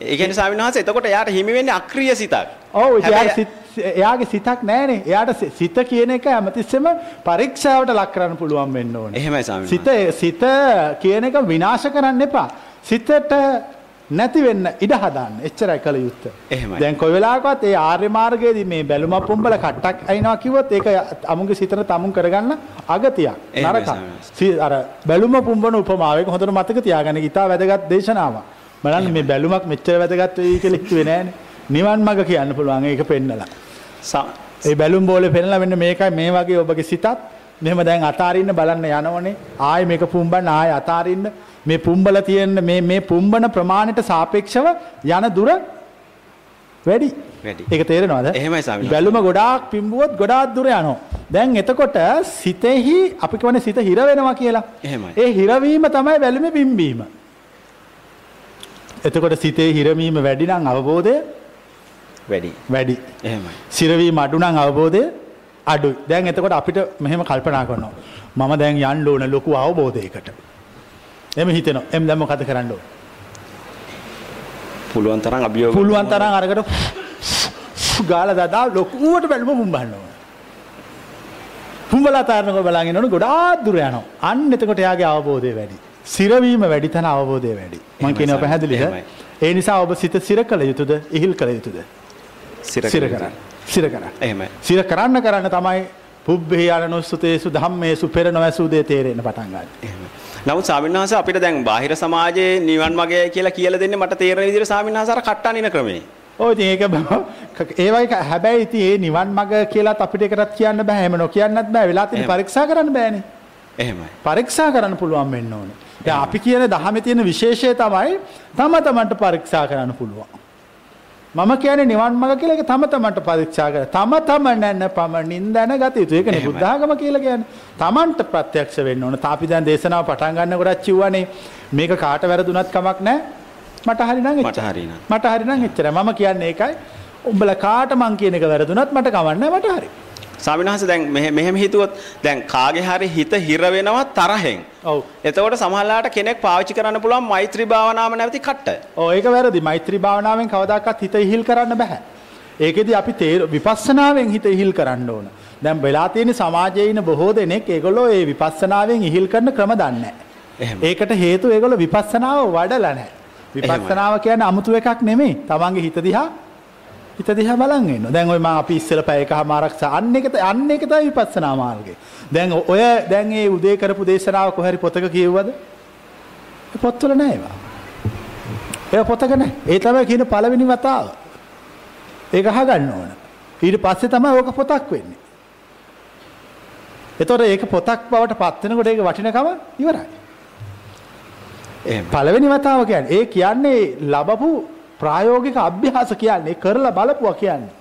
ඒ කියන්නේ ස්වාමීන් වහන්සේ එතකොට එයාට හිමි වෙන්නේ අක්‍රීය සිතක්. ඔව් එයාගේ සිතක් නැහැනේ. එයාට සිත කියන එක හැමතිස්සෙම පරීක්ෂාවට ලක් කරන්න පුළුවන් වෙන්න ඕනේ. එහෙමයි ස්වාමීන් සිත සිත කියන එක විනාශ කරන්න එපා. සිතට නැති වෙන්න ඉඩ හදාන්න. එච්චරයි කළ යුත්තේ. දැන් කොයි වෙලාවකවත් ඒ ආර්ය මාර්ගයේදී මේ බැලුම පුම්බල කට්ටක් අයින්නවා කිව්වොත් ඒක අමුගේ සිතට තමුන් කරගන්න අගතියක්. සි- අර බැලුම පුම්බන උපමාවෙන් හොඳට මතක තියාගන්න. ඉතා වැදගත් දේශනාවක්. බලන්න මේ බැලුමක් මෙච්චර වැදගත් වෙයි කියලා හිතුවේ නෑනේ. නිවන් මඟ කියන්න පුළුවන් ඒක පෙන්නලා. ඒ බැලුම් බෝලේ පෙන්නලා මෙන්න මේකයි මේ වගේ ඔබගේ සිතත් මෙහෙම දැන් අතාරින්න බලන්න යනවනේ ආයෙ මේක පුම්බන්න ආයෙ අතාරින්න මේ පුම්බල තියෙන මේ මේ පුම්බන ප්‍රමාණයට සාපේක්ෂව යන දුර වැඩි. ඒක තේරෙනවද එහෙමයි ස්වාමීනි. බැලුම ගොඩාක් පිම්බුවොත් ගොඩාක් දුර යනවා දැන් එතකොට සිතෙහි අපි කියන්නේ සිත හිර වෙනවා කියලා එහෙමයි. ඒ හිරවීම තමයි බැලුමේ පිම්බීම එතකොට සිතේ හිරවීම වැඩි නම් අවබෝධය වැඩි. වැඩි එහෙමයි. සිරවීම අඩු නම් අවබෝධය අඩුයි. දැන් එතකොට අපිට මෙහෙම කල්පනා කරනවා. මම දැන් යන්න ඕන ලොකු අවබෝධයකට. එමෙ හිතෙනවා. එම් දැන් මොකද කරන්න ඕන? පුළුවන් තරම් අභියෝග පුළුවන් තරම් අරකට ගාලා දදා ලොකුවට බැලුම පුම්බන්න ඕන. පුම්බලා තරනක බලන් ඉන්නවනේ ගොඩාක් දුර යනවා. අන්න එතකොට එයාගේ අවබෝධය වැඩි. සිරවීම වැඩි තන අවබෝධය වැඩි. මම කියනවා. පැහැදිලිද? ඒ නිසා ඔබ සිත සිර කළ යුතුද? ඉහිල් කළ යුතුද? සිර. කරන්න. සිර කරන්න. එහෙමයි. සිර කරන්න කරන්න තමයි පුබ්බේ අනනුස්සතේසු ධම්මේසු පෙර නොඇසූ දේ තේරෙන්න පටන් ගන්න. එහෙමයි. නමුත් ස්වාමීන් වහන්සේ අපිට දැන් බාහිර සමාජයේ නිවන් මාර්ගය කියලා කියලා දෙන්නේ මට තේරෙන විදිහට ස්වාමීන් වහන්සේ අර කට්ටානින ක්‍රමේ. ඔය ඉතින් ඒක ඒ වගේ හැබැයි ඉතින් ඒ නිවන් මඟ කියලාත් අපිට ඒකටත් කියන්න බෑ. එහෙම නොකියන්නත් බෑ. වෙලා තියෙන. පරීක්ෂා කරන්න බෑනේ. එහෙමයි. පරීක්ෂා කරන්න පුළුවන් වෙන්න ඕනේ. දැන් අපි කියන දහමේ තියෙන විශේෂය තමයි තම තමන්ට පරීක්ෂා කරන්න පුළුවන්. මම කියන්නේ නිවන් මඟ කියලා ඒක තම තමන්ට පරීක්ෂා කර. තම තම නැන පමණින් දැනගත යුතු. ඒකනේ. බුද්ධාගම කියලා කියන්නේ. තමන්ට ප්‍රත්‍යක්ෂ වෙන්න ඕන. තාපි දැන් දේශනාව පටන් ගන්නකොට කිව්වනේ මේක කාට වැරදුනත් කමක් නැහැ. මට හරි නම් මට එච්චරයි. හරි නම්. මට හරි නම් එච්චරයි. මම කියන්නේ ඒකයි. උඹලා කාට මං කියන එක වැරදුනත් මට කවන්නේ. මට හරි. ස්වාමීන් වහන්සේ දැන් මෙහෙ- මෙහෙම හිතුවොත් දැන් කාගේ හරි හිත හිර වෙනවා තරහෙන්. ඔව්. එතකොට සමහරලාට කෙනෙක් පාවිච්චි කරන්න පුළුවන් මෛත්‍රී භාවනාව නැවති කට්ට. ඔව් ඒක වැරදි. මෛත්‍රී භාවනාවෙන් කවදාකවත් හිත ඉහිල් කරන්න බෑ. ඒකෙදි අපි තේර විපස්සනාවෙන් හිත ඉහිල් කරන්න ඕන. දැන් වෙලා තියෙන සමාජයේ ඉන්න බොහෝ දෙනෙක් ඒගොල්ලෝ ඒ විපස්සනාවෙන් ඉහිල් කරන ක්‍රම දන්නේ නැහැ. ඒකට හේතුව ඒගොල්ලෝ විපස්සනාව වඩලා නැහැ. විපස්සනාව කියන්නේ 아무තු එකක් නෙමෙයි. තමන්ගේ හිත දිහා හිත දිහා බලන් ඉන්න. දැන් ඔය මම අපි ඉස්සෙල්ලා පැය එකමාරක් ස- අන්න එක ත- අන්න එක තමයි විපස්සනා මාර්ගය. දැන් ඔය දැන් මේ උදේ කරපු දේශනාව කොහරි පොතක කියවුවද? ඒ පොත්වල නැහැ ඒවා. ඒ පොතක නැහැ. ඒ තමයි කියන පළවෙනි වතාව. ඒක අහගන්න ඕන. ඊට පස්සේ තමයි ඕක පොතක් වෙන්නේ. එතකොට ඒක පොතක් බවට පත් වෙනකොට ඒක වටිනකම ඉවරයි. එහෙම. පළවෙනි වතාව කියන්නේ ඒ කියන්නේ ලැබපු ප්‍රායෝගික අභ්‍යාස කියන්නේ කරලා බලපුවා කියන්නේ.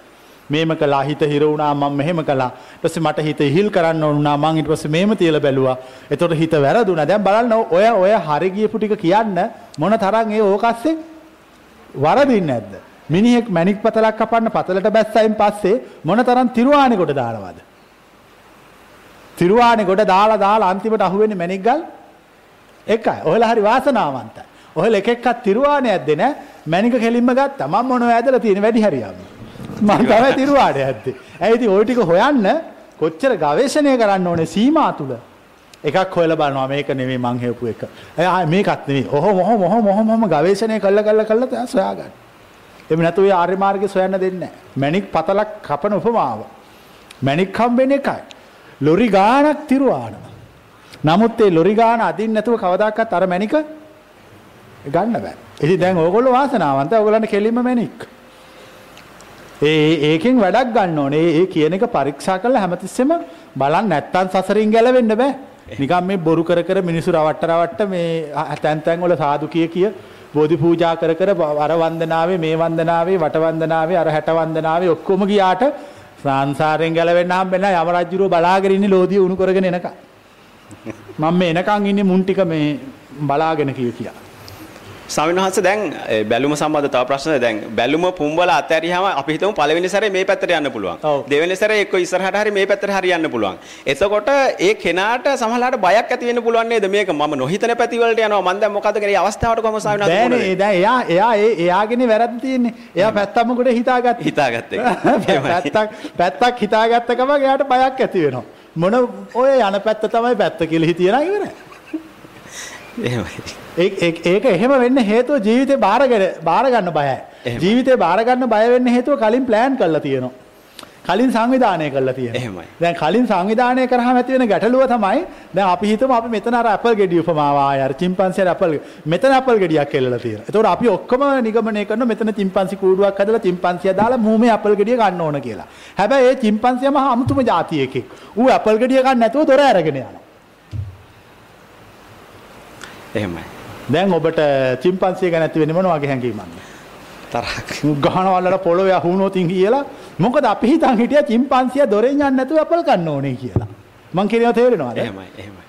මේම කළා හිත හිර වුණා මම මෙහෙම කළා. ඊට පස්සේ මට හිත හිල් කරන්න ඕන වුණා මං ඊට පස්සේ මේම තියලා බැලුවා. එතකොට හිත වැරදුනා. දැන් බලන්න ඔය ඔය හරි ගියපු ටික කියන්න මොන තරම් ඒ ඕකස්සේ වරදින්නේ නැද්ද? මිනිහෙක් මැණික් පතලක් කපන්න පතලට බැස්සයින් පස්සේ මොන තරම් තිරුවාණි කොට දානවද? තිරුවාණි කොට දාලා දාලා අන්තිමට අහුවෙන්නේ මැණික් ගල් එකයි. ඔයාලා හරි වාසනාවන්තයි. ඔයාලා එක එකක් තිරුවාණේ ඇද්දේ නෑ. මැණික කෙලින්ම ගත්තා. මම මොනව ඇදලා තියෙන වැඩි හරියම. මම තමයි තිරුවාණේ ඇද්දේ. ඇයි ඉතින් ওই ටික හොයන්න කොච්චර ගවේෂණය කරන්න ඕනේ සීමා තුල. එකක් හොයලා බලනවා මේක නෙමෙයි මං හේපු එක. ආ මේකත් නෙමෙයි. ඔහොම ඔහොම ඔහොම ඔහොම ඔහොම ගවේෂණය කළා කළා කළා තමයි සොයාගන්න. එහෙම නැතු ඔය ආර්ය මාර්ගය සොයන්න දෙන්නේ නැහැ. මණික් පතලක් කපන උපමාව. මණික් හම්බෙන එකයි. ලොරි ගාණක් තිරුවාන. නමුත් ඒ ලොරි ගාණ අදින්න නැතුව කවදාකවත් අර මණික ගන්න බෑ. ඉතින් දැන් ඕගොල්ලෝ වාසනාවන්ත ඕගොල්ලන්ට කෙලින්ම මණික්. ඒ ඒකෙන් වැඩක් ගන්න ඕනේ. ඒ කියන එක පරීක්ෂා කරලා හැමතිස්සෙම බලන්න නැත්තම් සසරින් ගැලවෙන්න බෑ. නිකන් මේ බොරු කර කර මිනිස්සු රවට්ට රවට්ට මේ තැන් තැන් වල සාදු කිය කිය බෝධි පූජා කර කර අර වන්දනාවේ මේ වන්දනාවේ වට වන්දනාවේ අර හැට වන්දනාවේ ඔක්කොම ගියාට සංසාරයෙන් ගැලවෙන්න හම්බෙන්න යම රජුරෝ බලාගෙන ඉන්නේ ලෝදිය උණු කරගෙන එනකම් මම මේ එනකන් ඉන්නේ මුන් ටික මේ බලාගෙන කිය කියා ස්වාමීන් වහන්සේ දැන් බැලුම සම්බන්ධ තව ප්‍රශ්න දැන් බැලුම පුම්බල අතහැරියාම අපි හිතමු පළවෙනි සැරේ මේ පැත්තට යන්න පුළුවන්. දෙවෙනි සැරේ එක්ක ඉස්සරහට හරි මේ පැත්තට හරි යන්න පුළුවන්. එතකොට ඒ කෙනාට සමහරවිට බයක් ඇති වෙන්න පුළුවන් නේද මේක මම නොහිතන පැති වලට යනවා මම දැන් මොකද කරේ අවස්ථාවට කොහොම ස්වාමීන් වහන්සේ බෑනේ දැන් එයා එයා ඒ එයාගේනේ වැරද්ද තියෙන්නේ. එයා පැත්තම කොට හිතාගත්ත. හිතාගත්තේ. <laughs> පැත්තක් පැත්තක් හිතාගත්ත ගමන් එයාට බයක් ඇති වෙනවා. මොන ඔය යන පැත්ත තමයි පැත්ත කියලා හිතියනා ඉවරයි. එහෙමයි. ඒක එහෙම වෙන්න හේතුව ජීවිතේ බාරගෙන බාර ගන්න බයයි. ජීවිතේ බාර ගන්න බය වෙන්න හේතුව කලින් ප්ලෑන් කරලා තියෙනවා. කලින් සංවිධානය කරලා තියෙනවා. එහෙමයි. දැන් කලින් සංවිධානය කරාම ඇති වෙන ගැටලුව තමයි දැන් අපි හිතමු අපි මෙතන අර ඇපල් ගෙඩිය උපමාව ආය අර චිම්පන්සියට ඇපල් මෙතන ඇපල් ගෙඩියක් එල්ලලා තියෙනවා. ඒතකොට අපි ඔක්කොම නිගමනය කරනවා මෙතන චිම්පන්සි කූඩුවක් හදලා චිම්පන්සිය දාලා මූමේ ඇපල් ගෙඩිය ගන්න ඕන කියලා. හැබැයි ඒ චිම්පන්සිය මහා අමුතුම જાතියෙකෙක්. ඌ ඇපල් ගෙඩිය ගන්න නැතුව දොර අරගෙන යනවා. එහෙමයි. දැන් ඔබට චිම්පන්සිය ගැන ඇති වෙන්නේ මොන වගේ හැඟීමක්ද? තරහක්. ගහනවලට පොළොවේ අහුනොතින් කියලා. මොකද අපි හිතන් හිටියා චිම්පන්සිය දොරෙන් යන්නේ නැතුව අපල් කන්න ඕනේ කියලා. මං කියනවා තේරෙනවද? එහෙමයි එහෙමයි.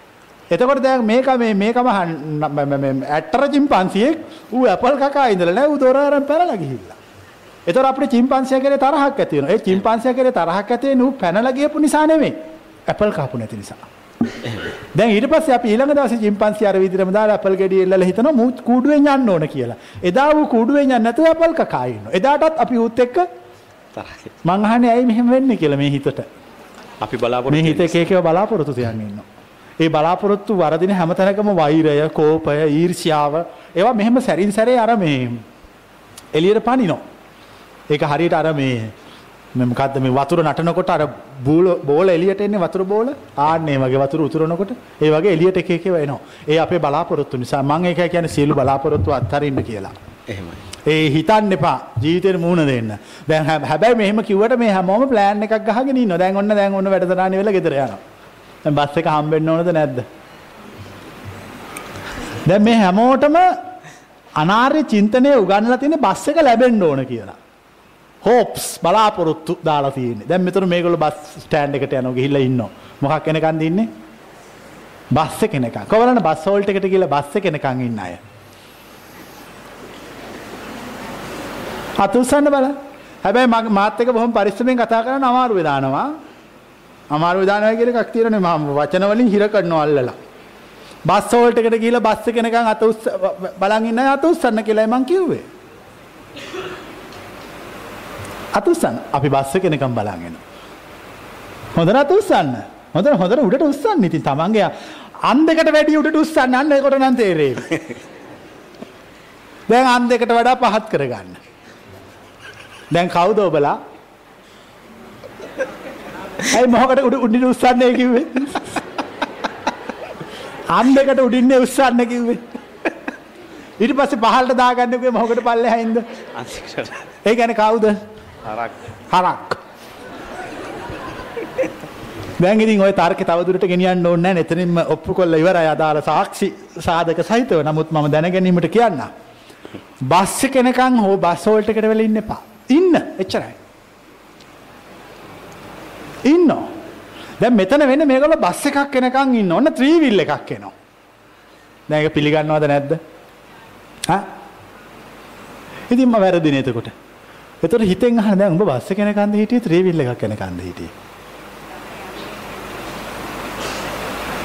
එතකොට දැන් මේක මේ මේකම ඇට්ටර චිම්පන්සියෙක් ඌ ඇපල් කකා ඉඳලා නෑ ඌ දොර අරන් පැනලා ගිහිල්ලා. එතකොට අපිට චිම්පන්සිය කෙරේ තරහක් ඇති වෙනවා. ඒ චිම්පන්සිය කෙරේ තරහක් ඇති වෙන්නේ ඌ පැනලා ගියපු නිසා නෙමෙයි. ඇපල් කාපු නැති නිසා. <laughs> දැන් ඊට පස්සේ අපි ඊළඟ දවසේ චිම්පන්සි අර විදිහටම දාලා ඇපල් ගෙඩිය එල්ලලා හිතනවා මූ කූඩුවෙන් යන්න ඕන කියලා. එදා ඌ කූඩුවෙන් යන්නේ නැතුව ඇපල් කකා ඉන්නවා. එදාටත් අපි ඌත් එක්ක තරහයි. මං අහන්නේ ඇයි මෙහෙම වෙන්නේ කියලා මේ හිතට. අපි බලාපොරොත්තු මේ හිත එක එකව බලාපොරොත්තු තියන් ඉන්නවා. ඒ බලාපොරොත්තු වරදින හැමතැනකම වෛරය, කෝපය, ඊර්ෂ්‍යාව ඒවා මෙහෙම සැරින් සැරේ අර මේ එළියට පනිනවා. ඒක හරියට අර මේ මොකද්ද මේ වතුර නටනකොට අර බෝල බෝල එළියට එන්නේ වතුර බෝල ආන්න වගේ වතුර උතුරනකොට ඒ වගේ එළියට එක එක එනවා. ඒ අපේ බලාපොරොත්තු නිසා මම ඒක කියන්නේ සියලු බලාපොරොත්තු අත්හරින්න කියලා. එහෙමයි. ඒ හිතන්න එපා ජීවිතේට මූණ දෙන්න. දැන් හැබැයි මෙහෙම කිව්වට මේ හැමෝම ප්ලෑන් එකක් ගහගෙන ඉන්නවා. දැන් ඔන්න දැන් ඔන්න වැඩසටහන වෙලා ගෙදර යනවා. දැන් බස් එක හම්බෙන්න ඕනද නැද්ද? දැන් මේ හැමෝටම අනාර්ය චින්තනය උගන්වලා තියෙන බස් එක ලැබෙන්න ඕන කියලා. හෝප්ස් බලාපොරොත්තු දාලා තියෙන්නේ. දැන් මෙතන මේගොල්ලෝ බස් ස්ටෑන්ඩ් එකට යනවා ගිහිල්ලා ඉන්නවා. මොකක් එනකන්ද ඉන්නේ? බස් එක එනකන්. කොවලන බස් හෝල්ට් එකට ගිහලා බස් එක එනකන් ඉන්න අය. අතුස්සන්න බලන්න. හැබැයි මාත් එක්ක බොහොම පරිස්සමෙන් කතා කරන්න අමාරු වෙදානවා. අමාරු වෙදානවා කියන එකක් තියෙනනේ මම වචන වලින් හිර කරනවා අල්ලලා. බස් හෝල්ට් එකට ගිහලා බස් එක එනකන් අත උස්ස බලන් ඉන්න අය අත උස්සන්න කියලායි මං කිව්වේ. අතුස්සන්න අපි බස්ස කෙනකම් බලාගෙන. හොඳන අතුස්සන්න හොඳ හොඳට උඩට උත්සන්න ඉතින් තමන්ගේ අන් දෙකට වැඩි උඩට උත්සන්න අන්න කොට නම් තේරේ. <laughs> දැන් අන් දෙකට වඩා පහත් කරගන්න. දැන් කවුද ඔබලා? ඇයි මොහකට උඩ උඩින් උස්සන්නේ කිව්වේ? අන් දෙකට උඩින්නේ උස්සන්න කිව්වේ. ඊට පස්සේ පහළට දාගන්න කිව්වේ මොහකට පල්ලෙහායින්ද? අන්තිකට. ඒ කියන්නේ කවුද? හරක්. හරක්. දැන් ඉතින් ওই තර්කේ තවදුරට ගෙනියන්න ඕනේ නැහැ. එතනින්ම ඔප්පු කරලා ඉවරයි අදාළ සාක්ෂි සාධක සහිතව. නමුත් මම දැනගැනීමට කියන්න. බස් එක එනකන් හෝ බස් හෝල්ට් එකට වෙලා ඉන්න එපා. ඉන්න එච්චරයි. ඉන්න. දැන් මෙතන වෙන්නේ මේගොල්ලෝ බස් එකක් එනකන් ඉන්න. ඔන්න ත්‍රී වීල් එකක් එනවා. දැන් ඒක පිළිගන්නවද නැද්ද? හා? ඉතින් මම වැරදිනේ එතකොට. එතකොට හිතෙන් අහන දැන් උඹ බස් එක යනකන්ද හිටියේ ත්‍රිවිල් එකක් යනකන්ද හිටියේ?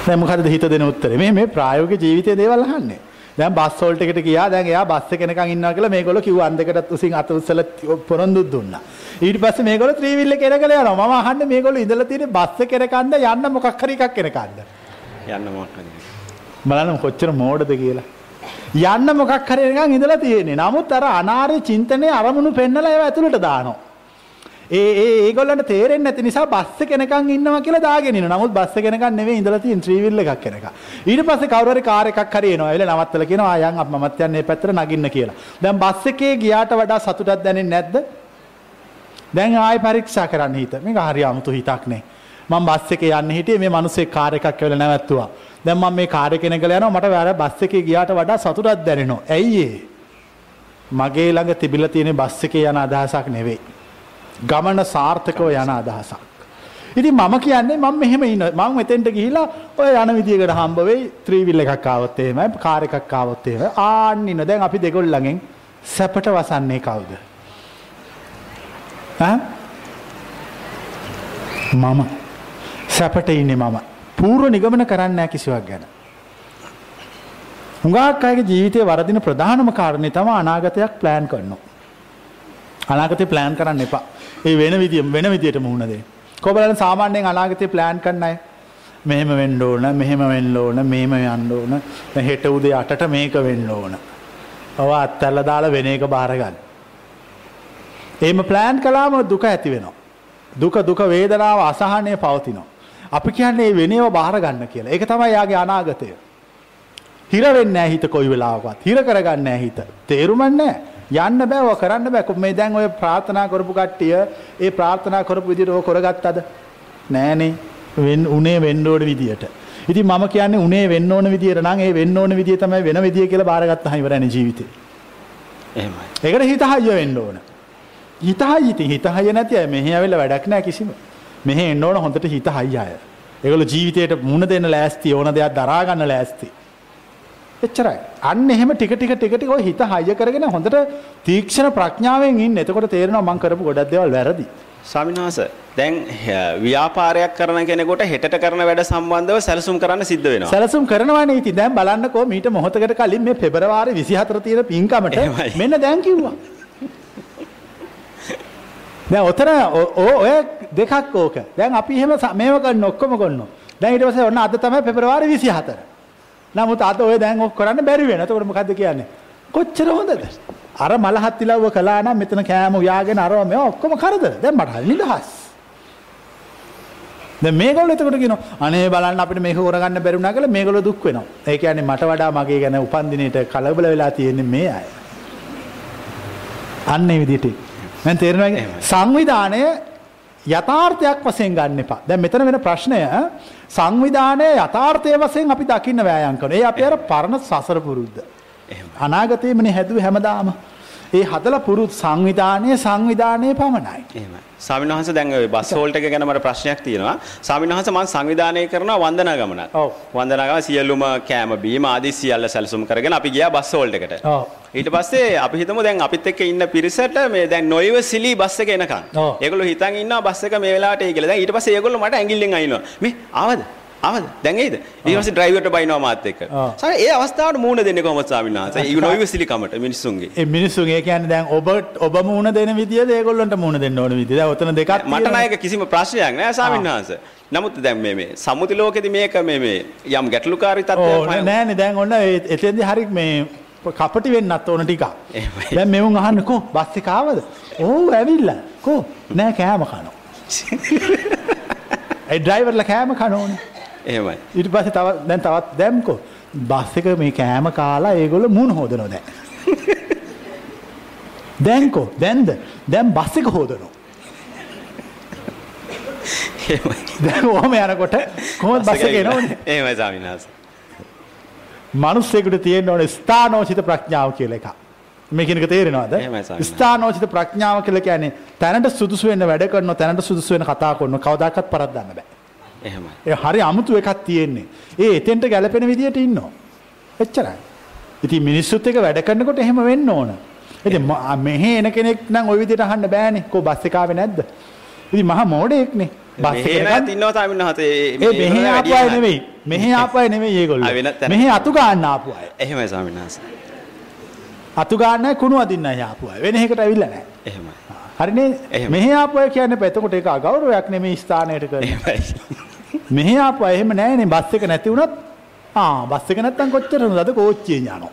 දැන් මොකද හිත දෙන උත්තරේ? මේ මේ ප්‍රායෝගික ජීවිතයේ දේවල් අහන්නේ. දැන් බස් හෝල්ට් එකට ගියා දැන් එයා බස් එක යනකන් ඉන්නවා කියලා මේගොල්ලෝ කිව්වා අන් දෙකටත් උසින් අත උස්සලා පොරොන්දුත් දුන්නා. ඊට පස්සේ මේගොල්ලෝ ත්‍රිවිල් එක එනකල යනවා. මම අහන්නේ මේගොල්ලෝ ඉඳලා තියෙන්නේ බස් එක යනකන්ද යන්න මොකක් හරි එකක් යනකන්ද යන්න මොකක්ද? බලන්න කොච්චර මෝඩද කියලා යන්න මොකක් හරි නිකන් ඉඳලා තියෙන්නේ. නමුත් අර අනාර්ය චින්තනයේ අරමුණු පෙන්නලා ඒව ඇතුළට දානවා. ඒ ඒ ඒගොල්ලන්ට තේරෙන්නේ නැති නිසා බස් එක එනකන් ඉන්නවා කියලා දාගෙන ඉන්නවා. නමුත් බස් එක එනකන් නෙවෙයි ඉඳලා තියෙන ත්‍රිවිල් එකක් එනකන්. ඊට පස්සේ කවුරු හරි කාර් එකක් හරි එනවා. එල නවත්තලා කියනවා ආ යන් අප මමත් යන්නේ මේ පැත්තට නගින්න කියලා. දැන් බස් එකේ ගියාට වඩා සතුටක් දැනෙන්නේ නැද්ද? දැන් ආයෙ පරීක්ෂා කරන්න හිත. මේක හරි අමුතු හිතක් නේ. මම බස් එකේ යන්න හිටියේ මේ මිනිස්සේ කාර් එකක් ඇවිල්ලා නැවැත්තුවා. දැන් මම මේ කාර් එකේ නැගලා යනවා මට වැර බස් එකේ ගියාට වඩා සතුටක් දැනෙනවා. ඇයි ඒ? මගේ ළඟ තිබිලා තියෙන බස් එකේ යන අදහසක් නෙවෙයි. ගමන සාර්ථකව යන අදහසක්. ඉතින් මම කියන්නේ මම මෙහෙම ඉන්න මම මෙතෙන්ට ගිහිලා ඔය යන විදියකට හම්බ වෙයි ත්‍රිවිල් එකක් ආවොත් එහෙමයි කාර් එකක් ආවොත් එහෙමයි ආන්න ඉන්න දැන් අපි දෙගොල්ලගෙන් සැපට වසන්නේ කවුද? ඈ මම සැපට ඉන්නේ මම. පූර්ව නිගමන කරන්නේ නැහැ කිසිවක් ගැන. හුඟක් අයගේ ජීවිතේ වරදින ප්‍රධානම කාරණේ තමයි අනාගතයක් ප්ලෑන් කරනවා. අනාගතේ ප්ලෑන් කරන්න එපා. ඒ වෙන විදිය වෙන විදියට මුහුණ දෙන්න. කොබලන් සාමාන්‍යයෙන් අනාගතේ ප්ලෑන් කරන අය මෙහෙම වෙන්න ඕන, මෙහෙම වෙන්න ඕන, මෙහෙම යන්න ඕන, හෙට උදේ 8ට මේක වෙන්න ඕන. ඔව අත්හැරලා දාලා වෙන එක බාර ගන්න. එහෙම ප්ලෑන් කළාම දුක ඇති වෙනවා. දුක දුක වේදනාව අසහනය පවතිනවා. අපි කියන්නේ වෙනේව බාර ගන්න කියලා. ඒක තමයි යාගේ අනාගතය. හිර වෙන්නේ නැහැ හිත කොයි වෙලාවකවත්. හිර කරගන්නේ නැහැ හිත. තේරුම නැහැ. යන්න බෑ ඔය කරන්න බෑ. මේ දැන් ඔය ප්‍රාර්ථනා කරපු කට්ටිය ඒ ප්‍රාර්ථනා කරපු විදිහට ඔය කරගත්තද? නෑනේ. වෙන් උනේ වෙන්න ඕන විදියට. ඉතින් මම කියන්නේ උනේ වෙන්න ඕන විදියට නම් ඒ වෙන්න ඕන විදිය තමයි වෙන විදිය කියලා බාරගත්තාම ඉවරයි ජීවිතේ. එහෙමයි. ඒකට හිත හයිය වෙන්න ඕන. හිත හයි ඉතින් හිත හයිය නැති අය මෙහෙ ඇවිල්ලා වැඩක් නැහැ කිසිම. මෙහෙ එන්න ඕන හොඳට හිත හයිය අය. ඒගොල්ලෝ ජීවිතේට මුණ දෙන්න ලෑස්ති ඕන දෙයක් දරා ගන්න ලෑස්ති. එච්චරයි. අන්න එහෙම ටික ටික ටික ටික ඔය හිත හයිය කරගෙන හොඳට තීක්ෂණ ප්‍රඥාවෙන් ඉන්න. එතකොට තේරෙනවා මම කරපු ගොඩක් දේවල් වැරදි. ස්වාමිනාස දැන් ව්‍යාපාරයක් කරන කෙනෙකුට හෙටට කරන වැඩ සම්බන්ධව සැලසුම් කරන්න සිද්ධ වෙනවා. සැලසුම් කරනවානේ ඉතින් දැන් බලන්නකෝ මීට මොහොතකට කලින් මේ පෙබරවාරි 24 තියෙන පින්කමට මෙන්න දැන් කිව්වා. දැන් ඔතන ඔය දෙකක් ඕක. දැන් අපි එහෙම මේව කරන ඔක්කොම කරනවා. දැන් ඊට පස්සේ ඔන්න අද තමයි පෙබරවාරි 24. නමුත් අද ඔය දැන් ඔක් කරන්න බැරි වෙන. එතකොට මොකද්ද කියන්නේ? කොච්චර හොඳද? අර මලහත් තිලව්ව කළා නම් මෙතන කෑම උයාගෙන අරව මේවා ඔක්කොම කරදර. දැන් මට හරි නිදහස්. දැන් මේගොල්ලෝ එතකොට කියනවා අනේ බලන්න අපිට මේක කරගන්න බැරි වුණා කියලා මේගොල්ලෝ දුක් වෙනවා. ඒ කියන්නේ මට වඩා මගේ ගැන උපන්දිනේට කලබල වෙලා තියෙන්නේ මේ අය. අන්න ඒ විදිහට. මම තේරෙනවා සංවිධානය යථාර්ථයක් වශයෙන් ගන්න එපා. දැන් මෙතන වෙන ප්‍රශ්නය සංවිධානයේ යථාර්ථය වශයෙන් අපි දකින්න වෑයම් කරනවා. ඒ අපේ අර පරණ සසර පුරුද්ද. අනාගතයේමනේ හැදුවේ හැමදාම. ඒ හදලා පුරුදු සංවිධානයේ සංවිධානයේ පමණයි. එහෙමයි. ස්වාමීන් වහන්සේ දැන් ඔය බස් හෝල්ට් එක ගැන මට ප්‍රශ්නයක් තියෙනවා. ස්වාමීන් වහන්සේ මම සංවිධානය කරනවා වන්දනා ගමනක්. ඔව්. වන්දනා ගමන සියලුම කෑම බීම ආදී සියල්ල සැලසුම් කරගෙන අපි ගියා බස් හෝල්ට් එකට. ඔව්. ඊට පස්සේ අපි හිතමු දැන් අපිත් එක්ක ඉන්න පිරිසට මේ දැන් නොයිවසිලි බස් එක එනකන්. ඒගොල්ලෝ හිතන් ඉන්නවා බස් එක මේ වෙලාවට එයි කියලා. දැන් ඊට පස්සේ ඒගොල්ලෝ මට ඇඟිල්ලෙන් අයින්නවා. මේ ආවද? ආවද? දැන් එයිද? ඊට පස්සේ ඩ්‍රයිවර්ට බයිනවා මාත් එක්ක. සමහර ඒ අවස්ථාවට මූණ දෙන්නේ කොහොමද ස්වාමීන් වහන්සේ? <laughs> ඒ නොයිවසිලි කමට මිනිස්සුන්ගේ. ඒ මිනිස්සුන් ඒ කියන්නේ දැන් ඔබ ඔබ මූණ දෙන විදියද ඒගොල්ලොන්ට මූණ දෙන්න ඕන විදිය. දැන් ඔතන දෙකක් මට තියෙනවා. නායක කිසිම ප්‍රශ්නයක් නෑ ස්වාමීන් වහන්සේ. නමුත් දැන් මේ මේ සම්මුති ලෝකෙදි මේක මේ මේ යම් ගැටලුකාරී ඕ තත්ත්වයක් නෑනේ දැන් ඔන්න එතෙන්දී හරි මේ කපටි වෙන්නත් ඕන ටිකක්. දැන් මෙවුන් අහන්න කෝ බස් එක ආවද? ඔව් ඇවිල්ලා. කෝ නෑ කෑම කනවා. <laughs> ඒ ඩ්‍රයිවර්ලා කෑම කනෝනේ. එහෙමයි. ඊට පස්සේ තව දැන් තවත් දැම්කෝ බස් එක මේ කෑම කාලා ඒගොල්ලෝ මූණ හොදනවා දැන්. <laughs> දැන්කෝ දැන්ද දැන් බස් එක හොදනවා. එහෙමයි. දැන් ඔහම යනකොට කොහොමද බස් එක එනවනේ. එහෙමයි ස්වාමීන් වහන්සේ. මිනිස්සෙකුට තියෙන්න ඕනේ ස්ථානෝචිත ප්‍රඥාව කියලා එකක්. මේ කියන එක තේරෙනවද? ස්ථානෝචිත ප්‍රඥාව කියලා කියන්නේ තැනට සුදුසු වෙන්න වැඩ කරනවා තැනට සුදුසු වෙන කතා කරනවා කවදාකවත් පරද්දන්න බෑ. එහෙමයි. ඒ හරි අමුතු එකක් තියෙන්නේ. ඒ එතෙන්ට ගැලපෙන විදියට ඉන්නවා. එච්චරයි. ඉතින් මිනිස්සුත් එක්ක වැඩ කරනකොට එහෙම වෙන්න ඕන. ඉතින් මෙහෙ එන කෙනෙක් නම් ওই විදියට අහන්න බෑනේ. කො බස් එක ආවේ නැද්ද? ඉතින් මහා මෝඩයෙක්නේ. බස් එක නැත් ඉන්නවා ස්වාමීන් වහන්සේ. ඒ මෙහෙ ආපු අය නෙවෙයි. මෙහෙ ආපු අය නෙවෙයි ඒගොල්ලෝ. මෙහෙ අතු ගන්න ආපු අය. එහෙමයි ස්වාමීන් වහන්සේ. අතු ගන්න කුණු අදින්න අය ආපු අය. වෙන එකකට ඇවිල්ලා නැහැ. එහෙමයි. හරිනේ? මෙහෙ ආපු අය කියන්නේ. එතකොට ඒක අගෞරවයක් නෙමෙයි ස්ථානයට කරන. මෙහෙ ආපු අය එහෙම නැහැනේ. බස් එක නැති වුණත් ආ බස් එක නැත්තම් කොච්චර හොඳද කෝච්චියෙන් යනවා.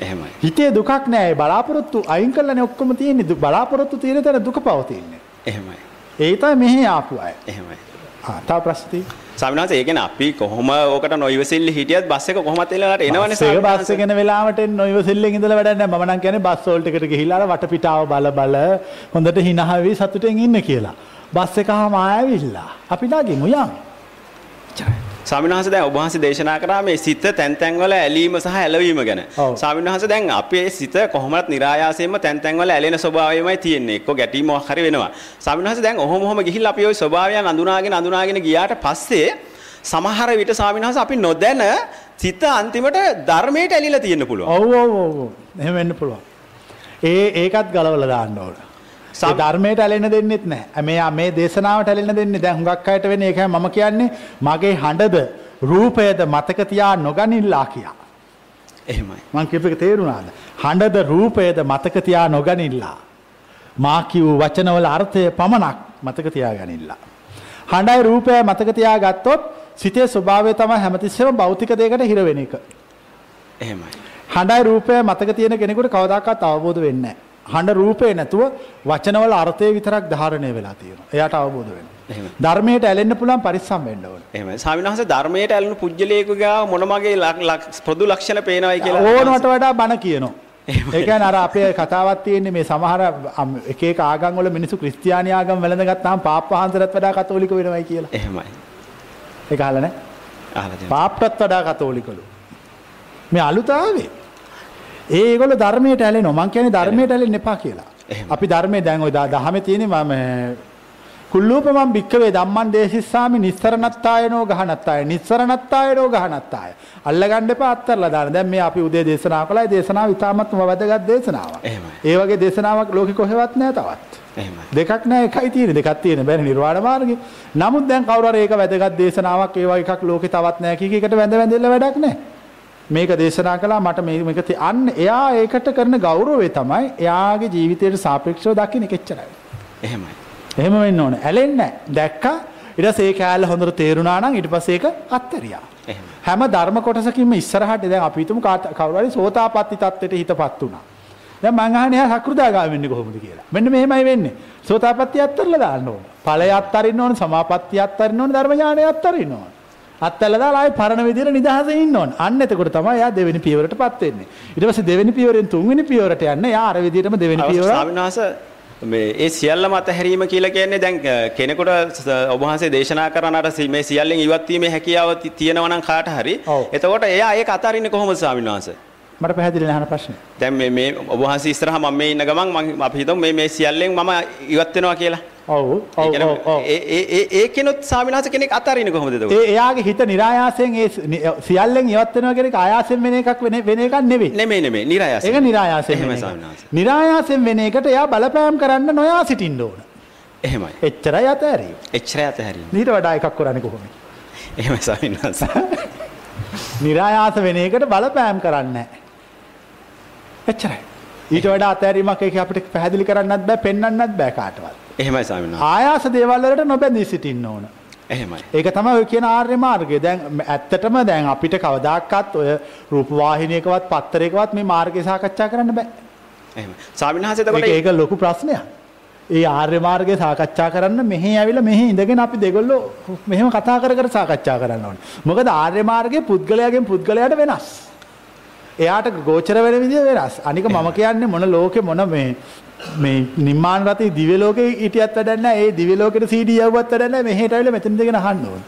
එහෙමයි. හිතේ දුකක් නෑ බලාපොරොත්තු අයින් කරලානේ ඔක්කොම තියෙන්නේ බලාපොරොත්තු තියෙන තැන දුක පවතින්නේ. එහෙමයි. ඒ තමයි මෙහි ආපු අය. එහෙමයි. ආ තියෙනවා. ස්වාමීන් වහන්සේ ඒ කියන්නේ අපි කොහොම ඕකට නොයිවසිල්ල හිටියත් බස් එක කොහොමත් එලලාට එනවනේ එක ස්වාමීන් බස් වහන්සේ. එකන වෙලාවට නොයවසෙල්ලෙන් ඉඳලා වැඩක් නැහැ. මම නම් කියන්නේ බස් වෝල්ට් එකට ගිහිල්ලා අර වටපිටාව බල බල හොඳට hina වෙවි සතුටෙන් ඉන්න කියලා. බස් එක හාම ආවිල්ලා. අපි නගිමු යමු. එච්චරයි. සාමිනහස දැන් ඔබ වහන්සේ දේශනා කරා මේ සිත තැන් තැන් වල ඇලීම සහ ඇලවීම ගැන. සාමිනහස දැන් අපේ සිත කොහොමවත් નિરાයාසයෙන්ම තැන් තැන් වල ඇලෙන ස්වභාවයමයි තියෙන්නේ. එක්ක ගැටීමක් හරි වෙනවා. සාමිනහස දැන් ඔහොම ඔහොම ගිහිල්ලා අපි ওই ස්වභාවයන් අඳුනාගෙන අඳුනාගෙන ගියාට පස්සේ සමහර විට සාමිනහස අපි නොදැන සිත අන්තිමට ධර්මයට ඇලිලා තියෙන්න පුළුවන්. ඔව් ඔව් ඔව්. එහෙම වෙන්න පුළුවන්. ඒ ඒකත් ගලවලා දාන්න ඕන. ධර්මයට ඇලෙන්න දෙන්නෙත් නැහැ. මේ මේ දේශනාවට ඇලෙන්න දෙන්නේ දැන් හුඟක් අයට වෙන්නේ ඒකයි මම කියන්නේ මගේ හඬද රූපයද මතක තියා නොගනින්නලා කියා. එහෙමයි. මං කියපු එක තේරුණාද? හඬද රූපයද මතක තියා නොගනින්නලා. මා කියූ වචනවල අර්ථය පමණක් මතක තියාගනින්නලා. හඬයි රූපය මතක තියාගත්තොත් සිතේ ස්වභාවය තමයි හැමතිස්සෙම භෞතික දෙයකට හිර වෙන එක. එහෙමයි. හඬයි රූපය මතක තියෙන කෙනෙකුට කවදාකවත් අවබෝධ වෙන්නේ. හඬ රූපේ නැතුව වචනවල අර්ථය විතරක් ධාරණය වෙලා තියෙනවා. එයාට අවබෝධ වෙනවා. ධර්මයට ඇලෙන්න පුළුවන් පරිස්සම් වෙන්න ඕනේ. එහෙමයි. ස්වාමීන් වහන්සේ ධර්මයට ඇලුණු පුජ්‍යලයකගේ මොන මගේ පොදු ලක්ෂණ පේනවයි කියලා. ඕනවට වඩා බණ කියනවා. ඒ කියන්නේ අර අපේ කතාවක් තියෙන්නේ මේ සමහර එක එක ආගම් වල මිනිස්සු ක්‍රිස්තියානි ආගම් වැළඳ ගත්තාම පාප් වහන්සේටත් වඩා කතෝලික වෙනවයි කියලා. එහෙමයි. ඒක අහලා නැහැ. අහලා තියෙනවා. පාප්ටත් වඩා කතෝලිකලු. මේ අලුත ආවේ. ඒ ඒගොල්ලෝ ධර්මයට ඇලෙනවා. මං කියන්නේ ධර්මයට ඇලෙන්න එපා කියලා. අපි ධර්මයේ දැන් ওই දහ- දහමේ තියෙන්නේ මම කුල්ලූපමං භික්කවේ ධම්මං දේශිස්සාමි නිස්සරණත්තායනෝ ගහනත්තාය නිස්සරණත්තායනෝ ගහනත්තාය. අල්ලගන්න එපා අත්තරලා දාන්න. දැන් මේ අපි උදේ දේශනා කළා. ඒ දේශනාව ඉතාමත්ම වැදගත් දේශනාවක්. ඒ වගේ දේශනාවක් ලෝකෙ කොහෙවත් නැහැ තවත්. දෙකක් නෑ එකයි තියෙන්නේ. දෙකක් තියෙන බැරි නිර්වාණ මාර්ගේ නමුත් දැන් කවුරු හරි ඒක වැදගත් දේශනාවක් ඒ වගේ එකක් ලෝකේ තවත් නෑ කී කීකට වැඳ වැඳෙල්ල වැඩක් නෑ මේක දේශනා කළා මට මේක අන්න එයා ඒකට කරන ගෞරවය තමයි එයාගේ ජීවිතයට සාපේක්ෂව දකින්න කෙච්චරයි එහෙමයි. එහෙම වෙන්න ඕනේ ඇලෙන්නේ දැක්කා ඊට පස්සේ ඒ කෑල්ල හොඳට තේරුණා නම් ඊට පස්සේ ඒක එහෙමයි. හැම ධර්ම කොටසකින්ම ඉස්සරහට දැන් අපි හිතමු කවුරු හරි සෝතාපට්ටි තත්ත්වයට හිතපත් වුණා. දැන් මං අහන්නේ එයා සකෘදාගාමී වෙන්නේ කොහොමද කියලා. මෙන්න මෙහෙමයි වෙන්නේ. සෝතාපට්ටි අත්තරලා දාන්න ඕන. ඵලය අත්තරින්න ඕන, සමාපත්තිය අත්තරින්න ඕන, ධර්ම ඥානය අත්තරින්න ඕන. අත්තල්ලා දාලා ආයේ පරණ විදියට නිදහසේ ඉන්න ඕන. අන්න එතකොට තමයි එයා දෙවෙනි පියවරටපත් වෙන්නේ. ඊට පස්සේ දෙවෙනි පියවරෙන් තුන්වෙනි පියවරට යන්න එයා අර විදියටම දෙවෙනි පියවර ස්වාමීන් වහන්සේ මේ ඒ සියල්ලම අතහැරීම කියලා කියන්නේ දැන් කෙනෙකුට ඔබ වහන්සේ දේශනා කරන අර මේ සියල්ලෙන් ඉවත් වීමේ හැකියාව තියෙනවා නම් කාට හරි. එතකොට එයා ඒක අතාරින්නේ කොහොමද ස්වාමීන් වහන්සේ මට පැහැදිලි නැහැ ප්‍රශ්නේ. දැන් මේ මේ ඔබ වහන්සේ ඉස්සරහා මම මේ ඉන්න ගමන් මම අපි හිතමු මේ මේ සියල්ලෙන් මම ඉවත් වෙනවා කියලා. ඔව් ඔව් ඔව් ඒ ඒ ඒ කෙනොත් ස්වාමිනාස කෙනෙක් අතාරින්නේ කොහොමද ඒක? ඒ එයාගේ හිත નિરાයාසයෙන් ඒ සියල්ලෙන් ඉවත් වෙනවා කියන එක ආයාසයෙන් වෙන එකක් වෙන වෙන එකක් නෙවෙයි. නෙමෙයි නෙමෙයි નિરાයාසයෙන්. ඒක નિરાයාසයෙන්. එහෙමයි ස්වාමිනාස. નિરાයාසයෙන් වෙන එකට එයා බලපෑම් කරන්න නොයා සිටින්න ඕන. එහෙමයි. එච්චරයි අතහැරීම. එච්චරයි අතහැරීම. ඊට වඩා එකක් කරන්නේ කොහොමද? එහෙමයි ස්වාමිනාස. <laughs> નિરાයාස වෙන එකට බලපෑම් කරන්නේ නැහැ. එච්චරයි. ඊට වඩා අතෑරීමක් ඒක අපිට පැහැදිලි කරන්නත් බෑ, පෙන්වන්නත් බෑ කාටවත්. එහෙමයි ස්වාමීන් ආයාස දේවල් වලට නොබැඳී සිටින්න ඕන. එහෙමයි ඒක තමයි ඔය කියන ආර්ය මාර්ගය. දැන් ඇත්තටම දැන් අපිට කවදාකවත් ඔය රූපවාහිනියකවත් පත්තරයකවත් මේ මාර්ගය සාකච්ඡා කරන්න බෑ. එහෙමයි ස්වාමීන් වහන්සේ එතකොට ඒක ලොකු ප්‍රශ්නයක්. ඒ ආර්ය මාර්ගය සාකච්ඡා කරන්න මෙහි ඇවිල්ලා මෙහි ඉඳගෙන අපි දෙගොල්ලෝ මෙහෙම කතා කර කර සාකච්ඡා කරන්න ඕනේ. මොකද ආර්ය මාර්ගය පුද්ගලයාගෙන් පුද්ගලයාට වෙනස්. එයාට ගෝචර වෙන විදිහ වෙනස්. අනික මම කියන්නේ මොන ලෝකෙ මොන මේ මේ නිර්මාණ රතේ දිව්‍ය ලෝකේ හිටියත් වැඩක් නැහැ. ඒ දිව්‍ය ලෝකෙට CD යවුවත් වැඩක් නැහැ. මෙහෙට ඇවිල්ලා මෙතන දෙගෙන අහන්න ඕන.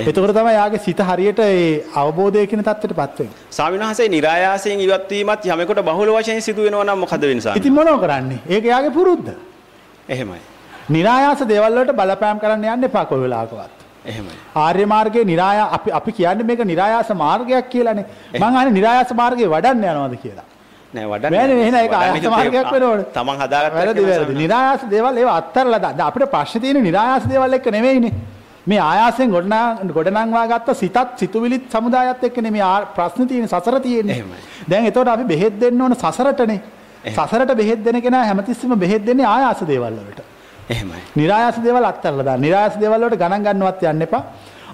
එතකොට තමයි යාගේ සිත හරියට ඒ අවබෝධය කියන தත්ත්වයටපත් වෙන්නේ. ස්වාමිනහසේ નિરાයාසයෙන් ඉවත් වීමත් යමෙකුට බහුල වශයෙන් සිදු වෙනවා නම් මොකද වෙන්නේ ස්වාමී? ඉතින් මොනව කරන්නේ? ඒක යාගේ පුරුද්ද. එහෙමයි. નિરાයාස දේවල් වලට බලපෑම් කරන්න යන්න එපා කොයි වෙලාවකවත්. ආර්ය මාර්ගයේ નિરાය අපි අපි කියන්නේ මේක નિરાයාස මාර්ගයක් කියලානේ. මං අහන්නේ નિરાයාස මාර්ගේ වඩන්න යනවද කියලා. නෑ වඩන්න. බෑනේ එහෙනම් ඒක ආයත මාර්ගයක් වෙනවනේ. තමන් හදාගත්ත වැරදි වැරදි. નિરાයාස දේවල් ඒවා අත්හැරලා දාන්න. අපිට ප්‍රශ්නේ තියෙන්නේ નિરાයාස දේවල් එක්ක නෙමෙයිනේ. මේ ආයාසයෙන් ගොඩනා ගොඩනංවා ගත්ත සිතත් සිතුවිලිත් සමුදායත් එක්කනේ මේ ප්‍රශ්නේ තියෙන්නේ සසර තියෙන්නේ. දැන් එතකොට අපි බෙහෙත් දෙන්න ඕන සසරටනේ. සසරට බෙහෙත් දෙන කෙනා හැමතිස්සෙම බෙහෙත් දෙන්නේ ආයාස දේවල් වලට. එහෙමයි. નિરાයාස දේවල් අත්හැරලා දාන්න. નિરાයාස දේවල් වලට ගණන් ගන්නවත් යන්න එපා.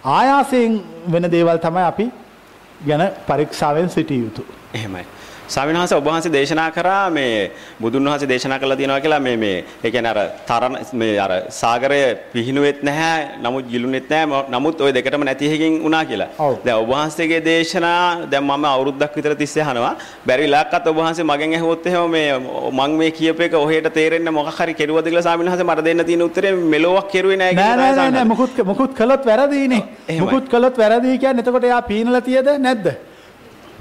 ආයාසයෙන් වෙන දේවල් තමයි අපි ගැන පරීක්ෂාවෙන් සිටිය යුතු. එහෙමයි. ස්වාමීන් වහන්සේ ඔබ වහන්සේ දේශනා කරා මේ බුදුන් වහන්සේ දේශනා කළා තියෙනවා කියලා මේ මේ ඒ කියන්නේ අර තරණ මේ අර සාගරය පිහිනුවෙත් නැහැ නමුත් ගිලුනෙත් නැහැ නමුත් ওই දෙකටම නැති එකකින් වුණා කියලා. දැන් ඔබ වහන්සේගේ දේශනා දැන් මම අවුරුද්දක් විතර තිස්සේ අහනවා. බැරි ඉලක්කත් ඔබ වහන්සේ මගෙන් ඇහුවොත් එහෙම මේ මං මේ කියප එක ඔහෙට තේරෙන්න මොකක් හරි කෙරුවද කියලා ස්වාමීන් වහන්සේ මට දෙන්න තියෙන උත්තරේ මෙලොවක් කෙරුවේ නැහැ කියලා නෑ නෑ නෑ මුකුත් මුකුත් කළොත් වැරදීනේ. මුකුත් කළොත් වැරදි කියන්නේ එතකොට එයා පීනලා තියද නැද්ද?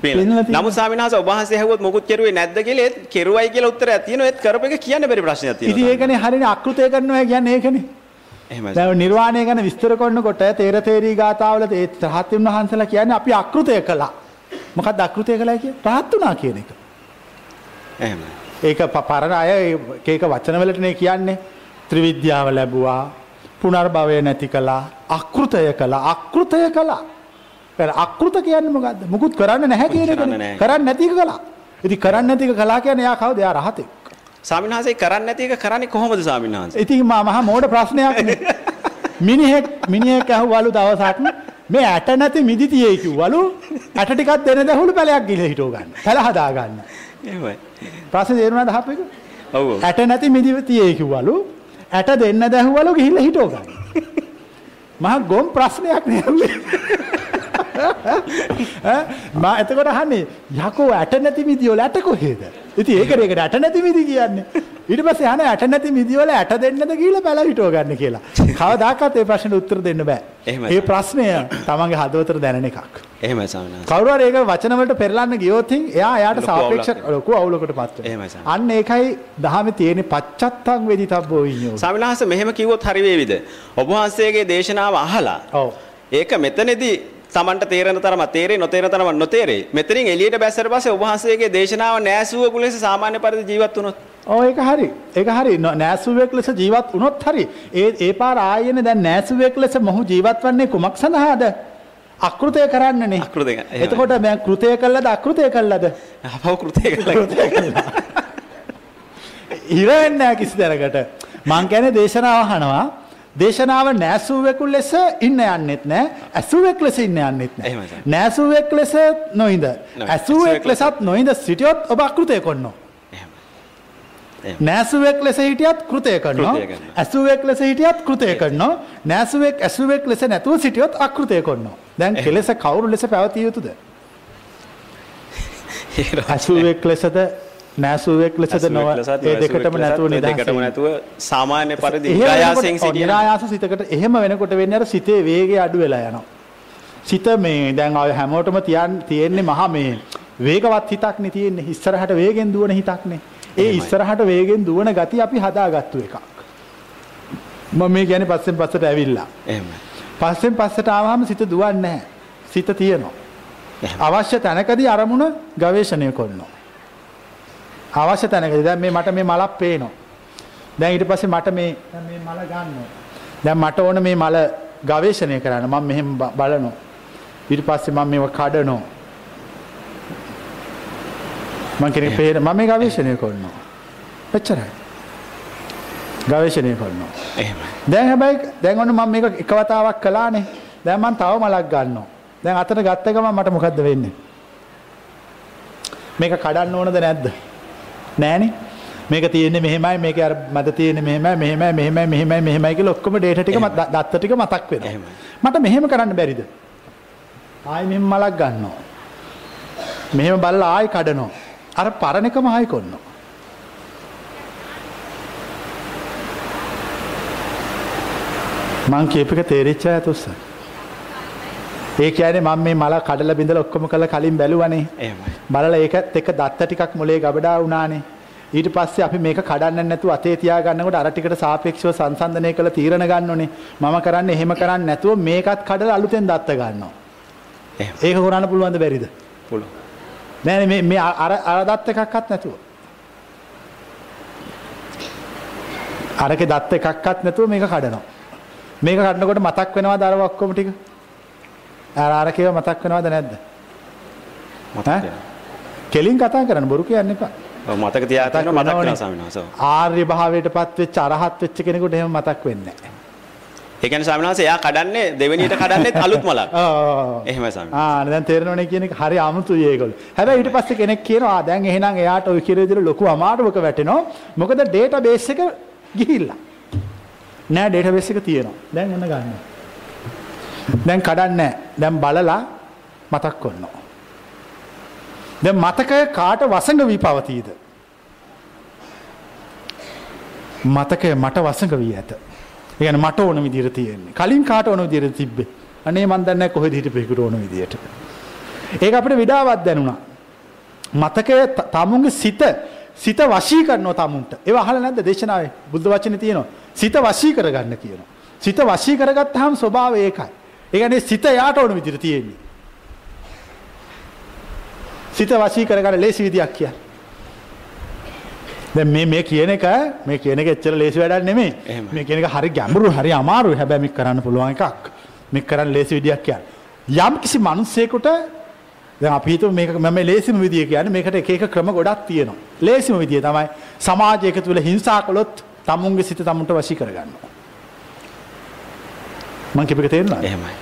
පේනවා. නමුත් ස්වාමීන් වහන්සේ ඔබ වහන්සේ ඇහුවොත් මොකුත් කෙරුවේ නැද්ද කියලා ඒත් කෙරුවයි කියලා උත්තරයක් තියෙනවා ඒත් කරපු එක කියන්න බැරි ප්‍රශ්නයක් තියෙනවා. ඉතින් ඒකනේ හරිනේ අකෘතය කරනවා කියන්නේ ඒකනේ. එහෙමයි. දැන් නිර්වාණය ගැන විස්තර කරනකොට තේර තේරී ගාතාවල ඒ රහත්තුන් වහන්සේලා කියන්නේ අපි අකෘතය කළා. මොකක්ද අකෘතය කළා කියන්නේ? රහත් වුණා කියන එක. එහෙමයි. ඒක පරණ අය ඒක ඒක වචන වලටනේ කියන්නේ. ත්‍රිවිද්‍යාව ලැබුවා, පුනර්භවය නැති කළා, අකෘතය කළා, අකෘතය කළා. අකෘත කියන්නේ මොකද්ද? මුකුත් කරන්න නැහැ කියන එකනේ. කරන්න නැති එක කළා. ඉතින් කරන්න නැති එක කළා කියන්නේ එයා කවුද? එයා රහතෙක්. ස්වාමීන් වහන්සේ කරන්නේ නැති එක කරන්නේ කොහොමද ස්වාමීන් වහන්සේ? ඉතින් මා මහා මෝඩ ප්‍රශ්නයක් නේ. මිනිහෙක් මිනිහෙක් ඇහුවලු දවසක් මේ ඇට නැති මිදි තියේ කිව්වලු ඇට ටිකක් දෙන දහුළු පැලයක් ගිල හිටව ගන්න. පැල හදා ගන්න. එහෙමයි. ප්‍රශ්නේ තේරුණාද අහපු එක? ඔව්. ඇට නැති මිදි තියේ කිව්වලු ඇට දෙන්න දැහුවලු ගිහිල්ලා හිටව ගන්න. මහා ගොම් ප්‍රශ්නයක් නේ. <laughs> මා එතකොට අහන්නේ යකෝ ඇට නැති මිදි වල ඇට කොහෙද? ඉතින් ඒක ඒකට ඇට නැති මිදි කියන්නේ. ඊට පස්සේ අහන ඇට නැති මිදි වල ඇට දෙන්නද කියලා බැල හිටව ගන්න කියලා. කවදාකවත් ඒ ප්‍රශ්නෙට උත්තර දෙන්න බෑ. ඒ ප්‍රශ්නය තමන්ගේ හදවතට දැනෙන එකක්. එහෙමයි ස්වාමීන්. කවුරු හරි ඒක වචන වලට පෙරලන්න ගියොත් එයා එයාට සාපේක්ෂ ලොකු අවුලකට පත් වෙනවා. අන්න ඒකයි දහමේ තියෙන පච්චත්තං වෙදිතබ්බෝ විඤ්ඤෝ. ස්වාමීන් වහන්සේ මෙහෙම කිව්වොත් හරි වේවිද? ඔබ වහන්සේගේ දේශනාව අහලා ඔව්. ඒක මෙතනදී Tamanට තේරෙන තරම තේරේ නොතේරෙන තරම නොතේරේ. මෙතනින් එළියට බැස්සට පස්සේ ඔබ වහන්සේගේ දේශනාව නෑසුවකු ලෙස සාමාන්‍ය පරිදි ජීවත් වුණොත් ඔව් ඒක හරි. ඒක හරි. නෑසුවෙක් ලෙස ජීවත් වුණොත් හරි. ඒ ඒ පාර ආයෙනේ දැන් නෑසුවෙක් ලෙස මොහු ජීවත් වන්නේ කුමක් සඳහාද? අකෘතය කරන්නනේ. අකෘතය. එතකොට දැන් කෘතය කළාද අකෘතය කළාද? අපව කෘතය කළා. කෘතය කළා. ඉර වෙන්නේ නැහැ කිසි තැනකට. මං කියන්නේ දේශනාව අහනවා. දේශනාව නෑසුවෙකු ලෙස ඉන්න යන්නෙත් නෑ. ඇසුවෙක් ලෙස ඉන්න යන්නෙත් නෑ. නෑසුවෙක් ලෙස නොයිද? නොයි. ඇසුවෙක් ඇසුවෙක් ලෙස- ලෙසත් නොයිද සිටියොත් ඔබ අකෘතය කොන්නෝ. නෑසුවෙක් ලෙස හිටියත් කෘතය කරනවා. ඇසුවෙක් ලෙස හිටියත් කෘතය කරනවා. නෑසුවෙක් ඇසුවෙක් ලෙස නැතුව සිටියොත් අකෘතය කරනවා. දැන් කෙලෙස කවුරු ලෙස පැවතිය යුතුද? <laughs> ඇසුවෙක් ලෙසද නෑසුවෙක් ලෙසද නොව ඒ දෙකටම නැතුව නිදහස් දෙකටම වෙන්න. නැතුව සාමාන්‍ය පරිදි ඔව්, සිටින නිරායාස සිතකට එහෙම වෙනකොට වෙන්නේ අර සිතේ වේගය අඩු වෙලා යනවා. සිත මේ දැන් ඔය හැමෝටම තියන් තියෙන්නේ මහා මේ වේගවත් හිතක් නේ තියෙන්නේ. ඉස්සරහට වේගෙන් දුවන හිතක් නේ. ඒ. ඉස්සරහට වේගෙන් දුවන ගතිය අපි හදාගත්තු එකක්. මම මේ කියන්නේ පස්සෙන් පස්සට ඇවිල්ලා. එහෙමයි. පස්සෙන් පස්සට ආවම සිත දුවන්නේ නැහැ. සිත තියෙනවා. අවශ්‍ය තැනකදී අරමුණ ගවේෂණය කරනවා. අවශ්‍ය තැනකදී දැන් මේ මට මේ මලක් පේනවා. දැන් ඊට පස්සේ මට මේ මේ මල ගන්නවා. දැන් මට ඕන මේ මල ගවේෂණය කරන්න. මම මෙහෙම බලනවා. ඊට පස්සේ මම මේව කඩනවා. මම කෙනෙක් පේන මම මේ ගවේෂණය කරනවා. එච්චරයි. ගවේෂණය කරනවා. එහෙමයි. දැන් හැබැයි දැන් ඔන්න මම මේක එක වතාවක් කළානේ. දැන් මම තව මලක් ගන්නවා. දැන් අතට ගත්ත ගමන් මට මොකද්ද වෙන්නේ? මේක කඩන්න ඕනද නැද්ද? නෑනේ. මේක තියෙන්නේ මෙහෙමයි මේක අර මැද තියෙන්නේ මෙහෙමයි මෙහෙමයි මෙහෙමයි මෙහෙමයි මෙහෙමයි කියලා ඔක්කොම ඩේටා ටික මත- දත්ත ටික මතක් වෙනවා. මට මෙහෙම කරන්න බැරිද? ආයි මෙහෙම මලක් ගන්නවා. මෙහෙම බලලා ආයි කඩනවා. අර පරණ එකම ආයි කරනවා. මං කියප එක තේරිච්ච තුස්ස. ඒ කියන්නේ මම මේ මල කඩලා බිඳලා ඔක්කොම කළා කලින් බැලුවනේ. එහෙමයි. බලලා ඒකත් එක්ක දත්ත ටිකක් මොලේ ගබඩා වුණානේ. ඊට පස්සේ අපි මේක කඩන්න නැතුව අතේ තියා ගන්නකොට අර ටිකට සාපේක්ෂව සංසන්දනය කළ තීරණ ගන්න ඕනේ. මම කරන්නේ එහෙම කරන්නේ නැතුව මේකත් කඩලා අලුතෙන් දත්ත ගන්නවා. ඒක කරන්න පුළුවන්ද බැරිද? පුළුවන්. නෑ මේ මේ අර අර දත්ත එකක්වත් නැතුව. අරකේ දත්ත එකක්වත් නැතුව මේක කඩනවා. මේක කඩනකොට මතක් වෙනවද අර ඔක්කොම ටික? අර අරකේව මතක් වෙනවද නැද්ද? තියෙනවා. කෙලින් කතා කරන්න බොරු කියන්න එපා. මතක තියාගන්න මතක්. ආර්ය භාවයටපත් වෙච්ච අරහත් වෙච්ච කෙනෙකුට එහෙම මතක් වෙන්නේ නැහැ. ඒ කියන්නේ ස්වාමීන් වහන්සේ එයා කඩන්නේ දෙවෙනියට කඩන්නේ <laughs> අලුත් මලක්. ආ දැන් තේරෙනවනේ කියන හරි අමුතුයි ඒගොල්ලෝ. හැබැයි ඊට පස්සේ කෙනෙක් කියනවා "ආ, දැන් එහෙනම් එයාට ඔය විදිහට ලොකු අමාරුවක වැටෙනවා. මොකද ඩේටාබේස් එක ගිහිල්ලා. නෑ ඩේටාබේස් එක තියෙනවා. දැන් එන්න ගන්න. දැන් කඩන්නේ නෑ. දැන් බලලා මතක් කරනවා. දැන් මතකය කාට වසඟ වී පවතීද? මතකය මට වසඟ වී ඇත. ඒ කියන්නේ මට ඕන විදිහට තියෙන්නේ. කලින් කාට ඕන විදිහට තිබ්බේ. අනේ මන් දන්නේ නැහැ කොහෙද හිටපෙකුට ඕන විදිහට. ඒක අපිට විඩාවක් දැනුණා. මතකය ත- තමුන්ගේ සිත සිත වශී කරනවා තමුන්ට. ඒව අහලා නැද්ද දේශනාවේ? බුද්ධ වචනේ තියෙනවා. සිත වශී කරගන්න කියනවා. සිත වශී කරගත්තාම ස්වභාවය ඒකයි. ඒ කියන්නේ සිත යාට ඕන විදිහට තියෙන්නේ. සිත වශී කරගන්න ලේසි විදියක් කියන්නේ. දැන් මේ මේ කියන එක මේ කියන එක එච්චර ලේසි වැඩක් නෙමෙයි. මේ කියන එක හරි ගැඹුරු හරි අමාරුයි. හැබැයි මේක කරන්න පුළුවන් එකක්. මේක කරන්න ලේසි විදියක් කියන්නේ. යම් කිසි මිනිස්සෙකුට දැන් අපි හිතමු මේක මම ලේසිම විදිය කියන්නේ මේකට එක එක ක්‍රම ගොඩක් තියෙනවා. ලේසිම විදිය තමයි සමාජයක තුල හිංසා කළොත් තමුන්ගේ සිත තමුන්ට වශී කරගන්නවා. මං කියපේක තේරුණාද? එහෙමයි.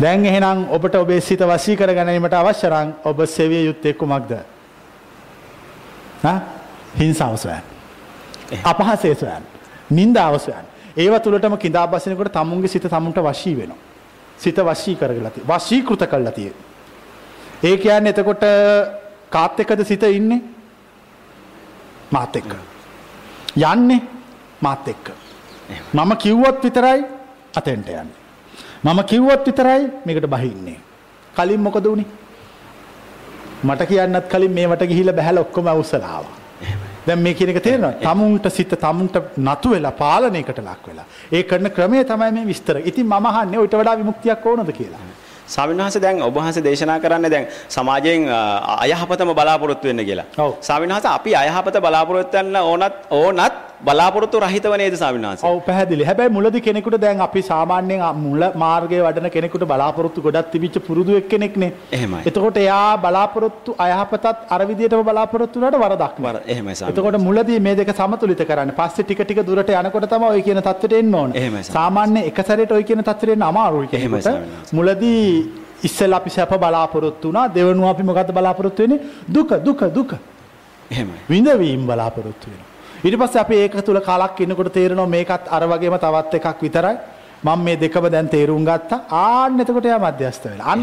දැන් එහෙනම් ඔබට ඔබේ සිත වශී කර ගැනීමට අවශ්‍ය නම් ඔබ සෙවිය යුත්තේ කුමක්ද? හිංසාව සොයන්න. අපහාසය සොයන්න. නින්දාව සොයන්න. ඒව තුලටම කිඳා බසිනකොට තමුන්ගේ සිත තමුන්ට වශී වෙනවා. සිත වශී කරගලා තියෙ. වශීකృత කරලා තියෙ. ඒ කියන්නේ එතකොට කාත් එක්කද සිත ඉන්නේ? මාත් එක්ක. යන්නේ මාත් එක්ක. මම කිව්වොත් විතරයි අතෙන්ට යන්නේ. මම කිව්වොත් විතරයි මේකට බහින්නේ. කලින් මොකද වුනේ? මට කියන්නත් කලින් මේවට ගිහිල්ලා බහැලා ඔක්කොම අවසලා ආවා. දැන් මේ කියන එක තේරෙනවද? තමුන්ට සිත තමුන්ට නතු වෙලා පාලනයකට ලක් වෙලා. ඒ කරන ක්‍රමය තමයි මේ විස්තර. ඉතින් මම අහන්නේ ඊට වඩා විමුක්තියක් ඕනද කියලා. ස්වාමීන් වහන්සේ දැන් ඔබ වහන්සේ දේශනා කරන්නේ දැන් සමාජයෙන් අයහපතම බලාපොරොත්තු වෙන්න කියලා. ස්වාමීන් වහන්සේ අපි අයහපත බලාපොරොත්තු වෙන්න ඕනත් ඕනත් බලාපොරොත්තු රහිතව නේද ස්වාමීන් වහන්සේ? ඔව් පැහැදිලි. හැබැයි මුලදී කෙනෙකුට දැන් අපි සාමාන්‍යයෙන් මුල මාර්ගයේ වඩන කෙනෙකුට බලාපොරොත්තු ගොඩක් තිබිච්ච පුරුදු එක්කෙනෙක්නේ. එහෙමයි. එතකොට එයා බලාපොරොත්තු අයහපතත් අර විදිහටම බලාපොරොත්තු වුණාට වරදක්. වර එහෙමයි ස්වාමීන් එතකොට මුලදී මේ දෙක සමතුලිත කරන්න. පස්සේ ටික ටික දුරට යනකොට තමයි ඔය කියන தත්ත්වයට එන්න ඕන. සාමාන්‍ය එක සැරේට ඔය කියන තත්ත්වයට එන්න අමාරුයි කෙනෙකුට. මුලදී ඉස්සෙල්ලා අපි සැප බලාපොරොත්තු වුණා. දෙවනුව අපි මොකද්ද බලාපොරොත්තු වෙන්නේ? දුක දුක දුක. එහෙමයි. විඳවීම බලාපොරොත්තු වෙනවා. ඊට පස්සේ අපි ඒක තුල කාලක් ඉන්නකොට තේරෙනවා මේකත් අර වගේම තවත් එකක් විතරයි. මම මේ දෙකම දැන් තේරුම් ගත්තා. ආන්න එතකොට යා මධ්‍යස්ත වෙලා.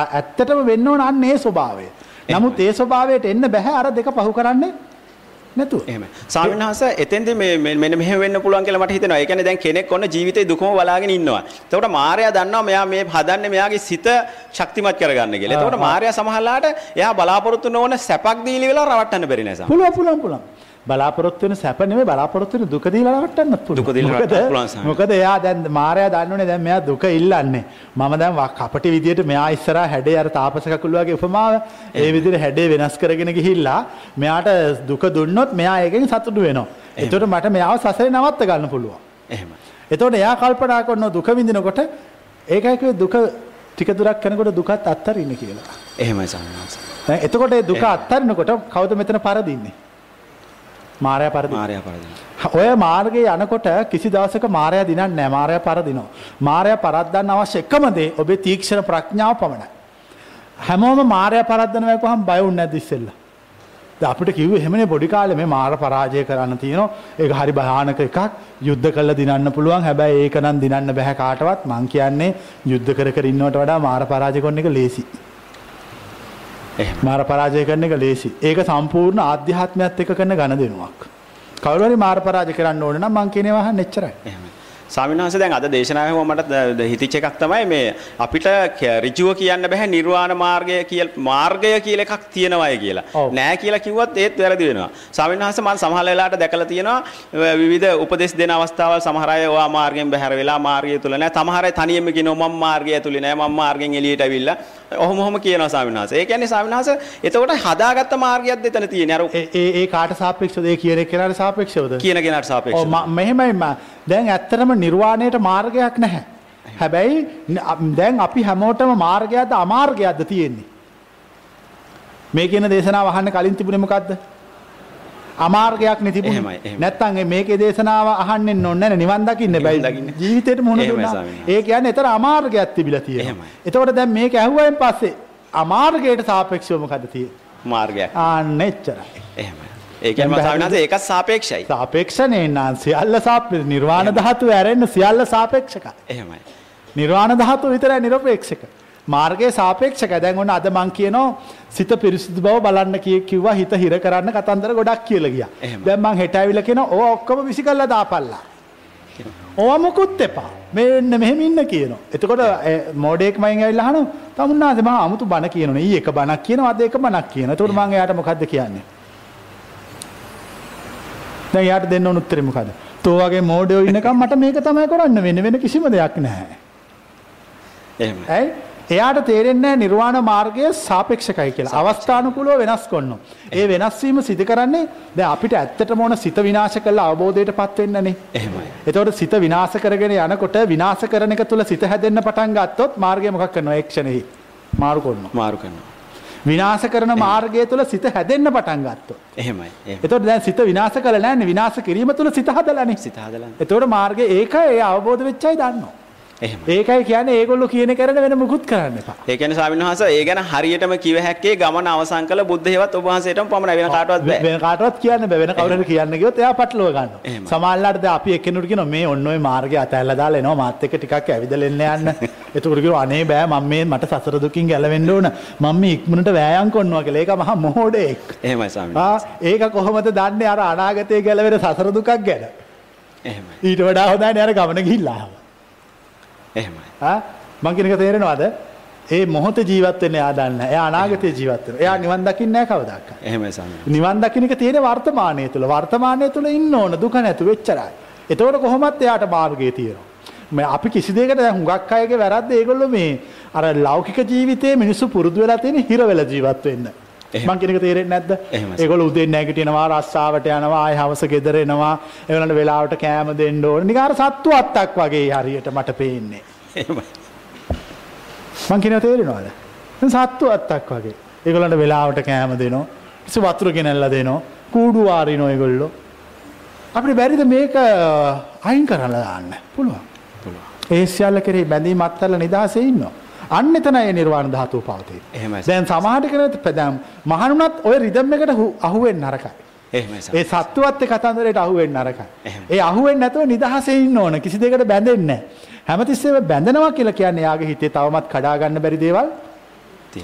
ඇත්තටම වෙන්න ඕන අන්න ඒ ස්වභාවය. නමුත් ඒ ස්වභාවයට එන්න බෑ අර දෙක පහු කරන්නේ නැතුව. එහෙමයි. ස්වාමීන් වහන්සේ එතෙන්දී මේ මෙන්න මෙහෙම වෙන්න පුළුවන් කියලා මට හිතෙනවා. ඒ කියන්නේ දැන් කෙනෙක් ඔන්න ජීවිතේ දුකම බලාගෙන ඉන්නවා. එතකොට මාර්යා දන්නවා මෙයා මේ හදන්නේ මෙයාගේ සිත ශක්තිමත් කරගන්න කියලා. එතකොට මාර්යා සමහරලාට එයා බලාපොරොත්තු නොවන සැපක් දීලි වෙලා රවට්ටන්න බැරි නෑ සම. පුළුවන් පුළුවන් පුළුවන්. බලාපොරොත්තු වෙන සැප නෙමෙයි බලාපොරොත්තු වෙන දුක දීලා රවට්ටන්නත් පුළුවන්. දුක දීලා රවට්ටන්න පුළුවන්. මොකද එයා දැන් මාර්යා දන්නෝනේ දැන් මෙයා දුක ඉල්ලන්නේ. මම දැන් කපටි විදියට මෙයා ඉස්සරහා හැඩේ අර තාපස කකුල වගේ උපමාව ඒ විදිහට හැඩේ වෙනස් කරගෙන ගිහිල්ලා මෙයාට දුක දුන්නොත් මෙයා ඒකෙන් සතුටු වෙනවා. එතකොට මට මෙයාව සසරේ නවත්ත ගන්න පුළුවන්. එහෙමයි. එතකොට එයා කල්පනා කරනවා දුක විඳිනකොට ඒකයි දුක ටික දුරක් යනකොට දුකත් අත්තරින්න කියලා. එහෙමයි වහන්සේ. දැන් එතකොට ඒ දුක අත්තරිනකොට කවුද මෙතන පරදින්නේ? මාරයා පරදින්නේ. මාර්යා පරදින. ඔය මාර්ගයේ යනකොට කිසි දවසක මාරයා දිනන්නේ නැහැ. මාරයා පරදිනවා. මාරයා පරද්දන්න අවශ්‍ය එකම දේ ඔබේ තීක්ෂණ ප්‍රඥාව පමණයි. හැමෝම මාරයා පරද්දනවා කියවහම බය වුන්නේ නැද්ද ඉස්සෙල්ලා? දැන් අපිට කිව්වේ එහෙමනේ පොඩි කාලේ මේ මාර පරාජය කරන්න තියෙනවා. ඒක හරි භයානක එකක්. යුද්ධ කළා දිනන්න පුළුවන්. හැබැයි ඒක නම් දිනන්න බෑ කාටවත්. මං කියන්නේ යුද්ධ කර කර ඉන්නවට වඩා මාර පරාජය කරන එක ලේසි. මාර පරාජය කරන එක ලේසි. ඒක සම්පූර්ණ ආධ්‍යාත්මයත් එක්ක කරන ගණදෙනුවක්. කවුරු හරි මාර පරාජය කරන්න ඕන නම් මං කියනවා අහන්න එච්චරයි. එහෙමයි. ස්වාමීන් වහන්සේ දැන් අද දේශනාවේ මට හිතිච්ච එකක් තමයි මේ අපිට ඍජුව කියන්න බෑ නිර්වාණ මාර්ගය කියලා මාර්ගය කියලා එකක් තියෙනවායි කියලා. ඔව්. නෑ කියලා කිව්වත් ඒත් වැරදි වෙනවා. ස්වාමීන් වහන්සේ මම සමහර වෙලාවට දැකලා තියෙනවා විවිධ උපදෙස් දෙන අවස්ථාවල් සමහර අය ඔයා මාර්ගයෙන් බැහැර වෙලා මාර්ගය තුල නෑ. සමහර අය තනියම කියනවා මම මාර්ගය ඇතුලේ නෑ මම මාර්ගයෙන් එළියට ඇවිල්ලා. ඔහොම ඔහොම කියනවා ස්වාමීන් වහන්සේ. ඒ කියන්නේ ස්වාමීන් වහන්සේ එතකොට හදාගත්ත මාර්ගයක්ද එතන තියෙන්නේ. අර ඒ ඒ කාට සාපේක්ෂවද? ඒ කියන කෙනාට සාපේක්ෂවද? කියන කෙනාට ඔව් සාපේක්ෂව. ම- මෙහෙමයි ම- දැන් ඇත්තටම නිර්වාණයට මාර්ගයක් නැහැ. හැබැයි දැන් අපි හැමෝටම මාර්ගයක්ද අමාර්ගයක්ද තියෙන්නේ. මේ කියන දේශනාව අහන්න කලින් තිබුණේ මොකද්ද? අමාර්ගයක් නෙ තිබුණේ. නැත්තම් මේකේ දේශනාව අහන්න ඕනේ නැහැ නිවන් දකින්න නිවන් බෑ. දකින්න. ජීවිතේට එහෙමයි, දුන්නා. ඒ කියන්නේ ඒතර අමාර්ගයක් තිබිලා තියෙනවා. එතකොට දැන් මේක ඇහුවයින් පස්සේ අමාර්ගයට සාපේක්ෂව මොකද තියෙන්නේ? මාර්ගයක්. ආන්න එච්චරයි. එහෙමයි. ඒ කියන්නේ මම ස්වාමීන් වහන්සේ ඒකත් සාපේක්ෂයි. සාපේක්ෂනේ නම් සියල්ල සාපේක්ෂ නිර්වාණ ධාතුව ඇරෙන්න සියල්ල සාපේක්ෂකයි. එහෙමයි. නිර්වාණ ධාතුව විතරයි නිරපේක්ෂක. මාර්ගයේ සාපේක්ෂකයි. දැන් ඔන්න අද මං කියනවා සිත පිරිසිදු බව බලන්න කිය කිව්වා හිත හිර කරන්න කතන්දර ගොඩක් කියලා ගියා. දැන් මං හෙට ඇවිල්ලා කියනවා ඕවා ඔක්කොම විසි කරලා දාපල්ලා. ඕවා මොකුත් එපා. මෙන්න මෙහෙම ඉන්න කියනවා. එතකොට ඒ මෝඩයෙක් මයින් ඇවිල්ලා අහනවා තමුන්නාද මම 아무තු බණ කියනෝනේ. ඊ එක බණක් කියනවා අද එක බණක් කියනවා. එතකොට මං එයාට මොකද්ද කියන්නේ? දැන් එයාට දෙන්න ඕන උත්තරේ මොකද්ද? තෝ වගේ මෝඩයෝ ඉන්නකම් මට මේක තමයි කරන්න වෙන්නේ. වෙන කිසිම දෙයක් නැහැ. එහෙමයි. ඇයි එයාට තේරෙන්නේ නිර්වාණ මාර්ගය සාපේක්ෂකයි කියලා අවස්ථානුකූලව වෙනස් කරනවා. ඒ වෙනස් වීම සිදු කරන්නේ දැන් අපිට ඇත්තටම ඕන සිත විනාශ කරලා අවබෝධයට පත් වෙන්නනේ. එහෙමයි. එතකොට සිත විනාශ කරගෙන යනකොට විනාශ කරන එක තුල සිත හැදෙන්න පටන් ගත්තොත් මාර්ගය මොකක් කරනවා? ඒ ක්ෂණෙහි මාරු කරනවා. මාරු කරනවා. විනාශ කරන මාර්ගය තුල සිත හැදෙන්න පටන් ගත්තොත්. එහෙමයි. එතකොට දැන් සිත විනාශ කළා නෑනේ විනාශ කිරීම තුල සිත හදලානේ. සිත හදලා. එතකොට මාර්ගය ඒකයි ඒ අවබෝධ වෙච්චයි දන්නවා. ඒකයි කියන්නේ ඒගොල්ලෝ කියන කරන වෙන මුකුත් කරන්න එපා. ඒ කියන්නේ ස්වාමීන් වහන්සේ ඒ ගැන හරියටම කිව හැක්කේ ගමන අවසන් කළ බුද්ධ හේවත් ඔබ වහන්සේටම පමණයි වෙන කාටවත් බෑ. වෙන කාටවත් කියන්න බෑ වෙන කවුරු හරි කියන්න ගියොත් එයා පටලව ගන්නවා. එහෙමයි. සමහරවිට දැන් අපි එක්කෙනෙකුට කියනවා මේ ඔන්න ඔය මාර්ගය අතහැරලා දාලා එනවා මාත් එක්ක ටිකක් ඇවිදලා එන්න යන්න. <laughs> එතකොට කියනවා අනේ බෑ මම මේ මට සසර දුකින් ගැලවෙන්න ඕන. මම මේ ඉක්මනට වෑයම් කරනවා කියලා. ඒක මහා මොහොඩෙක්. එහෙමයි ස්වාමීන් ආ ඒක කොහොමද දන්නේ අර අනාගතයේ ගැලවෙන සසර දුකක් ගැන? එහෙමයි. ඊට වඩා හොඳයි නේ අර ගමන ගිහිල්ලා ආව. එහෙමයි. මං කියන එක තේරෙනවද? ඒ මොහොතේ ජීවත් වෙන්න එයා දන්නේ. එයා අනාගතයේ ජීවත් වෙනවා. එයා නිවන් දකින්නේ නැහැ කවදාකවත්. එහෙමයි ස්වාමීන් නිවන් දකින්න එක තියෙන වර්තමානයේ තුල වර්තමානයේ තුල ඉන්න ඕන දුක නැතුව එච්චරයි. එතකොට කොහොමත් එයාට මාර්ගය තියෙනවා. මේ අපි කිසි දෙයකට දැන් හුඟක් අයගේ වැරද්ද ඒගොල්ලෝ මේ අර ලෞකික ජීවිතයේ මිනිස්සු පුරුදු වෙලා තියෙන හිර වෙලා ජීවත් වෙන්න. මං තේරෙන්නේ නැද්ද? එහෙමයි. ඒගොල්ලෝ උදේ නැගිටිනවා රස්සාවට යනවා හවස ගෙදර එනවා ඒගොල්ලන්ට වෙලාවට කෑම දෙන්න ඕන. නිකන් අර සත්තු අත්තක් වගේ හරියට මට පේන්නේ. මං කියනවා තේරෙනවද? සත්තු අත්තක් වගේ. ඒගොල්ලන්ට වෙලාවට කෑම දෙනවා. ඉස්ස වතුර ගෙනල්ලා දෙනවා. කූඩු වාරිනෝ ඒගොල්ලෝ. අපිට බැරිද මේක අයින් කරලා දාන්න? පුළුවන්. ඒ සියල්ල කෙරෙහි බැඳීම් අත්හැරලා නිදහසේ ඉන්නවා. අන්න එතන ඒ නිර්වාණ ධාතුව පවතී. එහෙමයි. දැන් සමහරට කෙනෙක් දැන් මහණුනත් ඔය රිද්ම් එකට හු- අහු වෙන්න නරකයි. ඒ සත්තුවත් කතන්දරයට අහු වෙන්න නරකයි. එහෙම. ඒ අහු වෙන්නේ නැතුව නිදහසේ ඉන්න ඕන. කිසි දෙයකට බැඳෙන්නේ. හැමතිස්සෙම බැඳෙනවා කියලා කියන්නේ යාගේ හිතේ තවමත් කඩා ගන්න බැරි දේවල්.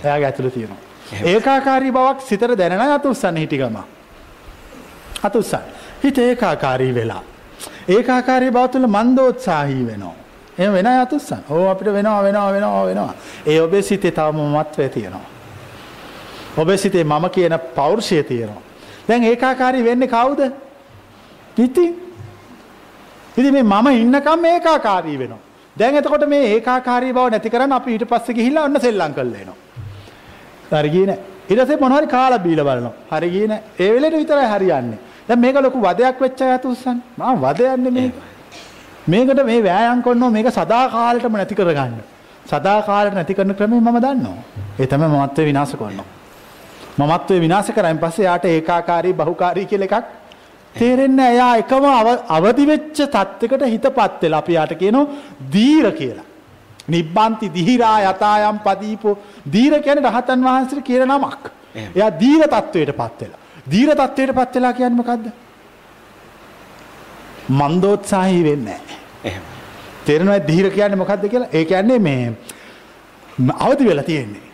එයාගේ ඇතුළේ තියෙනවා. ඒකාකාරී බවක් සිතට දැනෙන අත උස්සන්න හිටි ගම. අත උස්සන්න. හිත ඒකාකාරී වෙලා. ඒකාකාරී බව තුළ මන්දෝත්සාහී වෙනවා. එහෙම වෙන අත උස්සන්න. ඕ අපිට වෙනවා වෙනවා වෙනවා වෙනවා. ඒ ඔබේ සිතේ තවම මමත්වය තියෙනවා. ඔබේ සිතේ මම කියන පෞරුෂය තියෙනවා. දැන් ඒකාකාරී වෙන්නේ කවුද? ඉතින් ඉතින් මේ මම ඉන්නකම් ඒකාකාරී වෙනවා. දැන් එතකොට මේ ඒකාකාරී බව නැති කරන්න අපි ඊට පස්සේ ගිහිල්ලා ඔන්න සෙල්ලම් කරලා එනවා. හරි ගියේ නෑ. ඊට පස්සේ මොනවා හරි කාලා බීලා බලනවා. හරි ගියේ නෑ. ඒ වෙලෙට විතරයි හරියන්නේ. දැන් මේක ලොකු වදයක් වෙච්ච අය තුස්සන්. මම වදයන්නේ මේක. මේකට මේ වෑයම් කරනවා මේක සදා කාලෙටම නැති කරගන්න. සදා කාලෙට නැති කරන ක්‍රමය මම දන්නවා. ඒ තමයි මමත්වේ විනාශ කරනවා. මමත්වේ විනාශ කරායින් පස්සේ යාට ඒකාකාරී බහුකාරී කියලා එකක් තේරෙන්නේ. එයා එකම අව- අවදි වෙච්ච තත්යකට හිතපත් වෙලා අපි යාට කියනවා දීර කියලා. නිබ්බන්ති දීරා යතායම් පදීපෝ දීර කියන්නේ රහතන් වහන්සේ කියන නමක්. එයා දීර තත්වයටපත් වෙලා. දීර තත්වයටපත් වෙලා කියන්නේ මොකද්ද? මන්දෝත්සාහී වෙන්නේ නැහැ. එහෙම. තේරෙනවද ධීර කියන්නේ මොකද්ද කියලා? ඒ කියන්නේ මේ අවදි වෙලා තියෙන්නේ.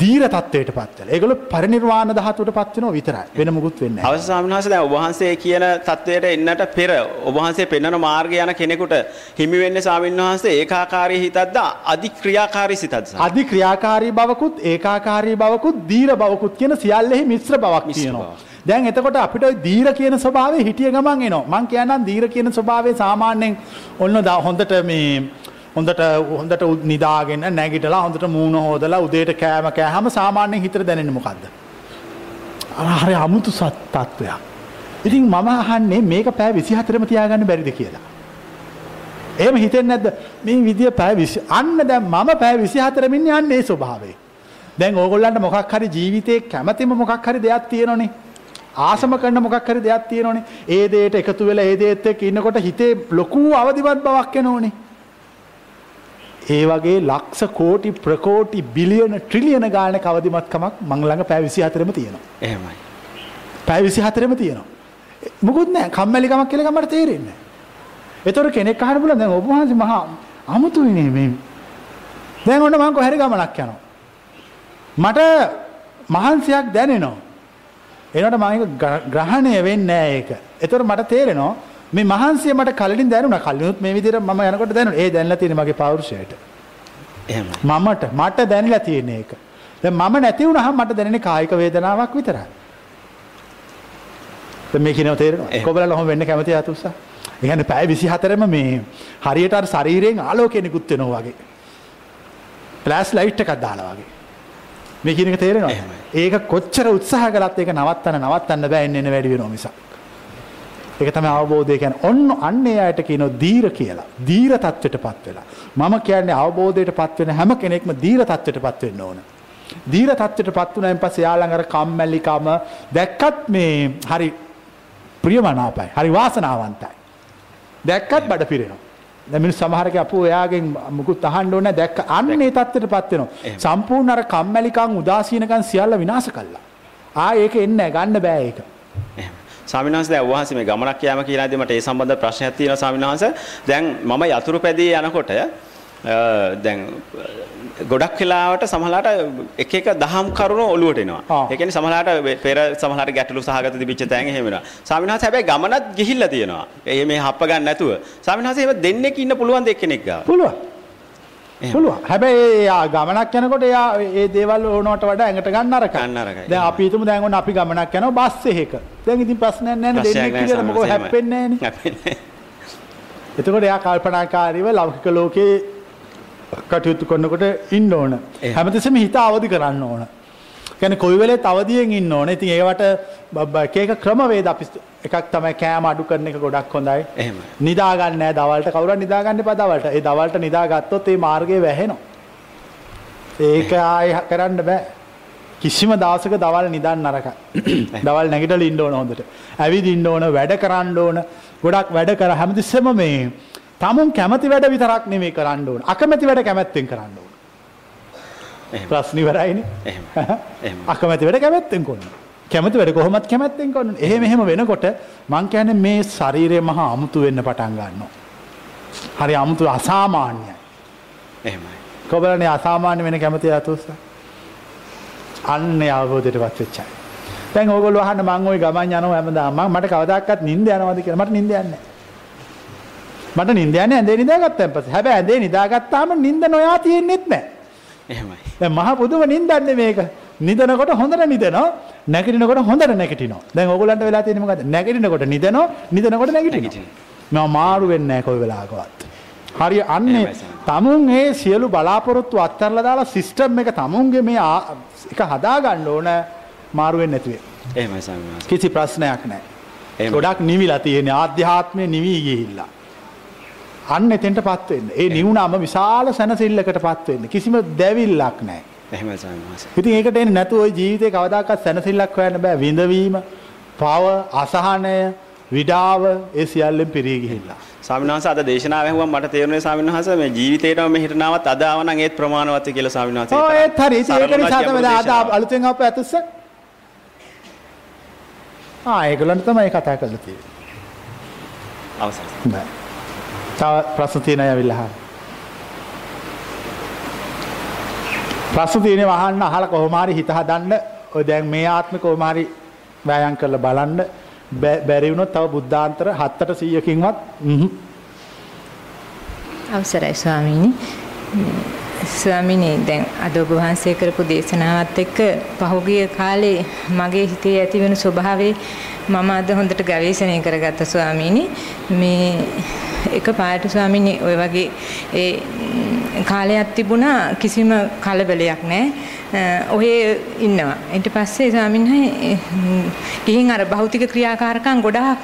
දීර තත්වයට පත් වෙලා. ඒගොල්ලෝ පරිණිරවාණ ධාතුවට පත් වෙනවා විතරයි. වෙන මොකුත් වෙන්නේ නැහැ. අවසන් ස්වාමින්වහන්සේ දැන් ඔබ වහන්සේ කියන තත්වයට එන්නට පෙර ඔබ වහන්සේ පෙන්වන මාර්ගය යන කෙනෙකුට හිමි වෙන්නේ ස්වාමින්වහන්සේ ඒකාකාරී හිතක්ද අධික්‍රියාකාරී සිතක්ද? අධික්‍රියාකාරී බවකුත් ඒකාකාරී බවකුත් දීර බවකුත් කියන සියල්ලෙහි මිශ්‍ර බවක් තියෙනවා. බවක්. දැන් එතකොට අපිට ওই දීර කියන ස්වභාවය හිටිය ගමන් එනවා. මං කියන්නම් දීර කියන ස්වභාවය සාමාන්‍යයෙන් ඔන්න දා- හොඳට මේ හොඳට හොඳට උ- නිදාගෙන නැගිටලා හොඳට මූණ හොදලා උදේට කෑම කෑහම සාමාන්‍යයෙන් හිතට දැනෙන්නේ මොකද්ද? අර හරි අමුතු සත් තත්වයක්. ඉතින් මම අහන්නේ මේක පෑ 24ම තියාගන්න බැරිද කියලා. එහෙම හිතෙන්නේ නැද්ද? මේ විදිය පැය 20 අන්න දැන් මම පැය 24 මින් යන්නේ ඒ ස්වභාවය. දැන් ඕගොල්ලන්ට මොකක් හරි ජීවිතේ කැමැතිම මොකක් හරි දෙයක් තියෙනනේ. ආසම කරන මොකක් හරි දෙයක් තියෙනවනේ. ඒ දෙයට එකතු වෙලා ඒ දේත් එක්ක ඉන්නකොට හිතේ ලොකු අවදිමත් බවක් එනෝනේ. ඒ වගේ ලක්ෂ කෝටි ප්‍රකෝටි බිලියන ට්‍රිලියන ගානක අවදිමත්කමක් මං ළඟ පැය 24ෙම තියෙනවා. එහෙමයි. පැය 24ෙම තියෙනවා. මොකුත් නැහැ කම්මැලිකමක් කියලා මට තේරෙන්නේ නැහැ. ඒතර කෙනෙක් අහන්න බුණා දැන් ඔබ වහන්සේ මහා අමුතුයිනේ මේ. දැන් ඔන්න මං කොහරි ගමනක් යනවා. මට මහන්සියක් දැනෙනවා. එනකොට මම ඒක ග්‍රහණය වෙන්නේ නැහැ ඒක. ඒතර මට තේරෙනවා මේ මහන්සිය මට කලින් දැනුණා. කලිනුත් මේ විදිහට මම යනකොට දැනුණා. ඒ දැනලා තියෙන මගේ පෞරුෂයට. එහෙමයි. මමට මට දැනලා තියෙන එක. දැන් මම නැති වුණාම මට දැනෙන්නේ කායික වේදනාවක් විතරයි. දැන් මේ කියනව තේරෙනවා. කොබලලා ඔහොම වෙන්න කැමති අතුස්සා. ඒ කියන්නේ පැය 24ම මේ හරියට අර ශරීරයෙන් ආලෝකය නිකුත් වෙනවා වගේ. ෆ්ලෑෂ් ලයිට් එකක් දාලා වගේ. මේ කියන එක තේරෙනවා. ඒක කොච්චර උත්සාහ කළත් ඒක නවත්තන්න නවත්තන්න බෑ එන්න එන වැඩි වෙනවා මිසක්. ඒක තමයි අවබෝධය කියන්නේ. ඔන්න අන්නේ අයට කියනවා දීර කියලා. දීර தත්වෙටපත් වෙලා. මම කියන්නේ අවබෝධයටපත් වෙන හැම කෙනෙක්ම දීර தත්වෙටපත් වෙන්න ඕන. දීර தත්වෙටපත් වුණායින් පස්සේ යාළඟ අර කම්මැලිකම දැක්කත් මේ හරි ප්‍රියමනාපයි. හරි වාසනාවන්තයි. දැක්කත් බඩ පිරෙනවා. දැන් මිනිස් සමහරක අපෝ එයාගෙන් මුකුත් අහන්න ඕනේ දැක්ක අන්න ඒ தත්ත්වයටපත් වෙනවා. සම්පූර්ණ අර කම්මැලිකම් උදාසීනකම් සියල්ල විනාශ කළා. ආ ඒක එන්නේ ගන්න බෑ ඒක. එහෙම. ස්වාමීන් වහන්සේ දැන් වහන්සේ මේ ගමනක් යාම කියලාදී මට ඒ සම්බන්ධ ප්‍රශ්නයක් තියෙනවා ස්වාමීන් වහන්සේ. දැන් මම යතුරු පැදී යනකොට දැන් ගොඩක් වෙලාවට සමහරලාට එක එක දහම් කරුණු ඔලුවට එනවා. ඒ කියන්නේ සමහරලාට පෙර සමහරලාට ගැටලු සහගත තිබිච්ච තැන් එහෙම වෙනවා. ස්වාමීන් වහන්සේ හැබැයි ගමනත් ගිහිල්ලා තියෙනවා. ඒ මේ හප්ප ගන්න නැතුව. ස්වාමීන් වහන්සේ එහෙම දෙන්නෙක් ඉන්න පුළුවන් දෙක්කෙනෙක් ගාව. පුළුවන්. පුළුවන්. හැබැයි එයා ගමනක් යනකොට එයා ඒ දේවල් ඕනවට වඩා ඇඟට ගන්න අරකයි. ගන්න අරකයි. දැන් අපි හිතමු දැන් ඔන්න අපි ගමනක් යනවා බස් එකක. දැන් ඉතින් ප්‍රශ්නයක් නැහැ නේ දෙන්නෙක් කියලා මොකෝ හැප්පෙන්නේ නැහැ නේ. එතකොට එයා කල්පනාකාරීව ලෞකික ලෝකේ කටයුතු කරනකොට ඉන්න ඕන. හැමතිස්සෙම හිත අවදි කරන්න ඕන. කියන්නේ කොයි වෙලේත් අවදියෙන් ඉන්න ඕන. ඉතින් ඒවට එක එක ක්‍රමවේද අපි එකක් තමයි කෑම අඩු කරන එක ගොඩක් හොඳයි. එහෙමයි. නිදා ගන්න නෑ දවල්ට කවුරුත් නිදා ගන්න එපා දවල්ට. ඒ දවල්ට නිදා ගත්තොත් ඒ මාර්ගය වැහෙනවා. ඒක ආයෙ කරන්න බෑ. කිසිම දවසක දවල් නිදන් නරකයි. <coughs> දවල් නැගිටලා ඉන්න ඕන හොඳට. ඇවිදින්න ඕන, වැඩ කරන්න ඕන. ගොඩක් වැඩ කර හැමතිස්සෙම මේ තමුන් කැමති වැඩ විතරක් නෙමෙයි කරන්න ඕන. අකමැති වැඩ කැමැත්තෙන් කරන්න ඕන. ප්‍රශ්න ඉවරයිනේ. එහෙම. <laughs> එහෙම. අකමැති වැඩ කැමැත්තෙන් කරන්න. කැමති වැඩ කොහොමත් කැමැත්තෙන් කරන්න. එහෙම එහෙම වෙනකොට මං කියන්නේ මේ ශරීරය මහා අමුතු වෙන්න පටන් ගන්නවා. හරි අමුතු අසාමාන්‍යයි. එහෙමයි. කොබලනේ අසාමාන්‍ය වෙන කැමති අතොස්ස. අන්න අවබෝධයටපත් වෙච්චයි. දැන් ඕගොල්ලෝ අහන්න මං ওই ගමන් යනවා හැමදාම මම මට කවදාකවත් නිින්ද යනවද කියලා මට නිින්ද යන්නේ මට නිින්ද යන්නේ ඇඳේ නිදාගත්තාන් පස්සේ. හැබැයි ඇඳේ නිදාගත්තාම නිින්ද නොයා තියෙන්නෙත් නැහැ. එහෙමයි. දැන් මහ පුදුම නිින්දන්නේ මේක. නිදනකොට හොඳට නිදනවා නැගිටිනකොට හොඳට නැගිටිනවා. දැන් ඕගොල්ලන්ට වෙලා තියෙන්නේ මොකද්ද? නැගිටිනකොට නිදනවා නිදනකොට නැගිටිනවා. මම මාරු වෙන්නේ නැහැ කොයි වෙලාවකවත්. හරි අන්නේ තමුන් ඒ සියලු බලාපොරොත්තු අත්හැරලා දාලා සිස්ටම් එක තමුන්ගේ මේ එක හදා ගන්න ඕන මාරු වෙන්නේ නැතුව. එහෙමයි ස්වාමීන් කිසි ප්‍රශ්නයක් නැහැ. ගොඩක් නිවිලා තියෙන ආධ්‍යාත්මය නිවි ගිහිල්ලා. අන්න එතෙන්ට පත් වෙන්න. ඒ නිවුණාම විශාල සැනසෙල්ලකට පත් වෙන්න. කිසිම දැවිල්ලක් ස්වාමීන් ඉතින් ඒකට එන්නේ නැතුව ওই ජීවිතේ කවදාකවත් සැනසෙල්ලක් හොයන්න බෑ. විඳවීම, පව, අසහනය, විඩාව ඒ සියල්ලෙන් පිරී ගිහිල්ලා. ස්වාමීන් වහන්සේ අද දේශනාව ඇහුවම මට තේරුණේ ස්වාමීන් වහන්සේ මේ ජීවිතේටම මෙහෙට නාවත් අද ආවනම් ඒත් ප්‍රමාණවත් කියලා. ඔව් ඒත් හරි. අලුතෙන් ආපු ඇතුස්ස. ආ ඒගොල්ලන්ට තමයි කතා කරලා තියෙන්නේ. අවසන්. බෑ. තව ප්‍රශ්න තියෙන අය ඇවිල්ලා අහන්න. ප්‍රශ්න තියෙනවා අහන්න අහලා කොහොම හරි හිත හදන්න. ඔය දැන් මේ ආත්මේ කොහොම හරි වෑයම් කරලා බලන්න. බැරි වුණොත් තව බුද්ධාන්තර 7ට 100කින්වත් අවසරයි ස්වාමීනි. ස්වාමීනි දැන් අද ඔබ වහන්සේ කරපු දේශනාවත් එක්ක පහුගිය කාලේ මගේ හිතේ ඇති වෙන ස්වභාවය මම අද හොඳට ගවේෂණය කරගත්ත ස්වාමීනි මේ එක පාට ස්වාමීනි ඔය වගේ ඒ කාලයක් තිබුණා කිසිම කලබලයක් නැහැ. ඔහේ ඉන්නවා. ඊට පස්සේ ස්වාමීන් ගිහින් අර භෞතික ක්‍රියාකාරකම් ගොඩාක්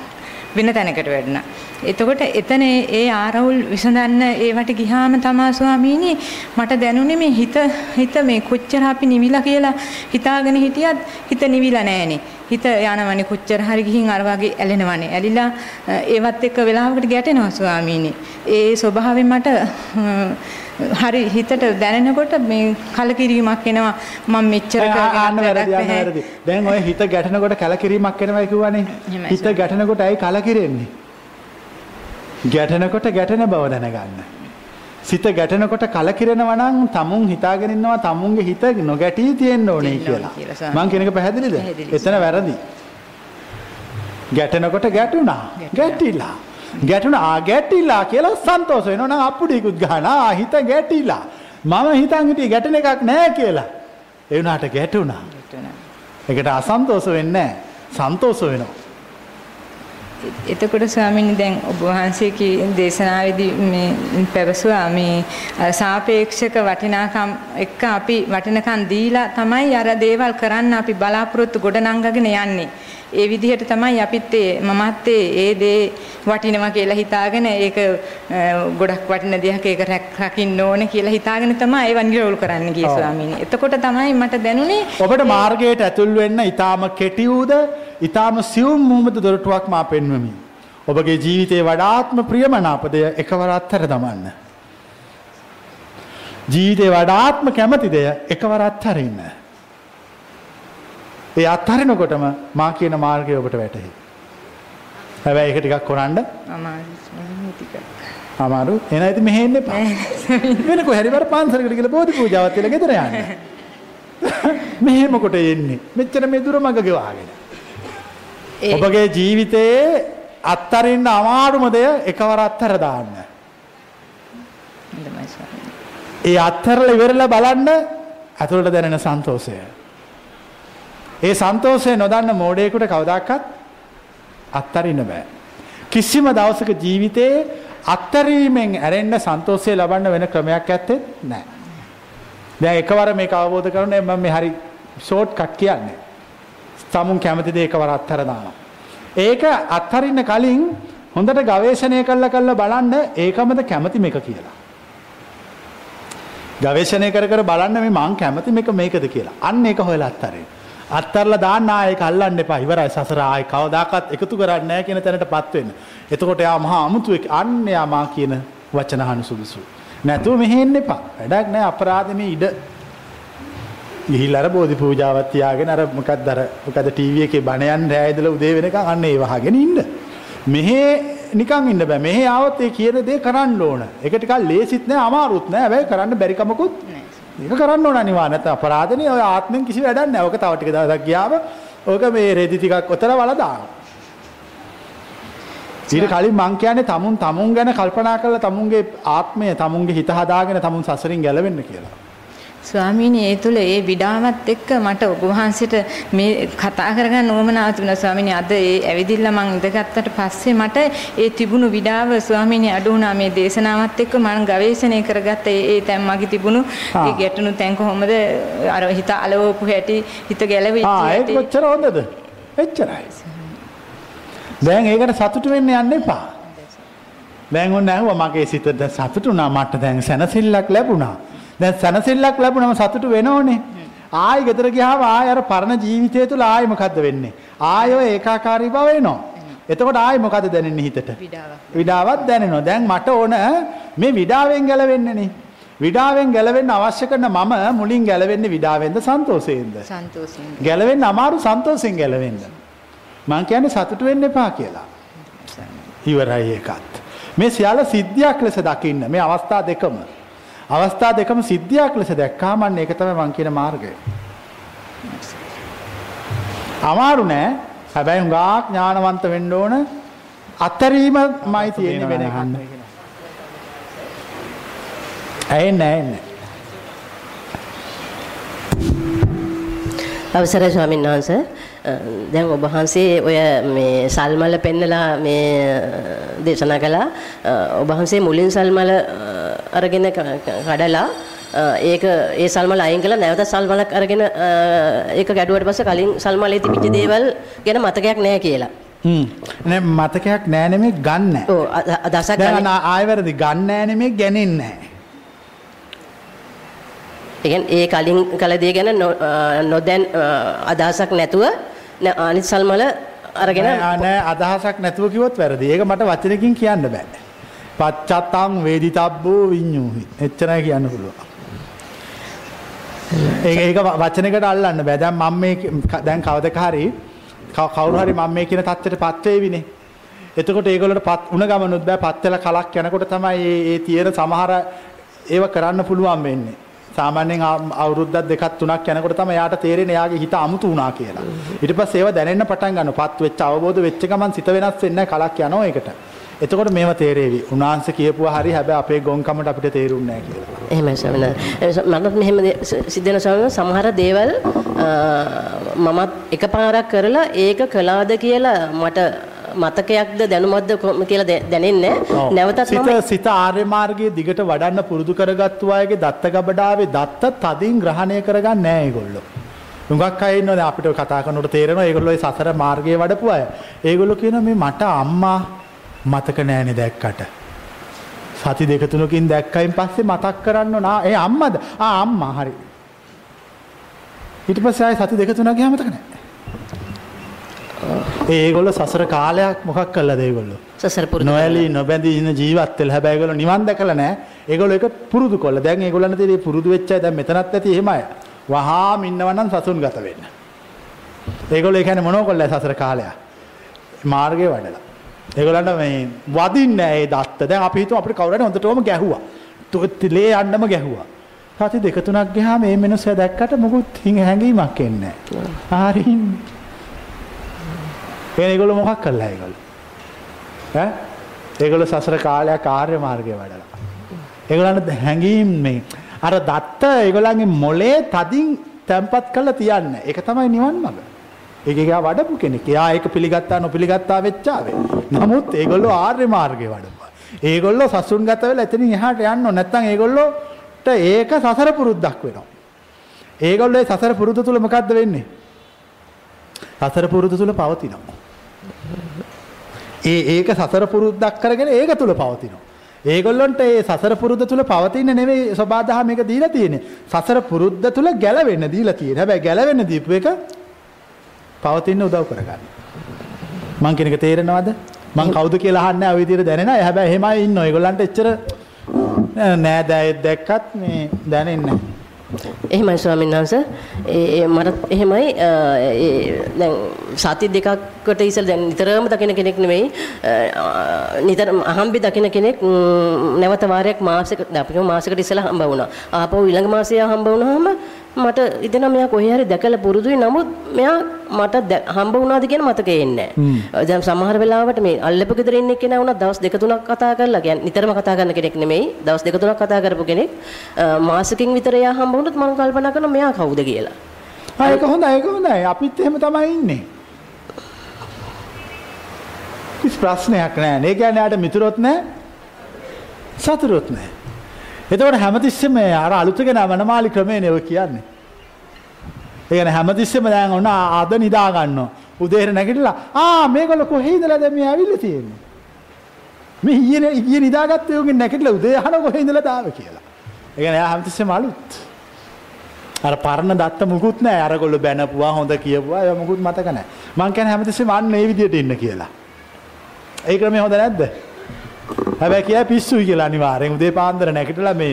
වෙන තැනකට වැඩුණා. එතකොට එතන ඒ ආරවුල් විසඳන්න ඒවට ගිහාම තමා ස්වාමීනි මට දැනුනේ මේ හිත හිත මේ කොච්චර අපි නිවිලා කියලා හිතාගෙන හිටියත් හිත නිවිලා නැහනේ. හිත යනවනේ කොච්චර හරි ගිහින් අර වගේ ඇලෙනවනේ. ඇලිලා ඒවත් එක්ක වෙලාවකට ගැටෙනවා ස්වාමීනි. ඒ ස්වභාවයෙන් මට හරි හිතට දැනෙනකොට මේ කලකිරීමක් එනවා මම මෙච්චර වැරදි. දැන් ඔය හිත ගැටෙනකොට කලකිරීමක් එනවා කිව්වනේ. හිත ගැටෙනකොට ඇයි කලකිරෙන්නේ? ගැටෙනකොට ගැටෙන බව දැනගන්න. සිත ගැටෙනකොට කලකිරෙනවා නම් තමුන් හිතාගෙන ඉන්නවා තමුන්ගේ හිත නොගැටී තියෙන්න ඕනේ කියලා. මං කියන එක පැහැදිලිද? එතන වැරදි. ගැටෙනකොට ගැටුණා. ගැටිලා. ගැටුණා ගැටිලා කියලා සන්තෝෂ වෙනවා නම් අප්පුඩිකුත් ගහනවා හිත ගැටිලා. මම හිතන් හිටියේ ගැටෙන එකක් නෑ කියලා. ඒ වුණාට ගැටුණා. ඒකට අසන්තෝෂ වෙන්නේ නෑ. සන්තෝෂ වෙනවා. එතකොට ස්වාමීනි දැන් ඔබ වහන්සේගේ දේශනාවේදී මේ පැවසුවා මේ සාපේක්ෂක වටිනාකම් එක්ක අපි වටිනකම් දීලා තමයි අර දේවල් කරන්න අපි බලාපොරොත්තු ගොඩනංගගෙන යන්නේ. ඒ විදිහට තමයි අපිත් මමත් ඒ දේ වටිනවා කියලා හිතාගෙන ඒක ගොඩක් වටින දෙයක් ඒක රැකින්න ඕනේ කියලා හිතාගෙන තමයි ඒව නිරෝල් කරන්න ගියේ ස්වාමීනි. එතකොට තමයි මට දැනුනේ ඔබට මාර්ගයට ඇතුල් වෙන්න ඊටාම කෙටි වූද ඊටාම සියුම් මුහුමද දොරටුවක් මා පෙන්වමි. ඔබගේ ජීවිතයේ වඩාත්ම ප්‍රියමනාපදය එකවර අත්හැර දමන්න. ජීවිතේ වඩාත්ම කැමති දෙය එකවර අත්හරින්න. ඒ අත්හරිනකොටම මා කියන මාර්ගය ඔබට වැටහි. හැබැයි ඒක ටිකක් කරන්න අමාරු එන ඉතින් මෙහෙ එන්න එපා. වෙන කොහරි වර පන්සලකට ගිහලා බෝධි පූජාවක් තියලා ගෙදර යන්න. මෙහෙම කොට එන්නේ. මෙච්චර මේ දුර මග ගෙවාගෙන. ඔබගේ ජීවිතයේ අත්තරින්න අමාරුම දෙය එකවර අත්තර දාන්න. ඒ අත්තරලා ඉවරලා බලන්න ඇතුළට දැනෙන සන්තෝෂය. ඒ සන්තෝෂය නොදන්න මෝඩයෙකුට කවදාකවත් අත්තරින්න බෑ. කිසිම දවසක ජීවිතයේ අත්තරීමෙන් ඇරෙන්න සන්තෝෂය ලබන්න වෙන ක්‍රමයක් ඇත්තේ නැහැ. දැන් එකවර මේක අවබෝධ කරගන්න මම මේ හරි ෂෝට් කට් කියන්නේ. තමුන් කැමති දේ එකවර අත්තර දානවා. ඒක අත්තරින්න කලින් හොඳට ගවේෂණය කරලා කරලා බලන්න ඒකමද කැමති මේක කියලා. ගවේෂණය කර කර බලන්න මේ මං කැමති මේක මේකද කියලා. අන්න ඒක හොයලා අත්තරේ. අත්තරලා දාන්න ආයෙක අල්ලන්න එපා. ඉවරයි සසර ආයෙ කවදාකවත් එකතු කරන්නේ නැහැ කියන තැනටපත් වෙන්න. එතකොට යා මහා අමුතුවෙක් අන්න යා මා කියන වචන අහන සුදුසු. නැතුව මෙහෙ එන්න එපා. වැඩක් නැහැ අපරාධෙ මේ ඉඩ. ගිහිල්ලා අර බෝධි පූජාවක් තියාගෙන අර මොකක්ද අර මොකද ටීවී එකේ බණ යන්න රෑ ඉඳලා උදේ වෙනකන් අන්න ඒ වහගෙන ඉන්න. මෙහෙ නිකන් ඉන්න බෑ. මෙහෙ ආවොත් ඒ කියන දේ කරන්න ඕන. ඒක ටිකක් ලේසිත් නෑ අමාරුත් නෑ. හැබැයි කරන්න බැරි කමකුත් නෑ. ඒක කරන්න ඕන අනිවාර්ය නැත්නම් අපරාධනේ ඔය ආත්මෙන් කිසි වැඩක් නැහැ. ඔක තව ටික දවසක් ගියාම ඕක මේ රෙදි ටිකක් ඔතන වල දානවා. ඊට කලින් මං කියන්නේ තමුන් තමුන් ගැන කල්පනා කරලා තමුන්ගේ ආත්මය තමුන්ගේ හිත හදාගෙන තමුන් සසරින් ගැලවෙන්න කියලා. ස්වාමීනි ඒ තුල ඒ විඩාවත් එක්ක මට ඔබ වහන්සේට මේ කතා කරගන්න ඕමනාව තිබුණා. ස්වාමීනි අද ඒ ඇවිදින්න මං ඉඳගත්තට පස්සේ මට ඒ තිබුණු විඩාව ස්වාමීනි අඩු වුණා. මේ දේශනාවත් එක්ක මම ගවේෂණය කරගත්ත ඒ තැන් මගේ තිබුණු ඒ ගැටුණු තැන් කොහොමද? අර හිත අලවපු හැටි හිත ගැලවිච්ච හැටි. ආ ඒක කොච්චර හොඳද? එච්චරයි. දැන් ඒකට සතුටු වෙන්න යන්න එපා. දැන් ඔන්න ඇහුවා මගේ සිතට සතුටුනා මට දැන් සැනසෙල්ලක් ලැබුණා දැන් සැනසෙල්ලක් ලැබුණම සතුටු වෙනෝනේ. ආයි ගෙදර ගියාම ආයි අර පරණ ජීවිතය තුල ආයි මොකද්ද වෙන්නේ? ආයි ඒකාකාරී බව එනවා. එතකොට ආයි මොකද දැනෙන්නේ හිතට? විඩාවක් දැනෙනවා. දැන් මට ඕන මේ විඩාවෙන් ගැලවෙන්නනේ. විඩාවෙන් ගැලවෙන්න අවශ්‍ය කරන මම මුලින් ගැලවෙන්නේ විඩාවෙන්ද සන්තෝෂයෙන්ද? සන්තෝෂයෙන්. ගැලවෙන්න අමාරු සන්තෝෂයෙන් ගැලවෙන්න. මං කියන්නේ සතුටු වෙන්න එපා කියලා. ඉවරයි ඒකත්. මේ සියල්ල සිද්ධියක් ලෙස දකින්න මේ අවස්ථා දෙකම. අවස්ථා දෙකම සිද්ධියක් ලෙස දැක්කාම අන්න ඒක තමයි මං කියන මාර්ගය. අමාරු නෑ. හැබැයි හුඟක් ඥානවන්ත වෙන්න ඕන. අතරීමයි තියෙන්නේ වෙන එකක්. ඇහෙන්නේ ඇහෙන්නේ. අවසරයි ස්වාමීන් වහන්සේ දැන් ඔබ වහන්සේ ඔය මේ සල්මල පෙන්නලා මේ දේශනා කළා ඔබ වහන්සේ මුලින් සල්මල අරගෙන කඩලා ඒක ඒ සල්මල අයින් කළා නැවත සල්මලක් අරගෙන ඒක ගැඩුවට පස්සේ කලින් සල්මලේ තිබිච්ච දේවල් ගැන මතකයක් නැහැ කියලා. හ්ම් නේ මතකයක් නැහැ නෙමෙයි ගන්න. ඔව් අදහසක් දැන් ආයෙ වැරදි ගන්න නැහැ නෙමෙයි ගැනෙන්නේ නැහැ. ඒ කලින් කළ දේ ගැන නොදැන් අදහසක් නැතුව නෑ අනිත් සල්මල අරගෙන නෑ නෑ අදහසක් නැතුව කිව්වොත් වැරදි. ඒක මට වචනකින් කියන්න බෑ. පච්චත්තං වේදිතබ්බෝ විඤ්ඤූහි. එච්චරයි කියන්න පුළුවන්. ඒක ඒක වචනයකට අල්ලන්න බෑ. දැන් මම මේ දැන් කවදක හරි කවුරු හරි මම මේ කියන தත්ත්වයට පත් වේවිනේ. එතකොට ඒගොල්ලන්ට පත් උණ ගමනුත් බෑ පත් වෙලා කලක් යනකොට තමයි මේ මේ තියෙන සමහර ඒව කරන්න පුළුවන් වෙන්නේ. සාමාන්‍යයෙන් අවුරුද්දක් දෙකක් තුනක් යනකොට තමයි යාට තේරෙන්නේ යාගේ හිත අමුතු වුණා කියලා. ඊට පස්සේ ඒව දැනෙන්න පටන් ගන්නවා. පත් වෙච්ච අවබෝධ වෙච්ච ගමන් සිත වෙනස් වෙන්නේ කලක් යනවා ඒකට. එතකොට මේව තේරෙවි. උනාංශ කියපුවා හරි හැබැයි අපේ ගොන්කමට අපිට තේරුන්නේ නැහැ කියලා. එහෙමයි ස්වාමීන් මටත් මෙහෙම සිද්ධ වෙන සමහර දේවල් මමත් එකපාරක් කරලා ඒක කළාද කියලා මට මතකයක්ද දැනුමක්ද කියලා දැනෙන්නේ නැවතත් මම සිත ආර්ය මාර්ගයේ දිගට වඩන්න පුරුදු කරගත්තු අයගේ දත්ත ගබඩාවේ දත්ත තදින් ග්‍රහණය කරගන්නේ නැහැ ඒගොල්ලෝ. හුඟක් අය ඉන්නවනේ අපිට කතා කරනකොට තේරෙනවා ඒගොල්ලෝ සසර මාර්ගයේ වඩපු අය. ඒගොල්ලෝ කියනවා මේ මට අම්මා මතක නෑනේ දැක්කට. සති දෙක තුනකින් දැක්කයින් පස්සේ මතක් කරන්න නා ඒ අම්මද? ආ අම්මා හරි. ඊට පස්සේ ආයේ සති දෙක තුනක් ගියාම මතක නෑ. ඒගොල්ලෝ සසර කාලයක් මොකක් කළාද ඒගොල්ලෝ? සසර පුරුදු නොඇලී නොබැඳී ඉන්න ජීවත් වෙලා හැබැයි ඒගොල්ලෝ නිවන් දැකලා නැහැ. ඒගොල්ලෝ ඒක පුරුදු කළා. දැන් ඒගොල්ලන්ට තියෙන පුරුදු වෙච්ච අය දැන් මෙතනත් ඇති එහෙමයි. වහාම ඉන්නවනම් සසුන්ගත වෙන්න. ඒගොල්ලෝ ඒ කියන්නේ මොනව කළා සසර කාලයක්? මාර්ගේ වඩලා. ඒගොල්ලන්ට මේ වදින්නේ නැහැ ඒ දත්ත. දැන් අපි හිතුව අපිට කවුරු හරි හොඳටම ගැහුවා. තුලේ යන්නම ගැහුවා. සති දෙක තුනක් ගියාම මේ මිනිස්සයා දැක්කට මොකුත් හැංගීමක් එන්නේ නැහැ. හරින්නේ. එහෙනම් ඒගොල්ලෝ මොකක් කළා ඒගොල්ලෝ? ඈ? ඒගොල්ලෝ සසර කාලයක් ආර්ය මාර්ගය වඩලා. ඒගොල්ලන්ට හැංගීම් මේ අර දත්ත ඒගොල්ලන්ගේ මොලේ තදින් තැම්පත් කරලා තියන්නේ. ඒක තමයි නිවන් මඟ. ඒක එයා වඩපු කෙනෙක්. එයා ඒක පිළිගත්තා නොපිළිගත්තා වෙච්චාවේ. නමුත් ඒගොල්ලෝ ආර්ය මාර්ගය වඩපුවා. ඒගොල්ලෝ සසුන්ගත වෙලා එතනින් එහාට යන්න ඕන. නැත්නම් ඒගොල්ලෝට ඒක සසර පුරුද්දක් වෙනවා. ඒගොල්ලෝ ඒ සසර පුරුද්ද තුල මොකද්ද වෙන්නේ? සසර පුරුද්ද තුල පවතිනවා. ඒ ඒක සසර පුරුද්දක් කරගෙන ඒක තුල පවතිනවා. ඒගොල්ලන්ට ඒ සසර පුරුද්ද තුල පවතින නෙවෙයි සබාදහම මේක දීලා තියෙන්නේ. සසර පුරුද්ද තුල ගැලවෙන්න දීලා තියෙන්නේ. හැබැයි ගැලවෙන්න දීපු එක පවතින්න උදව් කරගන්න. මං කියන එක තේරෙනවද? මං කවුද කියලා අහන්නේ ඔය විදිහට දැනෙනවා. හැබැයි එහෙමයි ඉන්නවා. ඒගොල්ලන්ට එච්චර නෑ දැයෙත් දැක්කත් මේ දැනෙන්නේ නැහැ. එහෙමයි ස්වාමීන් වහන්සේ. ඒ මට එහෙමයි දැන් සති දෙකකට ඉස්සෙල් දැන් නිතරම දකින කෙනෙක් නෙමෙයි. නිතර අහම්බි දකින කෙනෙක් නැවත වාරයක් මාසෙකට අපි මාසෙකට ඉස්සෙල්ලා හම්බ වුණා. ආපහු ඊළඟ මාසය හම්බ වුණාම මට හිතෙනවා මෙයා කොහේ හරි දැකලා පුරුදුයි නමුත් මෙයා මට හම්බ වුණාද කියන මතකේ එන්නේ නැහැ. දැන් සමහර වෙලාවට මේ අල්ලපු ගෙදර ඉන්න කෙනා වුණා දවස් දෙක තුනක් කතා කරලා කියන්නේ නිතරම කතා කරන කෙනෙක් නෙමෙයි. දවස් දෙක තුනක් කතා කරපු කෙනෙක්. මාසෙකින් විතර එයා හම්බ වුණොත් මම කල්පනා කරනවා මෙයා කවුද කියලා. ආ ඒක හොඳයි ඒක හොඳයි. අපිත් එහෙම තමයි ඉන්නේ. කිසි ප්‍රශ්නයක් නැහැ. ඒ කියන්නේ ආට මිතුරොත් නැහැ. සතුරොත් නැහැ. එතකොට හැමතිස්සෙම අර අලුතගෙන වනමාලි ක්‍රමයනේ ඔය කියන්නේ. ඒ කියන්නේ හැමතිස්සෙම දැන් ඔන්න අද නිදා ගන්නවා. උදේට නැගිටලා ආ මේගොල්ලෝ කොහේ ඉඳලාද මේ ඇවිල්ලා තියෙන්නේ? මේ ඊයේ ඊයේ නිදාගත්තේ උගෙන් නැගිටලා උදේ අහන කොහේ ඉඳලාද ආවේ කියලා. ඒ කියන්නේ එයා හැමතිස්සෙම අලුත්. අර පරණ දත්ත මුකුත් නැහැ. අරගොල්ලෝ බැනපුවා හොඳ කියපුවා ඒවා මුකුත් මතක නැහැ. මං කියන්නේ හැමතිස්සෙම අන්න මේ විදියට ඉන්න කියලා. ඒ ක්‍රමය හොඳ නැද්ද? හැබැයි කියයි පිස්සුයි කියලා අනිවාර්යෙන් උදේ පාන්දර නැගිටලා මේ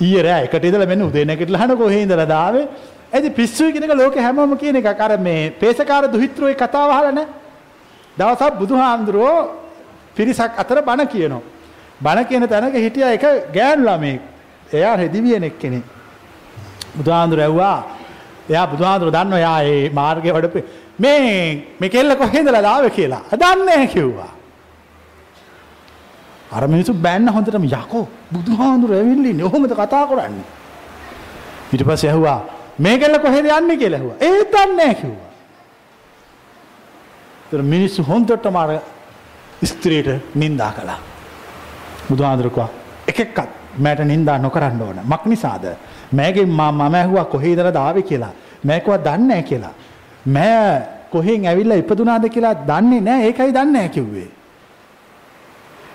ඊයේ රෑ එකට ඉඳලා මෙන්න උදේ නැගිටලා අහන කොහේ ඉඳලාද ආවේ? එදි පිස්සුයි කියන එක ලෝකේ හැමෝම කියන එකක්. අර මේ පේසකාර දුහිත්‍රෝයි කතාව අහලා නැහැ. දවසක් බුදුහාමුදුරුවෝ පිරිසක් අතර බණ කියනවා. බණ කියන තැනක හිටියා එක ගෑනු ළමෙක්. එයා රෙදිවියනෙක් කෙනෙක්. බුදුහාමුදුරුවෝ ඇහුවා එයා බුදුහාමුදුරුවෝ දන්නවා එයා ඒ මාර්ගේ වඩපේ මේ මේ කෙල්ල කොහෙන්දලා ආවේ කියලා. දන්නේ නැහැ කිව්වා. අර මිනිස්සු බෑන්න හොඳටම යකෝ බුදුහාඳුර ඇවිල්ලා ඉන්නේ. ඔහොමද කතා කරන්නේ? ඊට පස්සේ ඇහුවා මේකෙල්ල කොහෙද යන්නේ කියලා ඇහුවා. ඒත් දන්නේ නැහැ කිව්වා. ඒතර මිනිස්සු හොඳටම අර ස්ත්‍රියට නිඳා කළා. බුදුහාඳුර කිව්වා එක එකක් මට නිඳා නොකරන්න ඕන. මක් නිසාද? මෑගේ මම ඇහුවා කොහේදද ආවේ කියලා. මෑ කිව්වා දන්නේ නැහැ කියලා. මෑ කොහෙන් ඇවිල්ලා ඉපදුනාද කියලා දන්නේ නැහැ. ඒකයි දන්නේ නැහැ කිව්වේ.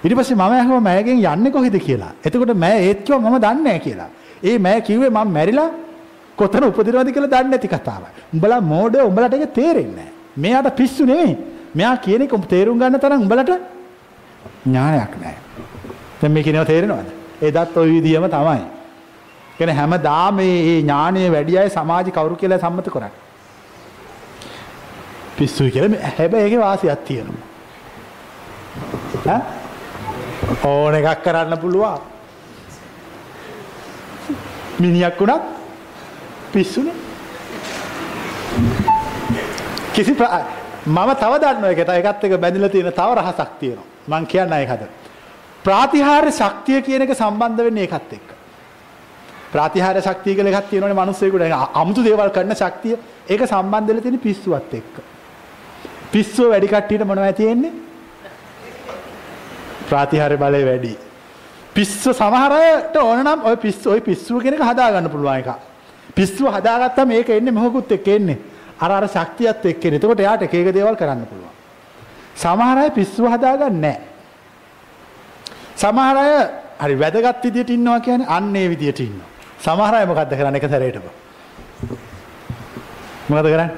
ඊට පස්සේ මම ඇහුවා මෑගෙන් යන්නේ කොහෙද කියලා. එතකොට මෑ ඒත් කිව්වා මම දන්නේ නැහැ කියලා. ඒ මෑ කිව්වේ මම මැරිලා කොතන උපදිනවද කියලා දන්නේ නැති කතාවක්. උඹලා මෝඩ උඹලට ඒක තේරෙන්නේ නැහැ. මෙයාට පිස්සු නෙවෙයි. මෙයා කියන එක තේරුම් ගන්න තරම් උඹලට ඥානයක් නැහැ. දැන් මේ කියනවා තේරෙනවද? එදත් ওই විදියම තමයි. කියන්නේ හැමදාම මේ ඥානයේ වැඩි අය සමාජ කවුරු කියලා සම්මත කරන්නේ. පිස්සුයි කියලා හැබැයි ඒකේ වාසියක් තියෙනවා. ඈ ඕන එකක් කරන්න පුළුවන්. මිනිහක් වුණත් පිස්සුනේ. කිසි මම තව දන්න එකට එකත් එක බැඳිලා තියෙන තව රහසක් තියෙනවා. මං කියන්න ඒකද. ප්‍රාතිහාර්ය ශක්තිය කියන එක සම්බන්ධ වෙන්නේ ඒකත් එක්ක. ප්‍රාතිහාර්ය ශක්තිය කියලා එකක් තියෙනවනේ මිනිස්සෙකුට අමුතු දේවල් කරන ශක්තිය. ඒක සම්බන්ධ වෙලා තියෙන පිස්සුවත් එක්ක. පිස්සුව වැඩි කට්ටියට මොනවද තියෙන්නේ? ප්‍රාතිහාර බලය වැඩි. පිස්ස සමහරට ඕන නම් ඔය පිස්ස ඔය පිස්සුව කෙනෙක් හදාගන්න පුළුවන් එක. පිස්සුව හදාගත්තම මේක එන්නේ මොහොකුත් එක්ක එන්නේ. අර අර ශක්තියත් එක්ක එන්නේ. එතකොට එයාට එක එක දේවල් කරන්න පුළුවන්. සමහර අය පිස්සුව හදාගන්නේ නැහැ. සමහර අය හරි වැදගත් විදියට ඉන්නවා කියන්නේ අන්න ඒ විදියට ඉන්නවා. සමහර අය මොකද්ද කරන්නේ එක සැරේටම? මොකද කරන්නේ?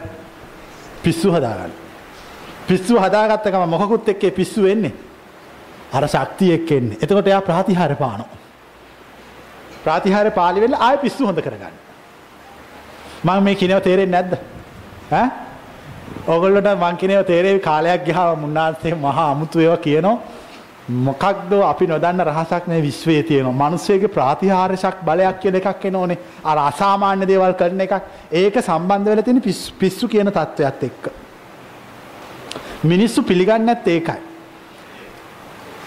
පිස්සුව හදාගන්න. පිස්සුව හදාගත්ත ගමන් මොකකුත් එක්කේ පිස්සුව එන්නේ. අර ශක්තිය එක්ක එන්නේ. එතකොට එයා ප්‍රාතිහාර්ය පානවා. ප්‍රාතිහාර්ය පාලි වෙලා ආයෙ පිස්සු හොඳ කරගන්න. මම මේ කියනව තේරෙන්නේ නැද්ද? ඈ? ඕගොල්ලෝට මං කියනව තේරෙවි කාලයක් ගියාම මුන්නාන්සේ මහා අමුතු ඒවා කියනවා. මොකක්ද අපි නොදන්න රහසක් මේ විශ්වයේ තියෙනවා. මිනිස්සෙගේ ප්‍රාතිහාර්යශක් බලයක් කියන එකක් එනෝනේ. අර අසාමාන්‍ය දේවල් කරන එකක්. ඒක සම්බන්ධ වෙලා තියෙන පිස්සු කියන தත්වයක් එක්ක. මිනිස්සු පිළිගන්නේ නැත්තේ ඒකයි.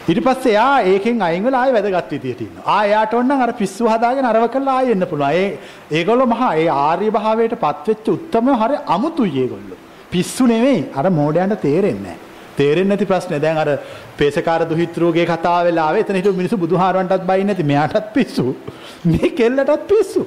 ඊට පස්සේ එයා ඒකෙන් අයින් වෙලා ආයෙ වැදගත් විදියට ඉන්නවා. ආ එයාට ඕන නම් අර පිස්සු හදාගෙන අරව කරලා ආයෙ එන්න පුළුවන්. ඒ ඒගොල්ලෝ මහා ඒ ආර්ය භාවයට පත් වෙච්ච උත්තම හරි අමුතුයි ඒගොල්ලෝ. පිස්සු නෙවෙයි. අර මෝඩයන්ට තේරෙන්නේ නැහැ. තේරෙන්නේ නැති ප්‍රශ්නේ. දැන් අර පේසකාර දුහිතෘගේ කතාව වෙලා ආවේ. එතන හිටපු මිනිස්සු බුදුහාරවන්ටත් බයින්නේ නැති. මෙයාටත් පිස්සු. මේ කෙල්ලටත් පිස්සු.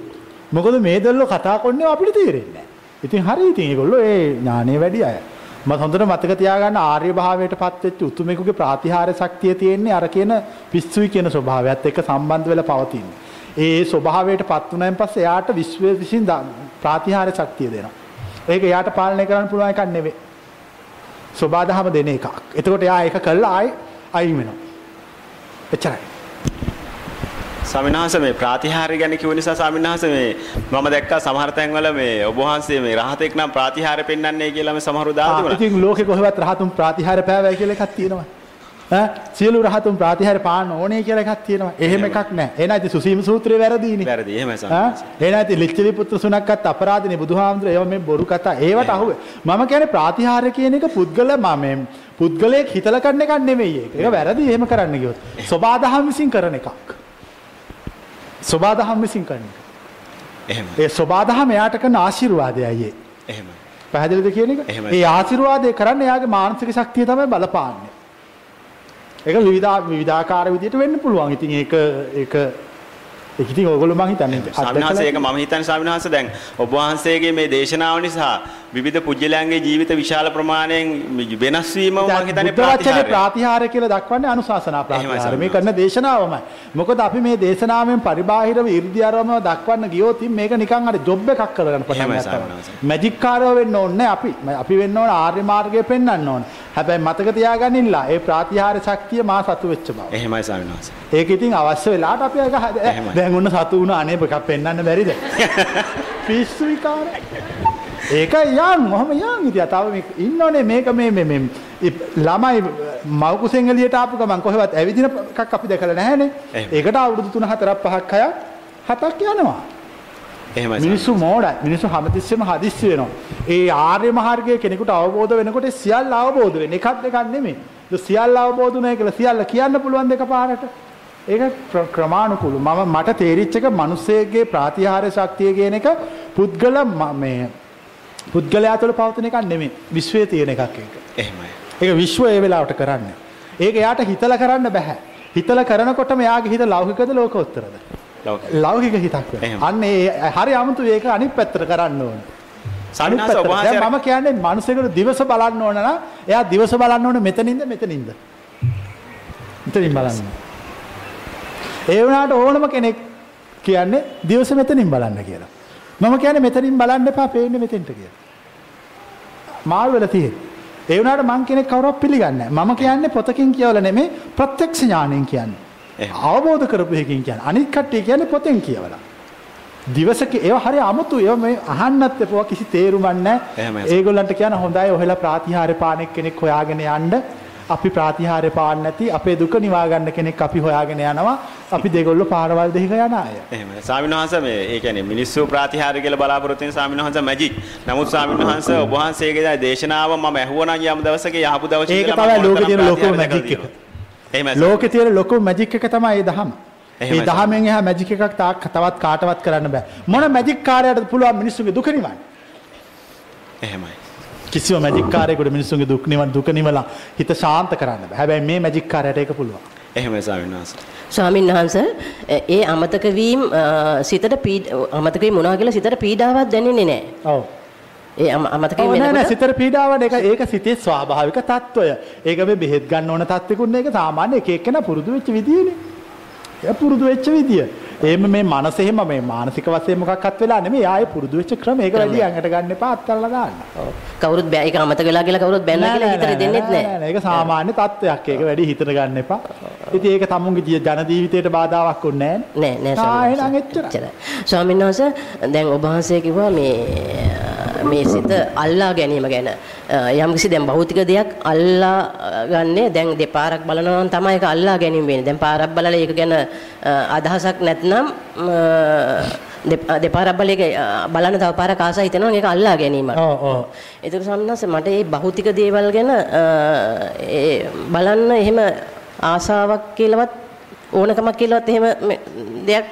මොකද මේ දෙල්ලෝ කතා කරන්නේ අපිට තේරෙන්නේ නැහැ. ඉතින් හරි ඉතින් ඒගොල්ලෝ ඒ ඥානෙ වැඩි අය. මම හොඳට මතක තියාගන්න ආර්ය භාවයට පත් වෙච්ච උතුමෙකුගේ ප්‍රාතිහාර්ය ශක්තිය තියෙන්නේ අර කියන පිස්සුයි කියන ස්වභාවයත් එක්ක සම්බන්ධ වෙලා පවතින්නේ. ඒ ස්වභාවයට පත් වුණාන් පස්සේ එයාට විශ්වය විසින් ප්‍රාතිහාර්ය ශක්තිය දෙනවා. ඒක එයාට පාලනය කරන්න පුළුවන් එකක් නෙවෙයි. සබාදහම දෙන එකක්. එතකොට එයා ඒක කළා ආයි අයින් වෙනවා. එච්චරයි. ස්වාමින්වහන්සේ මේ ප්‍රාතිහාර්ය ගැන කිව්ව නිසා ස්වාමින්වහන්සේ මේ මම දැක්කා සමහර තැන්වල මේ ඔබ වහන්සේ මේ රහතෙක් නම් ප්‍රාතිහාර්ය පෙන්වන්නේ කියලා මේ සමහරු දාලා තිබුණා. ඉතින් ලෝකේ කොහෙවත් රහතුන් ප්‍රාතිහාර්ය පෑවයි කියලා එකක් තියෙනවා. ඈ සියලු රහතුන් ප්‍රාතිහාර්ය පාන්න ඕනේ කියලා එකක් තියෙනවා. එහෙම එකක් නැහැ. එහෙනම් ඉතින් සුසීම සූත්‍රය වැරදීනේ. වැරදි. එහෙමයි ස්වාමින්වහන්සේ. එහෙනම් ඉතින් ලිච්ඡවි පුත්‍ර සුණක්කත් අපරාධනේ බුදුහාමුදුරේ ඒවා මේ බොරු කතා. ඒවට අහුවේ. මම කියන්නේ ප්‍රාතිහාර්ය කියන එක පුද්ගල මම පුද්ගලයෙක් හිතලා කරන එකක් නෙමෙයි ඒක. ඒක වැරදි එහෙම කරන්න ගියොත්. සබාදහම් විසින් කරන එකක්. සබාදහම් විසින් කරන එක. එහෙමයි. ඒ සබාදහම එයාට කරන ආශිර්වාදයයි ඒ. එහෙමයි. පැහැදිලිද කියන එක? ඒ ආශිර්වාදය කරන්න එයාගේ මානසික ශක්තිය තමයි බලපාන්නේ. ඒක විවිධ විවිධාකාර විදිහට වෙන්න පුළුවන්. ඉතින් ඒක ඒක ඉතින් ඔයගොල්ලෝ මං හිතන්නේ ස්වාමින්වහන්සේ ඒක මම හිතන්නේ ස්වාමින්වහන්සේ දැන් ඔබ වහන්සේගේ මේ දේශනාව නිසා විවිධ පුජ්‍යලයන්ගේ ජීවිත විශාල ප්‍රමාණයෙන් වෙනස් වීම මම හිතන්නේ ප්‍රාතිහාර්ය ප්‍රාතිහාර්ය කියලා දක්වන්නේ අනුශාසනා ප්‍රාතිහාර්ය. මේ කරන දේශනාවමයි. මොකද අපි මේ දේශනාවෙන් පරිබාහිරව 이르දියාරම දක්වන්න ගියොත් මේක නිකන් අර ජොබ් එකක් කරගන්න පටන් ගන්නවා. මැජික් කාරයෝ වෙන්න ඕනේ අපි. අපි වෙන්න ඕන ආර්ය මාර්ගය පෙන්වන්න ඕන. හැබැයි මතක තියාගන්නින්ලා ඒ ප්‍රාතිහාර්ය ශක්තිය මා සතු වෙච්ච බව. එහෙමයි ස්වාමින්වහන්සේ. ඒක ඉතින් අවශ්‍ය වෙලාවට අපි ඒක දැන් ඔන්න සතු වුණා අනේ එකක් පෙන්වන්න බැරිද? <laughs> පිස්සු විකාරයි. ඒක යන් මොහම යන් ඉතින් තව ඉන්නෝනේ මේක මේ මේ මේ ළමයි මව් කුසෙන් එළියට ආපු ගමන් කොහෙවත් ඇවිදින එකක් අපි දැකලා නැහැනේ. ඒකට අවුරුදු 3 4ක් 5ක් 6ක් 7ක් යනවා. එහෙමයි. මිනිස්සු මෝඩයි. මිනිස්සු හැමතිස්සෙම හදිස්සි වෙනවා. ඒ ආර්ය මාර්ගයේ කෙනෙකුට අවබෝධ වෙනකොට සියල්ල අවබෝධ වෙන එකක් දෙකක් නෙමෙයි. සියල්ල අවබෝධ නැහැ කියලා සියල්ල කියන්න පුළුවන් දෙක පාරට. ඒක ක්‍රමානුකූල. මම මට තේරිච්ච එක මිනිස්සෙගේ ප්‍රාතිහාර්ය ශක්තිය කියන එක පුද්ගල මේ පුද්ගලයා තුළ පවතින එකක් නෙමෙයි. විශ්වයේ තියෙන එකක් ඒක. එහෙමයි. ඒක විශ්වය ඒ වෙලාවට කරන්නේ. ඒක එයාට හිතලා කරන්න බෑ. හිතලා කරනකොටම එයාගේ හිත ලෞකිකද ලෝකෝත්තරද? ලෞකික හිතක්. අන්න ඒ හරි 아무තු ඒක අනිත් පැත්තට කරන්න ඕනේ. වහන්සේ මම කියන්නේ මිනිසෙකුට දිවස බලන්න ඕන නම් එයා දිවස බලන්න ඕනේ මෙතනින්ද මෙතනින්ද. මෙතනින් බලන්න. ඒ වුණාට ඕනම කෙනෙක් කියන්නේ දිවස මෙතනින් බලන්න කියලා. මම කියන්නේ මෙතනින් බලන්න එපා පේන්නේ මෙතෙන්ට කියලා. මාරු වෙලා තියෙන්නේ. ඒ වුණාට මං කෙනෙක් කවුරුත් පිළිගන්නේ. මම කියන්නේ පොතකින් කියවලා නෙමෙයි ප්‍රත්‍යක්ෂ ඥාණයෙන් කියන්නේ. අවබෝධ කරපු එකකින් කියන්නේ. අනිත් කට්ටිය කියන්නේ පොතෙන් කියවලා. දිවසක ඒව හරි අමුතු ඒව මේ අහන්නත් එපුවා කිසි තේරුමක් නැහැ. ඒගොල්ලන්ට කියන හොඳයි ඔහෙලා ප්‍රාතිහාර්ය පානෙක් කෙනෙක් හොයාගෙන යන්න. අපි ප්‍රාතිහාර්ය පාන්න නැති අපේ දුක නිවා ගන්න කෙනෙක් අපි හොයාගෙන යනවා. අපි දෙගොල්ලෝ පාරවල් දෙහික යන අය. එහෙමයි. ස්වාමීන් වහන්සේ මේ ඒ කියන්නේ මිනිස්සු ප්‍රාතිහාර්ය කියලා බලාපොරොත්තු වෙන ස්වාමීන් වහන්සේ මැජික්. නමුත් ස්වාමීන් වහන්සේ ඔබ වහන්සේගේ දේශනාව මම ඇහුවනම් යම් දවසක යහපු දවසක ඒක තමයි ලෝකේ තියෙන ලොකුම මැජික් එක. එහෙමයි. ලෝකේ තියෙන ලොකු මැජික් එක තමයි දහම. ඒ දහමෙන් එහා මැජික් එකක් තාක් තවත් කාටවත් කරන්න බෑ. මොන මැජික් කාර්යයටද පුළුවන් මිනිස්සුන්ගේ දුක නිවන්න? එහෙමයි. කිසිව මැජික්කාරයකුට මිනිසුන්ගේ දුක් නිවන් දුක නිවලා හිත ශාන්ත කරන්න හැබැයි මේ මැජික්කාරයට ඒක පුළුවන්. එහෙමයි ස්වාමීන් වහන්සේ. ස්වාමීන් වහන්සේ ඒ අමතක වීම සිතට අමතක වීම මොනවා කියලා සිතට පීඩාවක් දැනෙන්නේ නැහැ. ඔව්. ඒ අමතක වීම නෑ සිතට පීඩාවක් ඒක ඒක සිතේ ස්වාභාවික తত্ত্বය. ඒක මේ බෙහෙත් ගන්න ඕන තත්ත්වෙකුත් නේ ඒක සාමාන්‍ය එක එක්කෙනා පුරුදු වෙච්ච විදියනේ. පුරුදු වෙච්ච විදිය. එහෙම මේ මනස එහෙම මේ මානසික වශයෙන් මොකක්වත් වෙලා නෙමෙයි ආයේ පුරුදු වෙච්ච ක්‍රම. ඒක වැඩි අඟට ගන්න එපා අත්හැරලා දාන්න. ඔව්. කවුරුත් බෑ ඒක අමතක වෙලා කියලා කවුරුත් බැන්නා කියලා හිතට දෙන්නෙත් නැහැ. ඒක සාමාන්‍ය තත්ත්වයක්. ඒක වැඩි හිතට ගන්න එපා. ඉතින් ඒක තමුන්ගේ ජන ජීවිතයට බාධාවක් උන්නේ නෑ නෑ නැහැ. ස්වාමීන්. ස්වාමීන් වහන්සේ දැන් ඔබ වහන්සේ කිව්වා මේ මේ සිත අල්ලා ගැනීම ගැන යම්කිසි දැන් භෞතික දෙයක් අල්ලා ගන්නේ දැන් දෙපාරක් බලනවා නම් තමයි ඒක අල්ලා ගැනීම වෙන්නේ. දැන් පාරක් බලලා ඒක ගැන අදහසක් නැත්නම් දෙපාරක් බලලා ඒක බලන්න තව පාරක් ආසයි හිතනවා ඒක අල්ලා ගැනීමක්. ඔව් ඔව්. ඒතර සම්නස මට මේ භෞතික දේවල් ගැන බලන්න එහෙම ආසාවක් කියලාවත් ඕනකමක් කියලාවත් එහෙම දෙයක්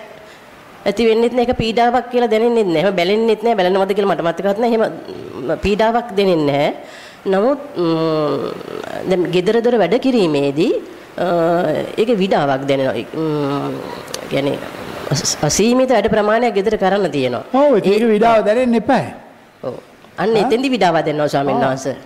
ඇති වෙන්නෙත් නෑ ඒක පීඩාවක් කියලා දැනෙන්නෙත් නෑ. එහෙම බැලෙන්නෙත් නෑ බැලෙනවද කියලා මට මතකවත් නෑ. එහෙම ම, පීඩාවක් දැනෙන්නේ නෑ. නමුත් ම්, දැන් gedara dora වැඩ කිරීමේදී අ, ඒක විඩාවක් දැනෙනවා. ම්, يعني අස- අසීමිත වැඩ ප්‍රමාණයක් gedara කරන්න තියෙනවා. ඔව් ඒක විඩාව දැනෙන්න එපා. ඔව්. අන්න එතෙන්දි විඩාවක් දෙනවා ස්වාමීන් වහන්සේ.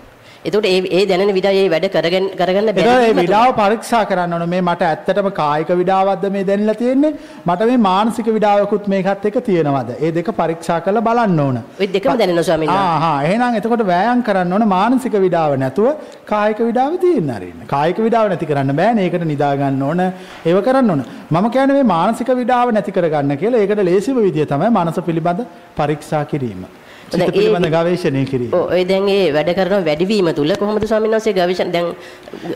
එතකොට ඒ ඒ දැනෙන විඩාව ඒ වැඩ කරගෙන කරගන්න මේ බැරි විඩාව පරීක්ෂා කරන්න ඕන. මේ මට ඇත්තටම කායික විඩාවක්ද මේ දැනෙලා තියෙන්නේ? මට මේ මානසික විඩාවකුත් මේකත් එක්ක තියෙනවද? ඒ දෙක පරීක්ෂා කරලා බලන්න ඕන. ඔය දෙකම දැනෙනවා ස්වාමීන් වහන්සේ. ආහා එහෙනම් එතකොට වෑයම් කරන්න ඕන මානසික විඩාව නැතුව කායික විඩාව තියෙන්න අරින්න. කායික විඩාව නැති කරන්න බෑනේ. ඒකට නිදා ගන්න ඕන. ඒව කරන්න ඕන. මම කියන්නේ මේ මානසික විඩාව නැති කරගන්න කියලා ඒකට ලේසිම විදිය තමයි මනස පිළිබඳ පරීක්ෂා කිරීම ඒ- පිළිබඳ ගවේෂණය කිරීම ඔව් ඔය දැන් ඒ වැඩ කරන වැඩිවීම තුල කොහොමද ස්වාමීන් වහන්සේ ගවේෂණ දැන්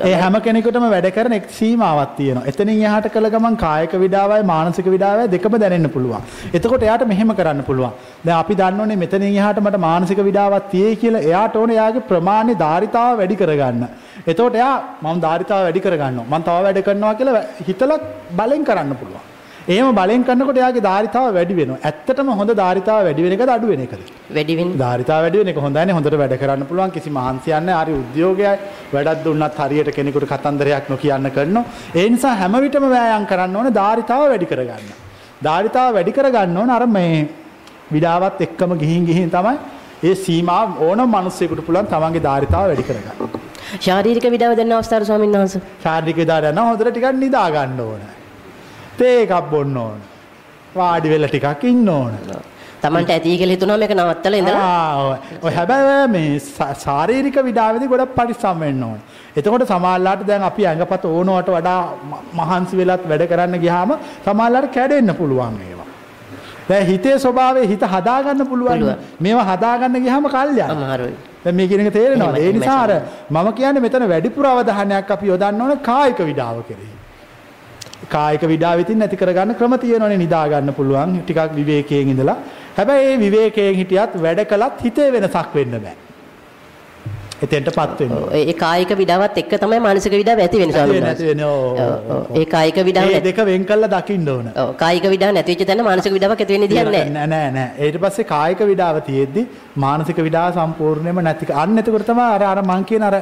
ඒ හැම කෙනෙකුටම වැඩ කරන එක් සීමාවක් තියෙනවා. එතනින් එහාට කළ ගමන් කායික විඩාවයි මානසික විඩාවයි දෙකම දැනෙන්න පුළුවන්. එතකොට එයාට මෙහෙම කරන්න පුළුවන්. දැන් අපි දන්නෝනේ මෙතනින් එහාට මට මානසික විඩාවක් තියෙයි කියලා එයාට ඕනේ එයාගේ ප්‍රමාණය ධාරිතාව වැඩි කරගන්න. එතකොට එයා මම ධාරිතාව වැඩි කරගන්නවා. මම තව වැඩ කරනවා කියලා හිතලා බලෙන් කරන්න පුළුවන්. එහෙම බලෙන් කරනකොට එයාගේ ධාරිතාව වැඩි වෙනවා. ඇත්තටම හොඳ ධාරිතාව වැඩි වෙන එකද අඩු වෙන එකද? වැඩි වෙන්නේ ධාරිතාව වැඩි වෙන එක හොඳයිනේ හොඳට වැඩ කරන්න පුළුවන්. කිසි මහන්සියක් නැහැ. හරි උද්‍යෝගයයි. වැඩක් දුන්නත් හරියට කෙනෙකුට කතන්දරයක් නොකියන්න කරනවා. ඒ නිසා හැම විටම වෑයම් කරන්න ඕනේ ධාරිතාව වැඩි කරගන්න. ධාරිතාව වැඩි කරගන්න ඕන අර මේ විඩාවත් එක්කම ගිහින් ගිහින් තමයි ඒ සීමාව ඕනම මිනිස්සෙකුට පුළුවන් තමන්ගේ ධාරිතාව වැඩි කරගන්න. ශාරීරික විඩාව දැනන අවස්ථාවේ ස්වාමීන් වහන්සේ. ශාරීරික විඩාව යනවා හොඳට ටිකක් නිදා ගන්න ඕන තේ එකක් බොන්න ඕන වාඩි වෙලා ටිකක් ඉන්න ඕන Tamanට ඇති කියලා හිතුනවා මේක නවත්තලා ඉඳලා ඔය. හැබැයි මේ ශාරීරික විඩාවේදී ගොඩක් පරිස්සම් වෙන්න ඕනේ. එතකොට සමාජලාට දැන් අපි ඇඟපත ඕනවට වඩා මහන්සි වෙලත් වැඩ කරන්න ගියාම සමාජලාට කැඩෙන්න පුළුවන් ඒවා. දැන් හිතේ ස්වභාවය හිත හදාගන්න පුළුවන්. මේවා හදාගන්න ගියාම කල්යන. අමාරුයි. දැන් මේ කියන එක තේරෙනවද? ඒ නිසා අර මම කියන්නේ මෙතන වැඩිපුර අවධානයක් අපි යොදන්න ඕනේ කායික විඩාව කෙරෙහි. කායික විඩාව ඉතින් නැති කරගන්න ක්‍රම තියෙනවනේ නිදා ගන්න පුළුවන් ටිකක් විවේකයෙන් ඉඳලා. හැබැයි මේ විවේකයෙන් හිටියත් වැඩ කළත් හිතේ වෙනසක් වෙන්න බෑ. එතෙන්ටපත් වෙන්න. ඔව්, ඒ කායික විඩාවත් එක්ක තමයි මානසික විඩාව ඇති වෙන්නේ ස්වාමීන් නැති වහන්සේ. වෙන ඕ, ඔව්. ඒ කායික විඩාව නැති දෙක වෙන් කළා දකින්න ඕන. ඔව් කායික විඩාව නැති වෙච්ච තැන මානසික විඩාවක් ඇති වෙන්නේ දිහන්නේ නැහැ. නෑ නෑ නෑ ඊට පස්සේ කායික විඩාව තියෙද්දි මානසික විඩාව සම්පූර්ණයෙන්ම නැති අන්න එතකොට තමයි අර අර මං කියන අර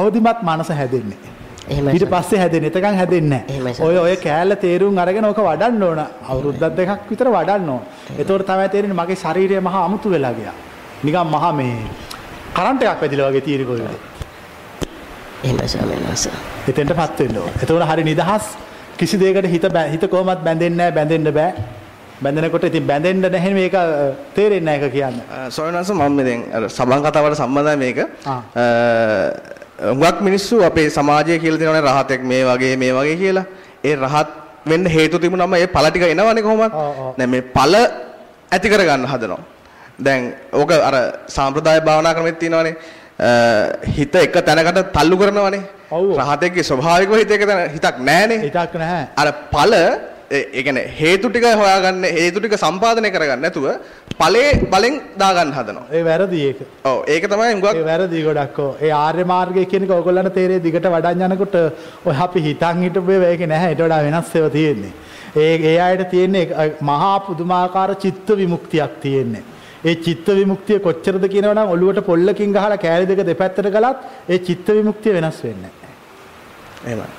අවදිමත් මනස හැදෙන්නේ. එහෙමයි ඊට පස්සේ හැදෙන්නේ. එතකන් හැදෙන්නේ. ඔය ඔය කෑල්ල තේරුම් අරගෙන ඕක වඩන්න ඕන. අවුරුද්දක් දෙකක් විතර වඩන්න ඕන. එතකොට තමයි තේරෙන්නේ මගේ ශරීරය මහා අමුතු වෙලා ගියා. නිකන් මහා මේ කරන්ට් එකක් වැදිලා වගේ කොහෙද. එහෙමයි ස්වාමීන් වහන්සේ. එතෙන්ටපත් වෙන්න ඕන. එතකොට හරි නිදහස් කිසි දෙයකට හිත බෑ- හිත කොහොමත් බැඳෙන්නේ නැහැ බැඳෙන්න බෑ. බැඳෙනකොට ඉතින් බැඳෙන්න නැහැ මේක තේරෙන්නේ නැහැ ඒක කියන්න. සොයනස මම දැන් අර සබන් කතාවට සම්බන්ධයි මේක. හුඟක් මිනිස්සු අපේ සමාජය කියලා දෙනවනේ රහතෙක් මේ වගේ මේ වගේ කියලා. ඒ රහත් වෙන්න හේතු තිබුණාම ඒ ඵල ටික එනවනේ කොහොමද? දැන් මේ ඵල ඇති කරගන්න හදනවා. දැන් ඕක අර සාම්ප්‍රදාය භාවනා ක්‍රමෙත් තියෙනවනේ. හිත එක තැනකට තල්ලු කරනවනේ. රහතෙක්ගේ ස්වභාවිකව හිත එක තැන හිතක් නැහනේ. හිතක් නැහැ. අර ඵල ඒ ඒ කියන්නේ හේතු ටික හොයාගන්න හේතු ටික සම්පාදනය කරගන්න නැතුව ඵලයේ බලෙන් දාගන්න හදනවා. ඒ වැරදි ඒක. ඔව් ඒක තමයි හුඟක් වැරදි ගොඩක්. ඒ ආර්ය මාර්ගය කියන එක ඕගොල්ලන්ට තේරෙයි දිගට වඩන් යනකොට ඔය අපි හිතන් හිටපු ඒවා ඒක නැහැ. ඊට වඩා වෙනස් ඒවා තියෙන්නේ. ඒ ඒ අයට තියෙන්නේ මහා පුදුමාකාර චිත්ත විමුක්තියක් තියෙන්නේ. ඒ චිත්ත විමුක්තිය කොච්චරද කියනවනම් ඔළුවට පොල්ලකින් ගහලා කෑලි දෙක දෙපැත්තට ගලත් ඒ චිත්ත විමුක්තිය වෙනස් වෙන්නේ නැහැ. එහෙමයි.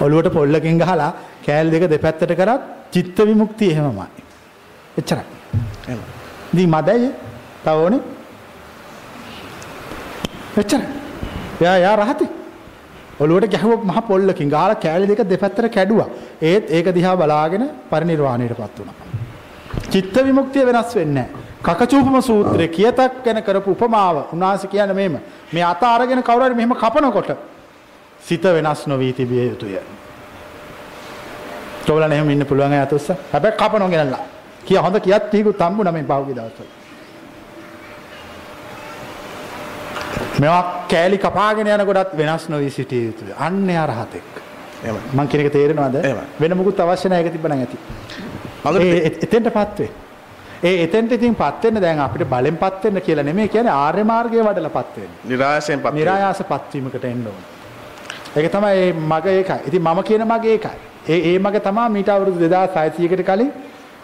ඔළුවට පොල්ලකින් ගහලා කෑලි දෙක දෙපැත්තට කරත් චිත්ත විමුක්තිය එහෙමමයි. එච්චරයි. එහෙමයි. ඉතින් මදයි තව ඕනේ. එච්චරයි. යා යා රහතේ. ඔළුවට ගැහුව මහ පොල්ලකින් ගහලා කෑලි දෙක දෙපැත්තට කැඩුවා. ඒත් ඒක දිහා බලාගෙන පරිණිරවාණයටපත් වුණා. චිත්ත විමුක්තිය වෙනස් වෙන්නේ. කකචූපම සූත්‍රයේ කියතක් ගැන කරපු උපමාව උන්වහන්සේ කියන්නේ මෙහෙම. මේ අත අරගෙන කවුරු හරි මෙහෙම කපනකොට සිත වෙනස් නොවී තිබිය යුතුය. චෝලන එහෙම ඉන්න පුළුවන් අය අත උස්ස. හැබැයි කපනවා ගෙනල්ලා. කිය හොඳ කියත් ටීකුත් හම්බුනා මේ පහුගිය දවස්වල. මේවා කෑලි කපාගෙන යනකොටත් වෙනස් නොවී සිටිය යුතුය. අන්න එයා රහතෙක්. එහෙමයි. මං කියන එක තේරෙනවද? වෙන මොකුත් අවශ්‍ය නැහැ ඒක තිබ්බනම් ඇති. ඒ එතෙන්ටපත් වේ. ඒ එතෙන්ට ඉතින්පත් වෙන්න දැන් අපිට බලෙන්පත් වෙන්න කියලා නෙමෙයි කියන්නේ ආර්ය මාර්ගයේ වඩලාපත් වෙන්න. පත් වෙනවා. નિરાයාසපත් වීමකට එන්න ඕන. ඒක තමයි මග ඒකයි. ඉතින් මම කියන මග ඒකයි. ඒ ඒ මග තමයි මීට අවුරුදු 2600කට කලින්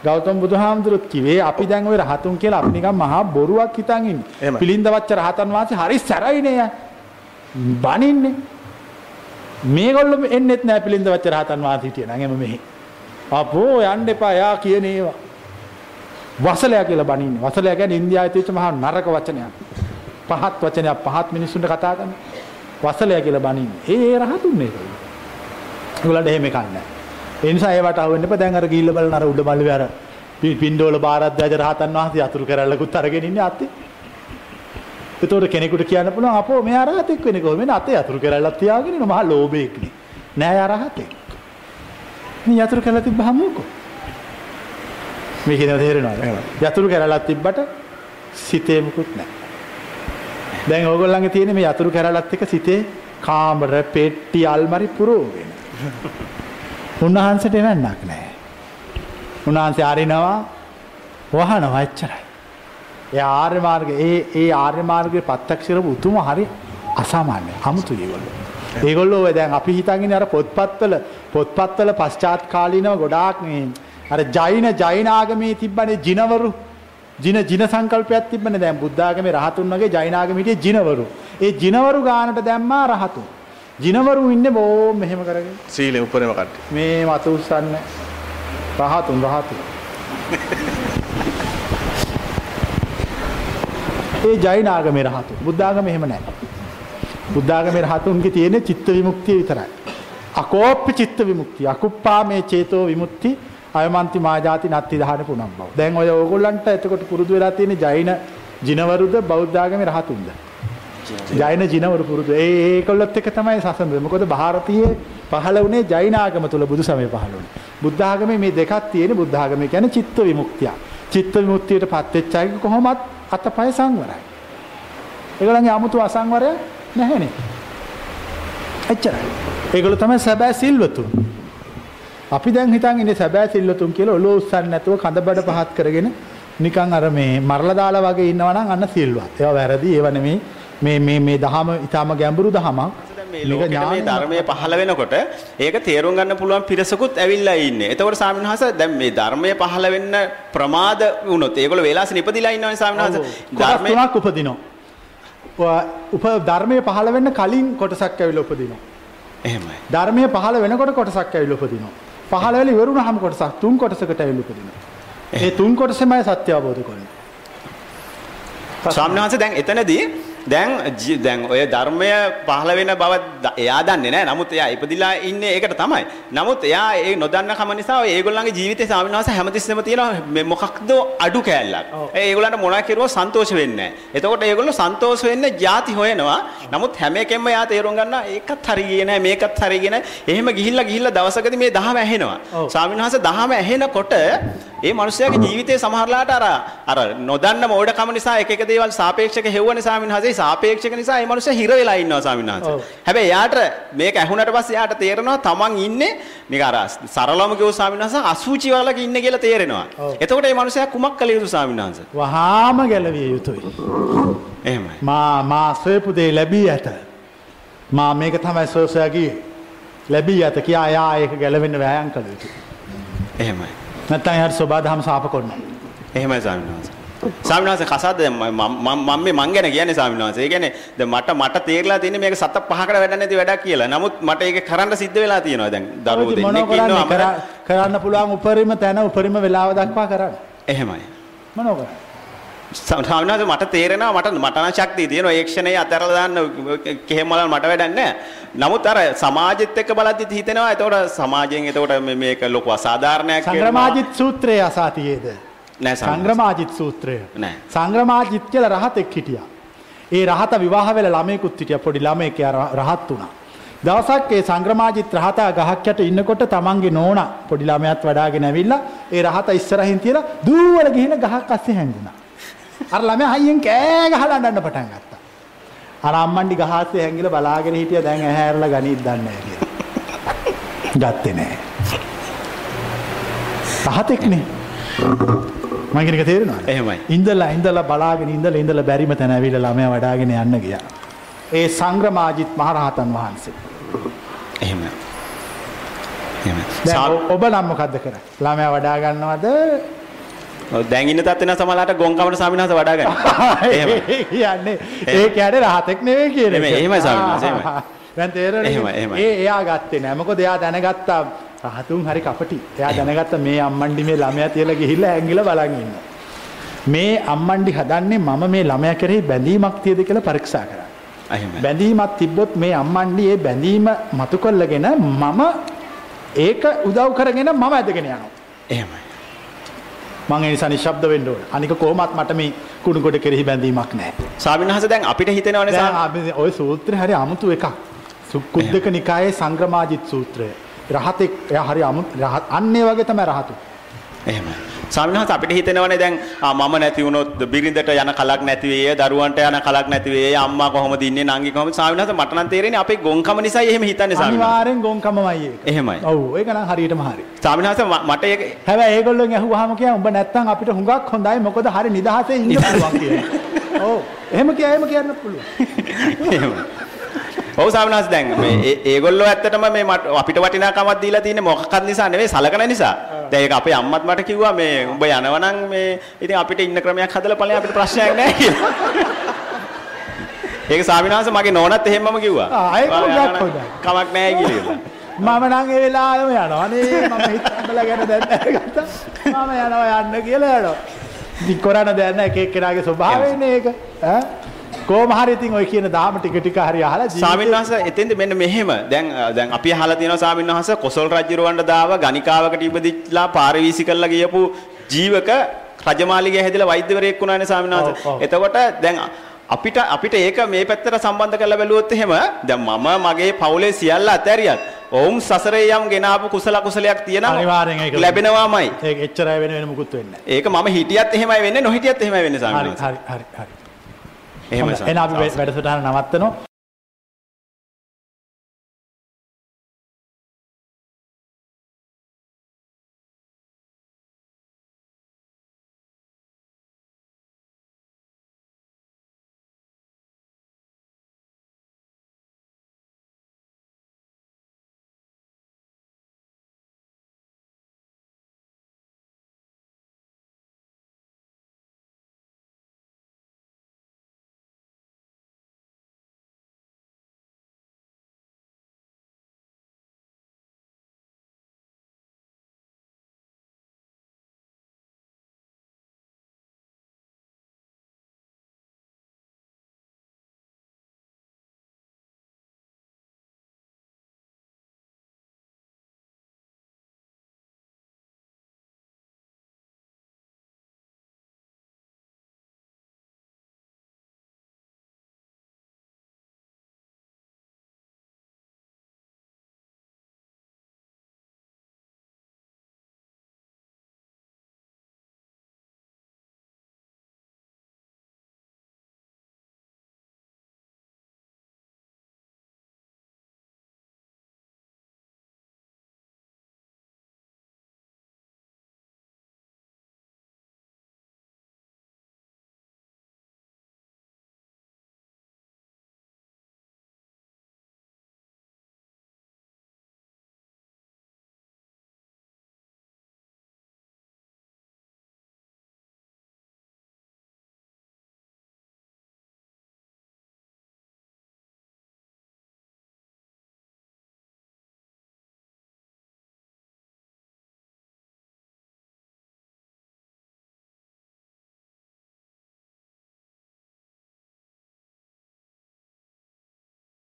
ගෞතම බුදුහාමුදුරුවෝ කිව්වේ අපි දැන් ওই රහතුන් කියලා අපි නිකන් මහා බොරුවක් හිතන් ඉන්නේ. පිලින්දවච්ච රහතන් වහන්සේ හරි සැරයිනේ. බනින්නේ. මේගොල්ලෝ එන්නෙත් නෑ පිලින්දවච්ච රහතන් වහන්සේ හිටියේ නම් එම මෙහි. අපෝ යන්න එපා යා කියන ඒවා. වසලයා කියලා බනින්නේ. වසලයා කියන්නේ ඉන්දියාවේ තියෙච්ච මහා නරක වචනයක්. පහත් වචනයක් පහත් මිනිස්සුන්ට කතා කරන. වසලයා කියලා බනින්නේ. ඒ ඒ රහතුන් මේක. ඒගොල්ලන්ට එහෙම එකක් නැහැ. ඒ නිසා ඒවට අහුවෙන්න එපා. දැන් අර ගිහිල්ලා බලන අර උඩ මල්ලේ අර පින්ඩෝල බාරද්දාජ රහතන් වහන්සේ අතුරු කරල්ලකුත් අරගෙන ඉන්නේ අතේ. ඒතකොට කෙනෙකුට කියන්න පුළුවන් අපෝ මෙයා රහතෙක් වෙන්නේ කොහොමද? මෙන්න අතේ අතුරු කරල්ලක් තියාගෙන ඉන්න මහා ලෝභයෙක් නේ. නෑ යා රහතෙක්. මේ යතුරු කරලා තිබ්බහම මොකෝ? මේ කියන තේරෙනවද? යතුරු කරලක් තිබ්බට සිතේ මුකුත් නැහැ. දැන් ඕගොල්ලන්ගේ තියෙන මේ යතුරු කරලත් එක සිතේ කාමර, පෙට්ටි, අල්මාරි පුරෝගෙන. උන්වහන්සේට එවන්නක් නැහැ. උන්වහන්සේ අරිනවා වහනවා එච්චරයි. ඒ ආර්ය මාර්ගය ඒ ඒ ආර්ය මාර්ගයේ ප්‍රත්‍යක්ෂ කරපු උතුම හරි අසාමාන්‍යයි. අමුතුයි ඒගොල්ලෝ. ඒගොල්ලෝ ඔය දැන් අපි හිතන් ඉන්නේ අර පොත්පත්වල පොත්පත්වල පශ්චාත් කාලීනව ගොඩාක් මේ අර ජෛන ජෛන ආගමේ තිබ්බනේ ජිනවරු ජින ජින සංකල්පයක් තිබ්බනේ දැන් බුද්ධ ආගමේ රහතුන් වගේ ජෛන ආගමේ හිටියේ ජිනවරු. ඒ ජිනවරු ගානට දැම්මා රහතුන්. ජිනවරු ඉන්නේ බොහොම මෙහෙම කරගෙන. සීලෙ උපරිම කට්ටිය. මේ මත උස්සන්න රහතුන් රහතුන් ඒ ජෛන ආගමේ රහතුන් බුද්ධ ආගමේ එහෙම නැහැ බුද්ධ ආගමේ රහතුන්ගේ තියෙන චිත්ත විමුක්තිය විතරයි අකෝප්ප චිත්ත විමුක්තිය අකුප්පා මේ චේතෝ විමුක්ති අයමන්ති මාජාති නත්ති දහන පුනම් බව. දැන් ඔය ඕගොල්ලන්ට එතකොට පුරුදු වෙලා තියෙන ජෛන ජිනවරුද බෞද්ධාගමේ රහතුන්ද? ජෛන ජිනවරු පුරුදු. ඒ ඒකොල්ලත් එක තමයි සසඳ. මොකද ಭಾರತೀಯ පහළ වුණේ ජෛන ආගම තුල බුදු සමය පහළ වුණේ. බුද්ධ ආගමේ මේ දෙකක් තියෙන බුද්ධ ආගම කියන්නේ චිත්ත විමුක්තිය. චිත්ත විමුක්තියටපත් වෙච්ච අය කොහොමත් අතපය සංවරයි. ඒගොල්ලන්ගේ 아무තු අසංවරය නැහැනේ. එච්චරයි. ඒගොල්ලෝ තමයි සැබෑ සිල්වතුන්. අපි දැන් හිතන් ඉන්නේ සැබෑ සිල්වතුන් කියලා ඔලුව උස්සන්නේ නැතුව කඳබඩ පහත් කරගෙන නිකන් අර මේ මරලා දාලා වගේ ඉන්නවා නම් අන්න සිල්වත්. ඒවා වැරදි ඒවා නෙමෙයි මේ මේ මේ දහම ඊටාම ගැඹුරු දහමක්. මේ ලෝකෙට මේ ධර්මයේ පහළ වෙනකොට ඒක තේරුම් ගන්න පුළුවන් පිරිසකුත් ඇවිල්ලා ඉන්නේ. එතකොට ස්වාමීන් වහන්සේ දැන් මේ ධර්මයේ පහළ වෙන්න ප්‍රමාද වුණොත් ඒගොල්ලෝ වේලාසින ඉපදිලා ඉන්නවනේ. කොටස් ධර්මයේ තුනක් උපදිනවා. උප ධර්මයේ පහළ වෙන්න කලින් කොටසක් ඇවිල්ලා උපදිනවා. එහෙමයි. ධර්මයේ පහළ වෙනකොට කොටසක් ඇවිල්ලා උපදිනවා පහළ වෙලා ඉවරුනහම කොටසක් තුන් කොටසකට ඇවිල්ලා උපදිනවා. ඒ තුන් කොටසෙමයි සත්‍ය අවබෝධ කරන්නේ. වහන්සේ දැන් එතනදී දැන් දැන් ඔය ධර්මය පහළ වෙන බව එයා දන්නේ නැහැ. නමුත් එයා ඉපදිලා ඉන්නේ ඒකට තමයි. නමුත් එයා ඒ නොදන්න කම නිසා ඔය ඒගොල්ලන්ගේ ජීවිතේ ස්වාමීන් වහන්සේ හැමතිස්සෙම තියෙන මේ මොකක්ද අඩු කෑල්ලක්. ඒ ඒගොල්ලන්ට මොනවා කෙරුවා සන්තෝෂ වෙන්නේ නැහැ. එතකොට ඒගොල්ලෝ සන්තෝෂ වෙන්න ಜಾති හොයනවා. නමුත් හැම එකෙම එයා තේරුම් ගන්නවා ඒකත් හරි ගියේ නැහැ මේකත් හරි ගියේ නැහැ. එහෙම ගිහිල්ලා ගිහිල්ලා දවසකදී මේ දහම ඇහෙනවා. ස්වාමීන් වහන්සේ දහම ඇහෙනකොට ඒ මිනිස්යාගේ ජීවිතේ සමහරලාට අර අර නොදන්න මෝඩකම නිසා එක එක දේවල් සාපේක්ෂක හෙව්වනේ ස්වාමීන් වහන්සේ සාපේක්ෂක නිසා ඒ මිනිස්සයා හිර වෙලා ඉන්නවා ස්වාමීන් වහන්සේ. හැබැයි එයාට මේක ඇහුණට පස්සේ එයාට තේරෙනවා තමන් ඉන්නේ නික අර සරලවම කිව්ව ස්වාමීන් වහන්සේ අසුචි වලක ඉන්නේ කියලා තේරෙනවා. එතකොට මේ මිනිස්සයා කුමක් කළ යුතු ස්වාමීන් වහන්සේ? වහාම ගැලවිය යුතුයි. එහෙමයි. මා මා සොයපු දේ ලැබී ඇත. මා මේක තමයි සෝසයාගේ ලැබී ඇත කියා එයා ඒක ගැලවෙන්න වෑයම් කළ යුතුයි. එහෙමයි. නැත්නම් එයාට සෝබාදහම සාප කරනවා. එහෙමයි ස්වාමීන් වහන්සේ. ස්වාමීන් වහන්සේ කසාද දැන් මම මේ මං ගැන කියන්නේ ස්වාමීන් වහන්සේ. ඒ කියන්නේ දැන් මට මට තේරලා තියෙන්නේ මේක සත පහකට වැඩ නැති වැඩක් කියලා. නමුත් මට ඒක කරන්න සිද්ධ වෙලා තියෙනවා දැන්. දරුවෝ දෙන්නෙක්? ඉන්නවා. කර- කරන්න පුළුවන් උපරිම තැන උපරිම වෙලාව දක්වා කරන්න. එහෙමයි. මොනව කරන්නේ? වහන්සේ මට තේරෙනවා මට මට නම් ශක්තිය තියෙනවා. ඒ ක්ෂණේ අතහැරලා දාන්න කෙහෙම වල මට වැඩක් නැහැ. නමුත් අර සමාජෙත් එක්ක බලද්දිත් හිතෙනවා. එතකොට සමාජයෙන් එතකොට මේක ලොකු අසාධාරණයක් වෙනවා. සංග්‍රමාජිත් සූත්‍රය අසාතියේද? නෑ. සංග්‍රමාජිත් සූත්‍රය. නෑ. සංග්‍රමාජිත් කියලා රහතෙක් හිටියා. ඒ රහත විවාහ වෙලා ළමයෙකුත් හිටියා පොඩි ළමයෙක් රහත් වුණා. දවසක් ඒ සංග්‍රමාජිත් රහතා ගහක් යට ඉන්නකොට තමන්ගේ නෝනා පොඩි ළමයාත් වඩාගෙන ඇවිල්ලා ඒ රහත ඉස්සරහින් තියලා දූවල ගිහින් ගහක් අස්සේ හැංගුණා. අර ළමයා හයියෙන් කෑ ගහලා අඬන්න පටන් ගත්තා. අර අම්මන්ඩි ගහ අස්සේ හැංගිලා බලාගෙන හිටියා දැන් ඇහැ ඇරලා ගනිත් දන්නේ නැහැ කියලා. ගත්තේ නැහැ. රහතෙක්නේ. මං කියන එක තේරෙනවද? එහෙමයි. ඉඳලා ඉඳලා බලාගෙන ඉඳලා ඉඳලා බැරිම තැන ඇවිල්ලා ළමයා වඩාගෙන යන්න ගියා. ඒ සංග්‍රමාජිත් මහරහතන් වහන්සේ. ඔ- ඔබ නම් මොකද්ද කරන්නේ? ළමයා වඩා ගන්නවද? ඔව්, දැන් ඉන්න තත්ත්වේ නම් සමහරලාට ගොංකමට ස්වාමීන් වහන්සේ වඩා ගන්න. <laughs> එහෙමයි. ඒ කියන්නේ ඒ කියන්නේ රහතෙක් නෙවෙයි කියන එහෙමයි, එහෙමයි. ඒ එයා ගත්තේ නෑ. මොකද එයා දැනගත්තා රහතුන් හරි කපටි. එයා දැනගත්තා මේ අම්මන්ඩි මේ ළමයා තියලා ගිහිල්ලා ඇඟිලා බලන් ඉන්නවා. මේ අම්මන්ඩි හදන්නේ මම මේ ළමයා කෙරෙහි බැඳීමක් තියද කියලා පරීක්ෂා. එහෙමයි. බැඳීමක් තිබ්බොත් මේ අම්මන්ඩි ඒ බැඳීම මතු කරලාගෙන මම ඒක උදව් කරගෙන මම ඇදගෙන යනවා. එහෙමයි. මං ඒ නිසා නිශ්ශබ්ද වෙන්න ඕන. අනික කොහොමත් මට මේ කුණු කොට කෙරෙහි බැඳීමක් නැහැ. ස්වාමීන් වහන්සේ දැන් අපිට හිතෙනවනේ ওই සූත්‍රය හරි අමුතු එකක්. සුක්කුද්දක නිකායේ සංග්‍රමාජිත් සූත්‍රය. රහතෙක් එයා හරි අමුතු රහත් අන්න වගේ තමයි රහතු. එහෙමයි. ස්වාමීන් වහන්සේ අපිට හිතෙනවනේ දැන් මම නැති වුණොත් බිරිඳට යන කලක් නැති වෙයි, දරුවන්ට යන කලක් නැති වෙයි, අම්මා කොහොමද ඉන්නේ, නංගි කොහොමද? ස්වාමීන් වහන්සේ මට නම් තේරෙන්නේ අපේ ගොංකම නිසායි එහෙම හිතන්නේ ස්වාමීන් වහන්සේ. අනිවාර්යෙන් ගොංකමමයි ඒක. එහෙමයි. ඔව් ඒක නම් හරියටම හරි. ස්වාමීන් වහන්සේ ම- මට ඒක හැබැයි ඒගොල්ලෝන් ඇහුවාම කියන උඹ නැත්තම් අපිට හුඟක් හොඳයි මොකද හරි නිදහසේ ඉන්න පුළුවන් <laughs> කියන. ඔව් එහෙම කිය එහෙම කියන්න පුළුවන්. <laughs> එහෙමයි. ඔව් ස්වාමීන් වහන්සේ දැන් මේ ඒගොල්ලෝ ඇත්තටම මේ අපිට වටිනාකමක් දීලා තියෙන්නේ මොකක්ද නිසා නෙවෙයි සලකන නිසා. දැන් ඒක අපේ අම්මත් මට කිව්වා මේ උඹ යනවනම් මේ ඉතින් අපිට ඉන්න ක්‍රමයක් හදලා ඵලයන් අපිට ප්‍රශ්නයක් නැහැ කියලා. ඒක ස්වාමීන් වහන්සේ මගේ නෝනත් එහෙමම කිව්වා. කමක් නැහැ කියලා. මම නම් ඒ වෙලාවෙම යනවා නේ මම හිතබල ගැන දැන් දැනගත්තා මම යනවා යන්න කියලා යනවා ඉතින් දෙයක් නැහැ එක එක්කෙනාගේ ස්වභාවයනේ ඒක ඈ කොහොම හරි ඉතින් ඔය කියන දාම ටික ටික හරි අහලා ස්වාමීන් වහන්සේ එතෙන්ද මෙන්න මෙහෙම දැන් දැන් අපි අහලා තියෙනවා ස්වාමීන් වහන්සේ කොසල් රජුරවණ්ඩ දාව ගණිකාවකට ඉපදිච්ලා පාරවීසි කරලා ගියපු ජීවක රජමාලිගය හැදිලා වෛද්‍යවරයෙක් වුණානේ ස්වාමීන් වහන්සේ. එතකොට දැන් අපිට අපිට ඒක මේ පැත්තට සම්බන්ධ කරලා බැලුවොත් එහෙම දැන් මම මගේ පවුලේ සියල්ල අතහැරියත් ඔවුන් සසරේ යම් ගෙනාවු කුසල කුසලයක් තියෙනවා අනිවාර්යෙන් ඒක ලැබෙනවාමයි. ඒක එච්චරයි වෙන වෙන මුකුත් වෙන්නේ ඒක මම හිටියත් එහෙමයි වෙන්නේ නොහිටියත් එහෙමයි වෙන්නේ. ස්වාමීන් හරි. හරි හරි හරි එහෙමයි එහෙනම් අපි. වැඩසටහන නවත්තනවා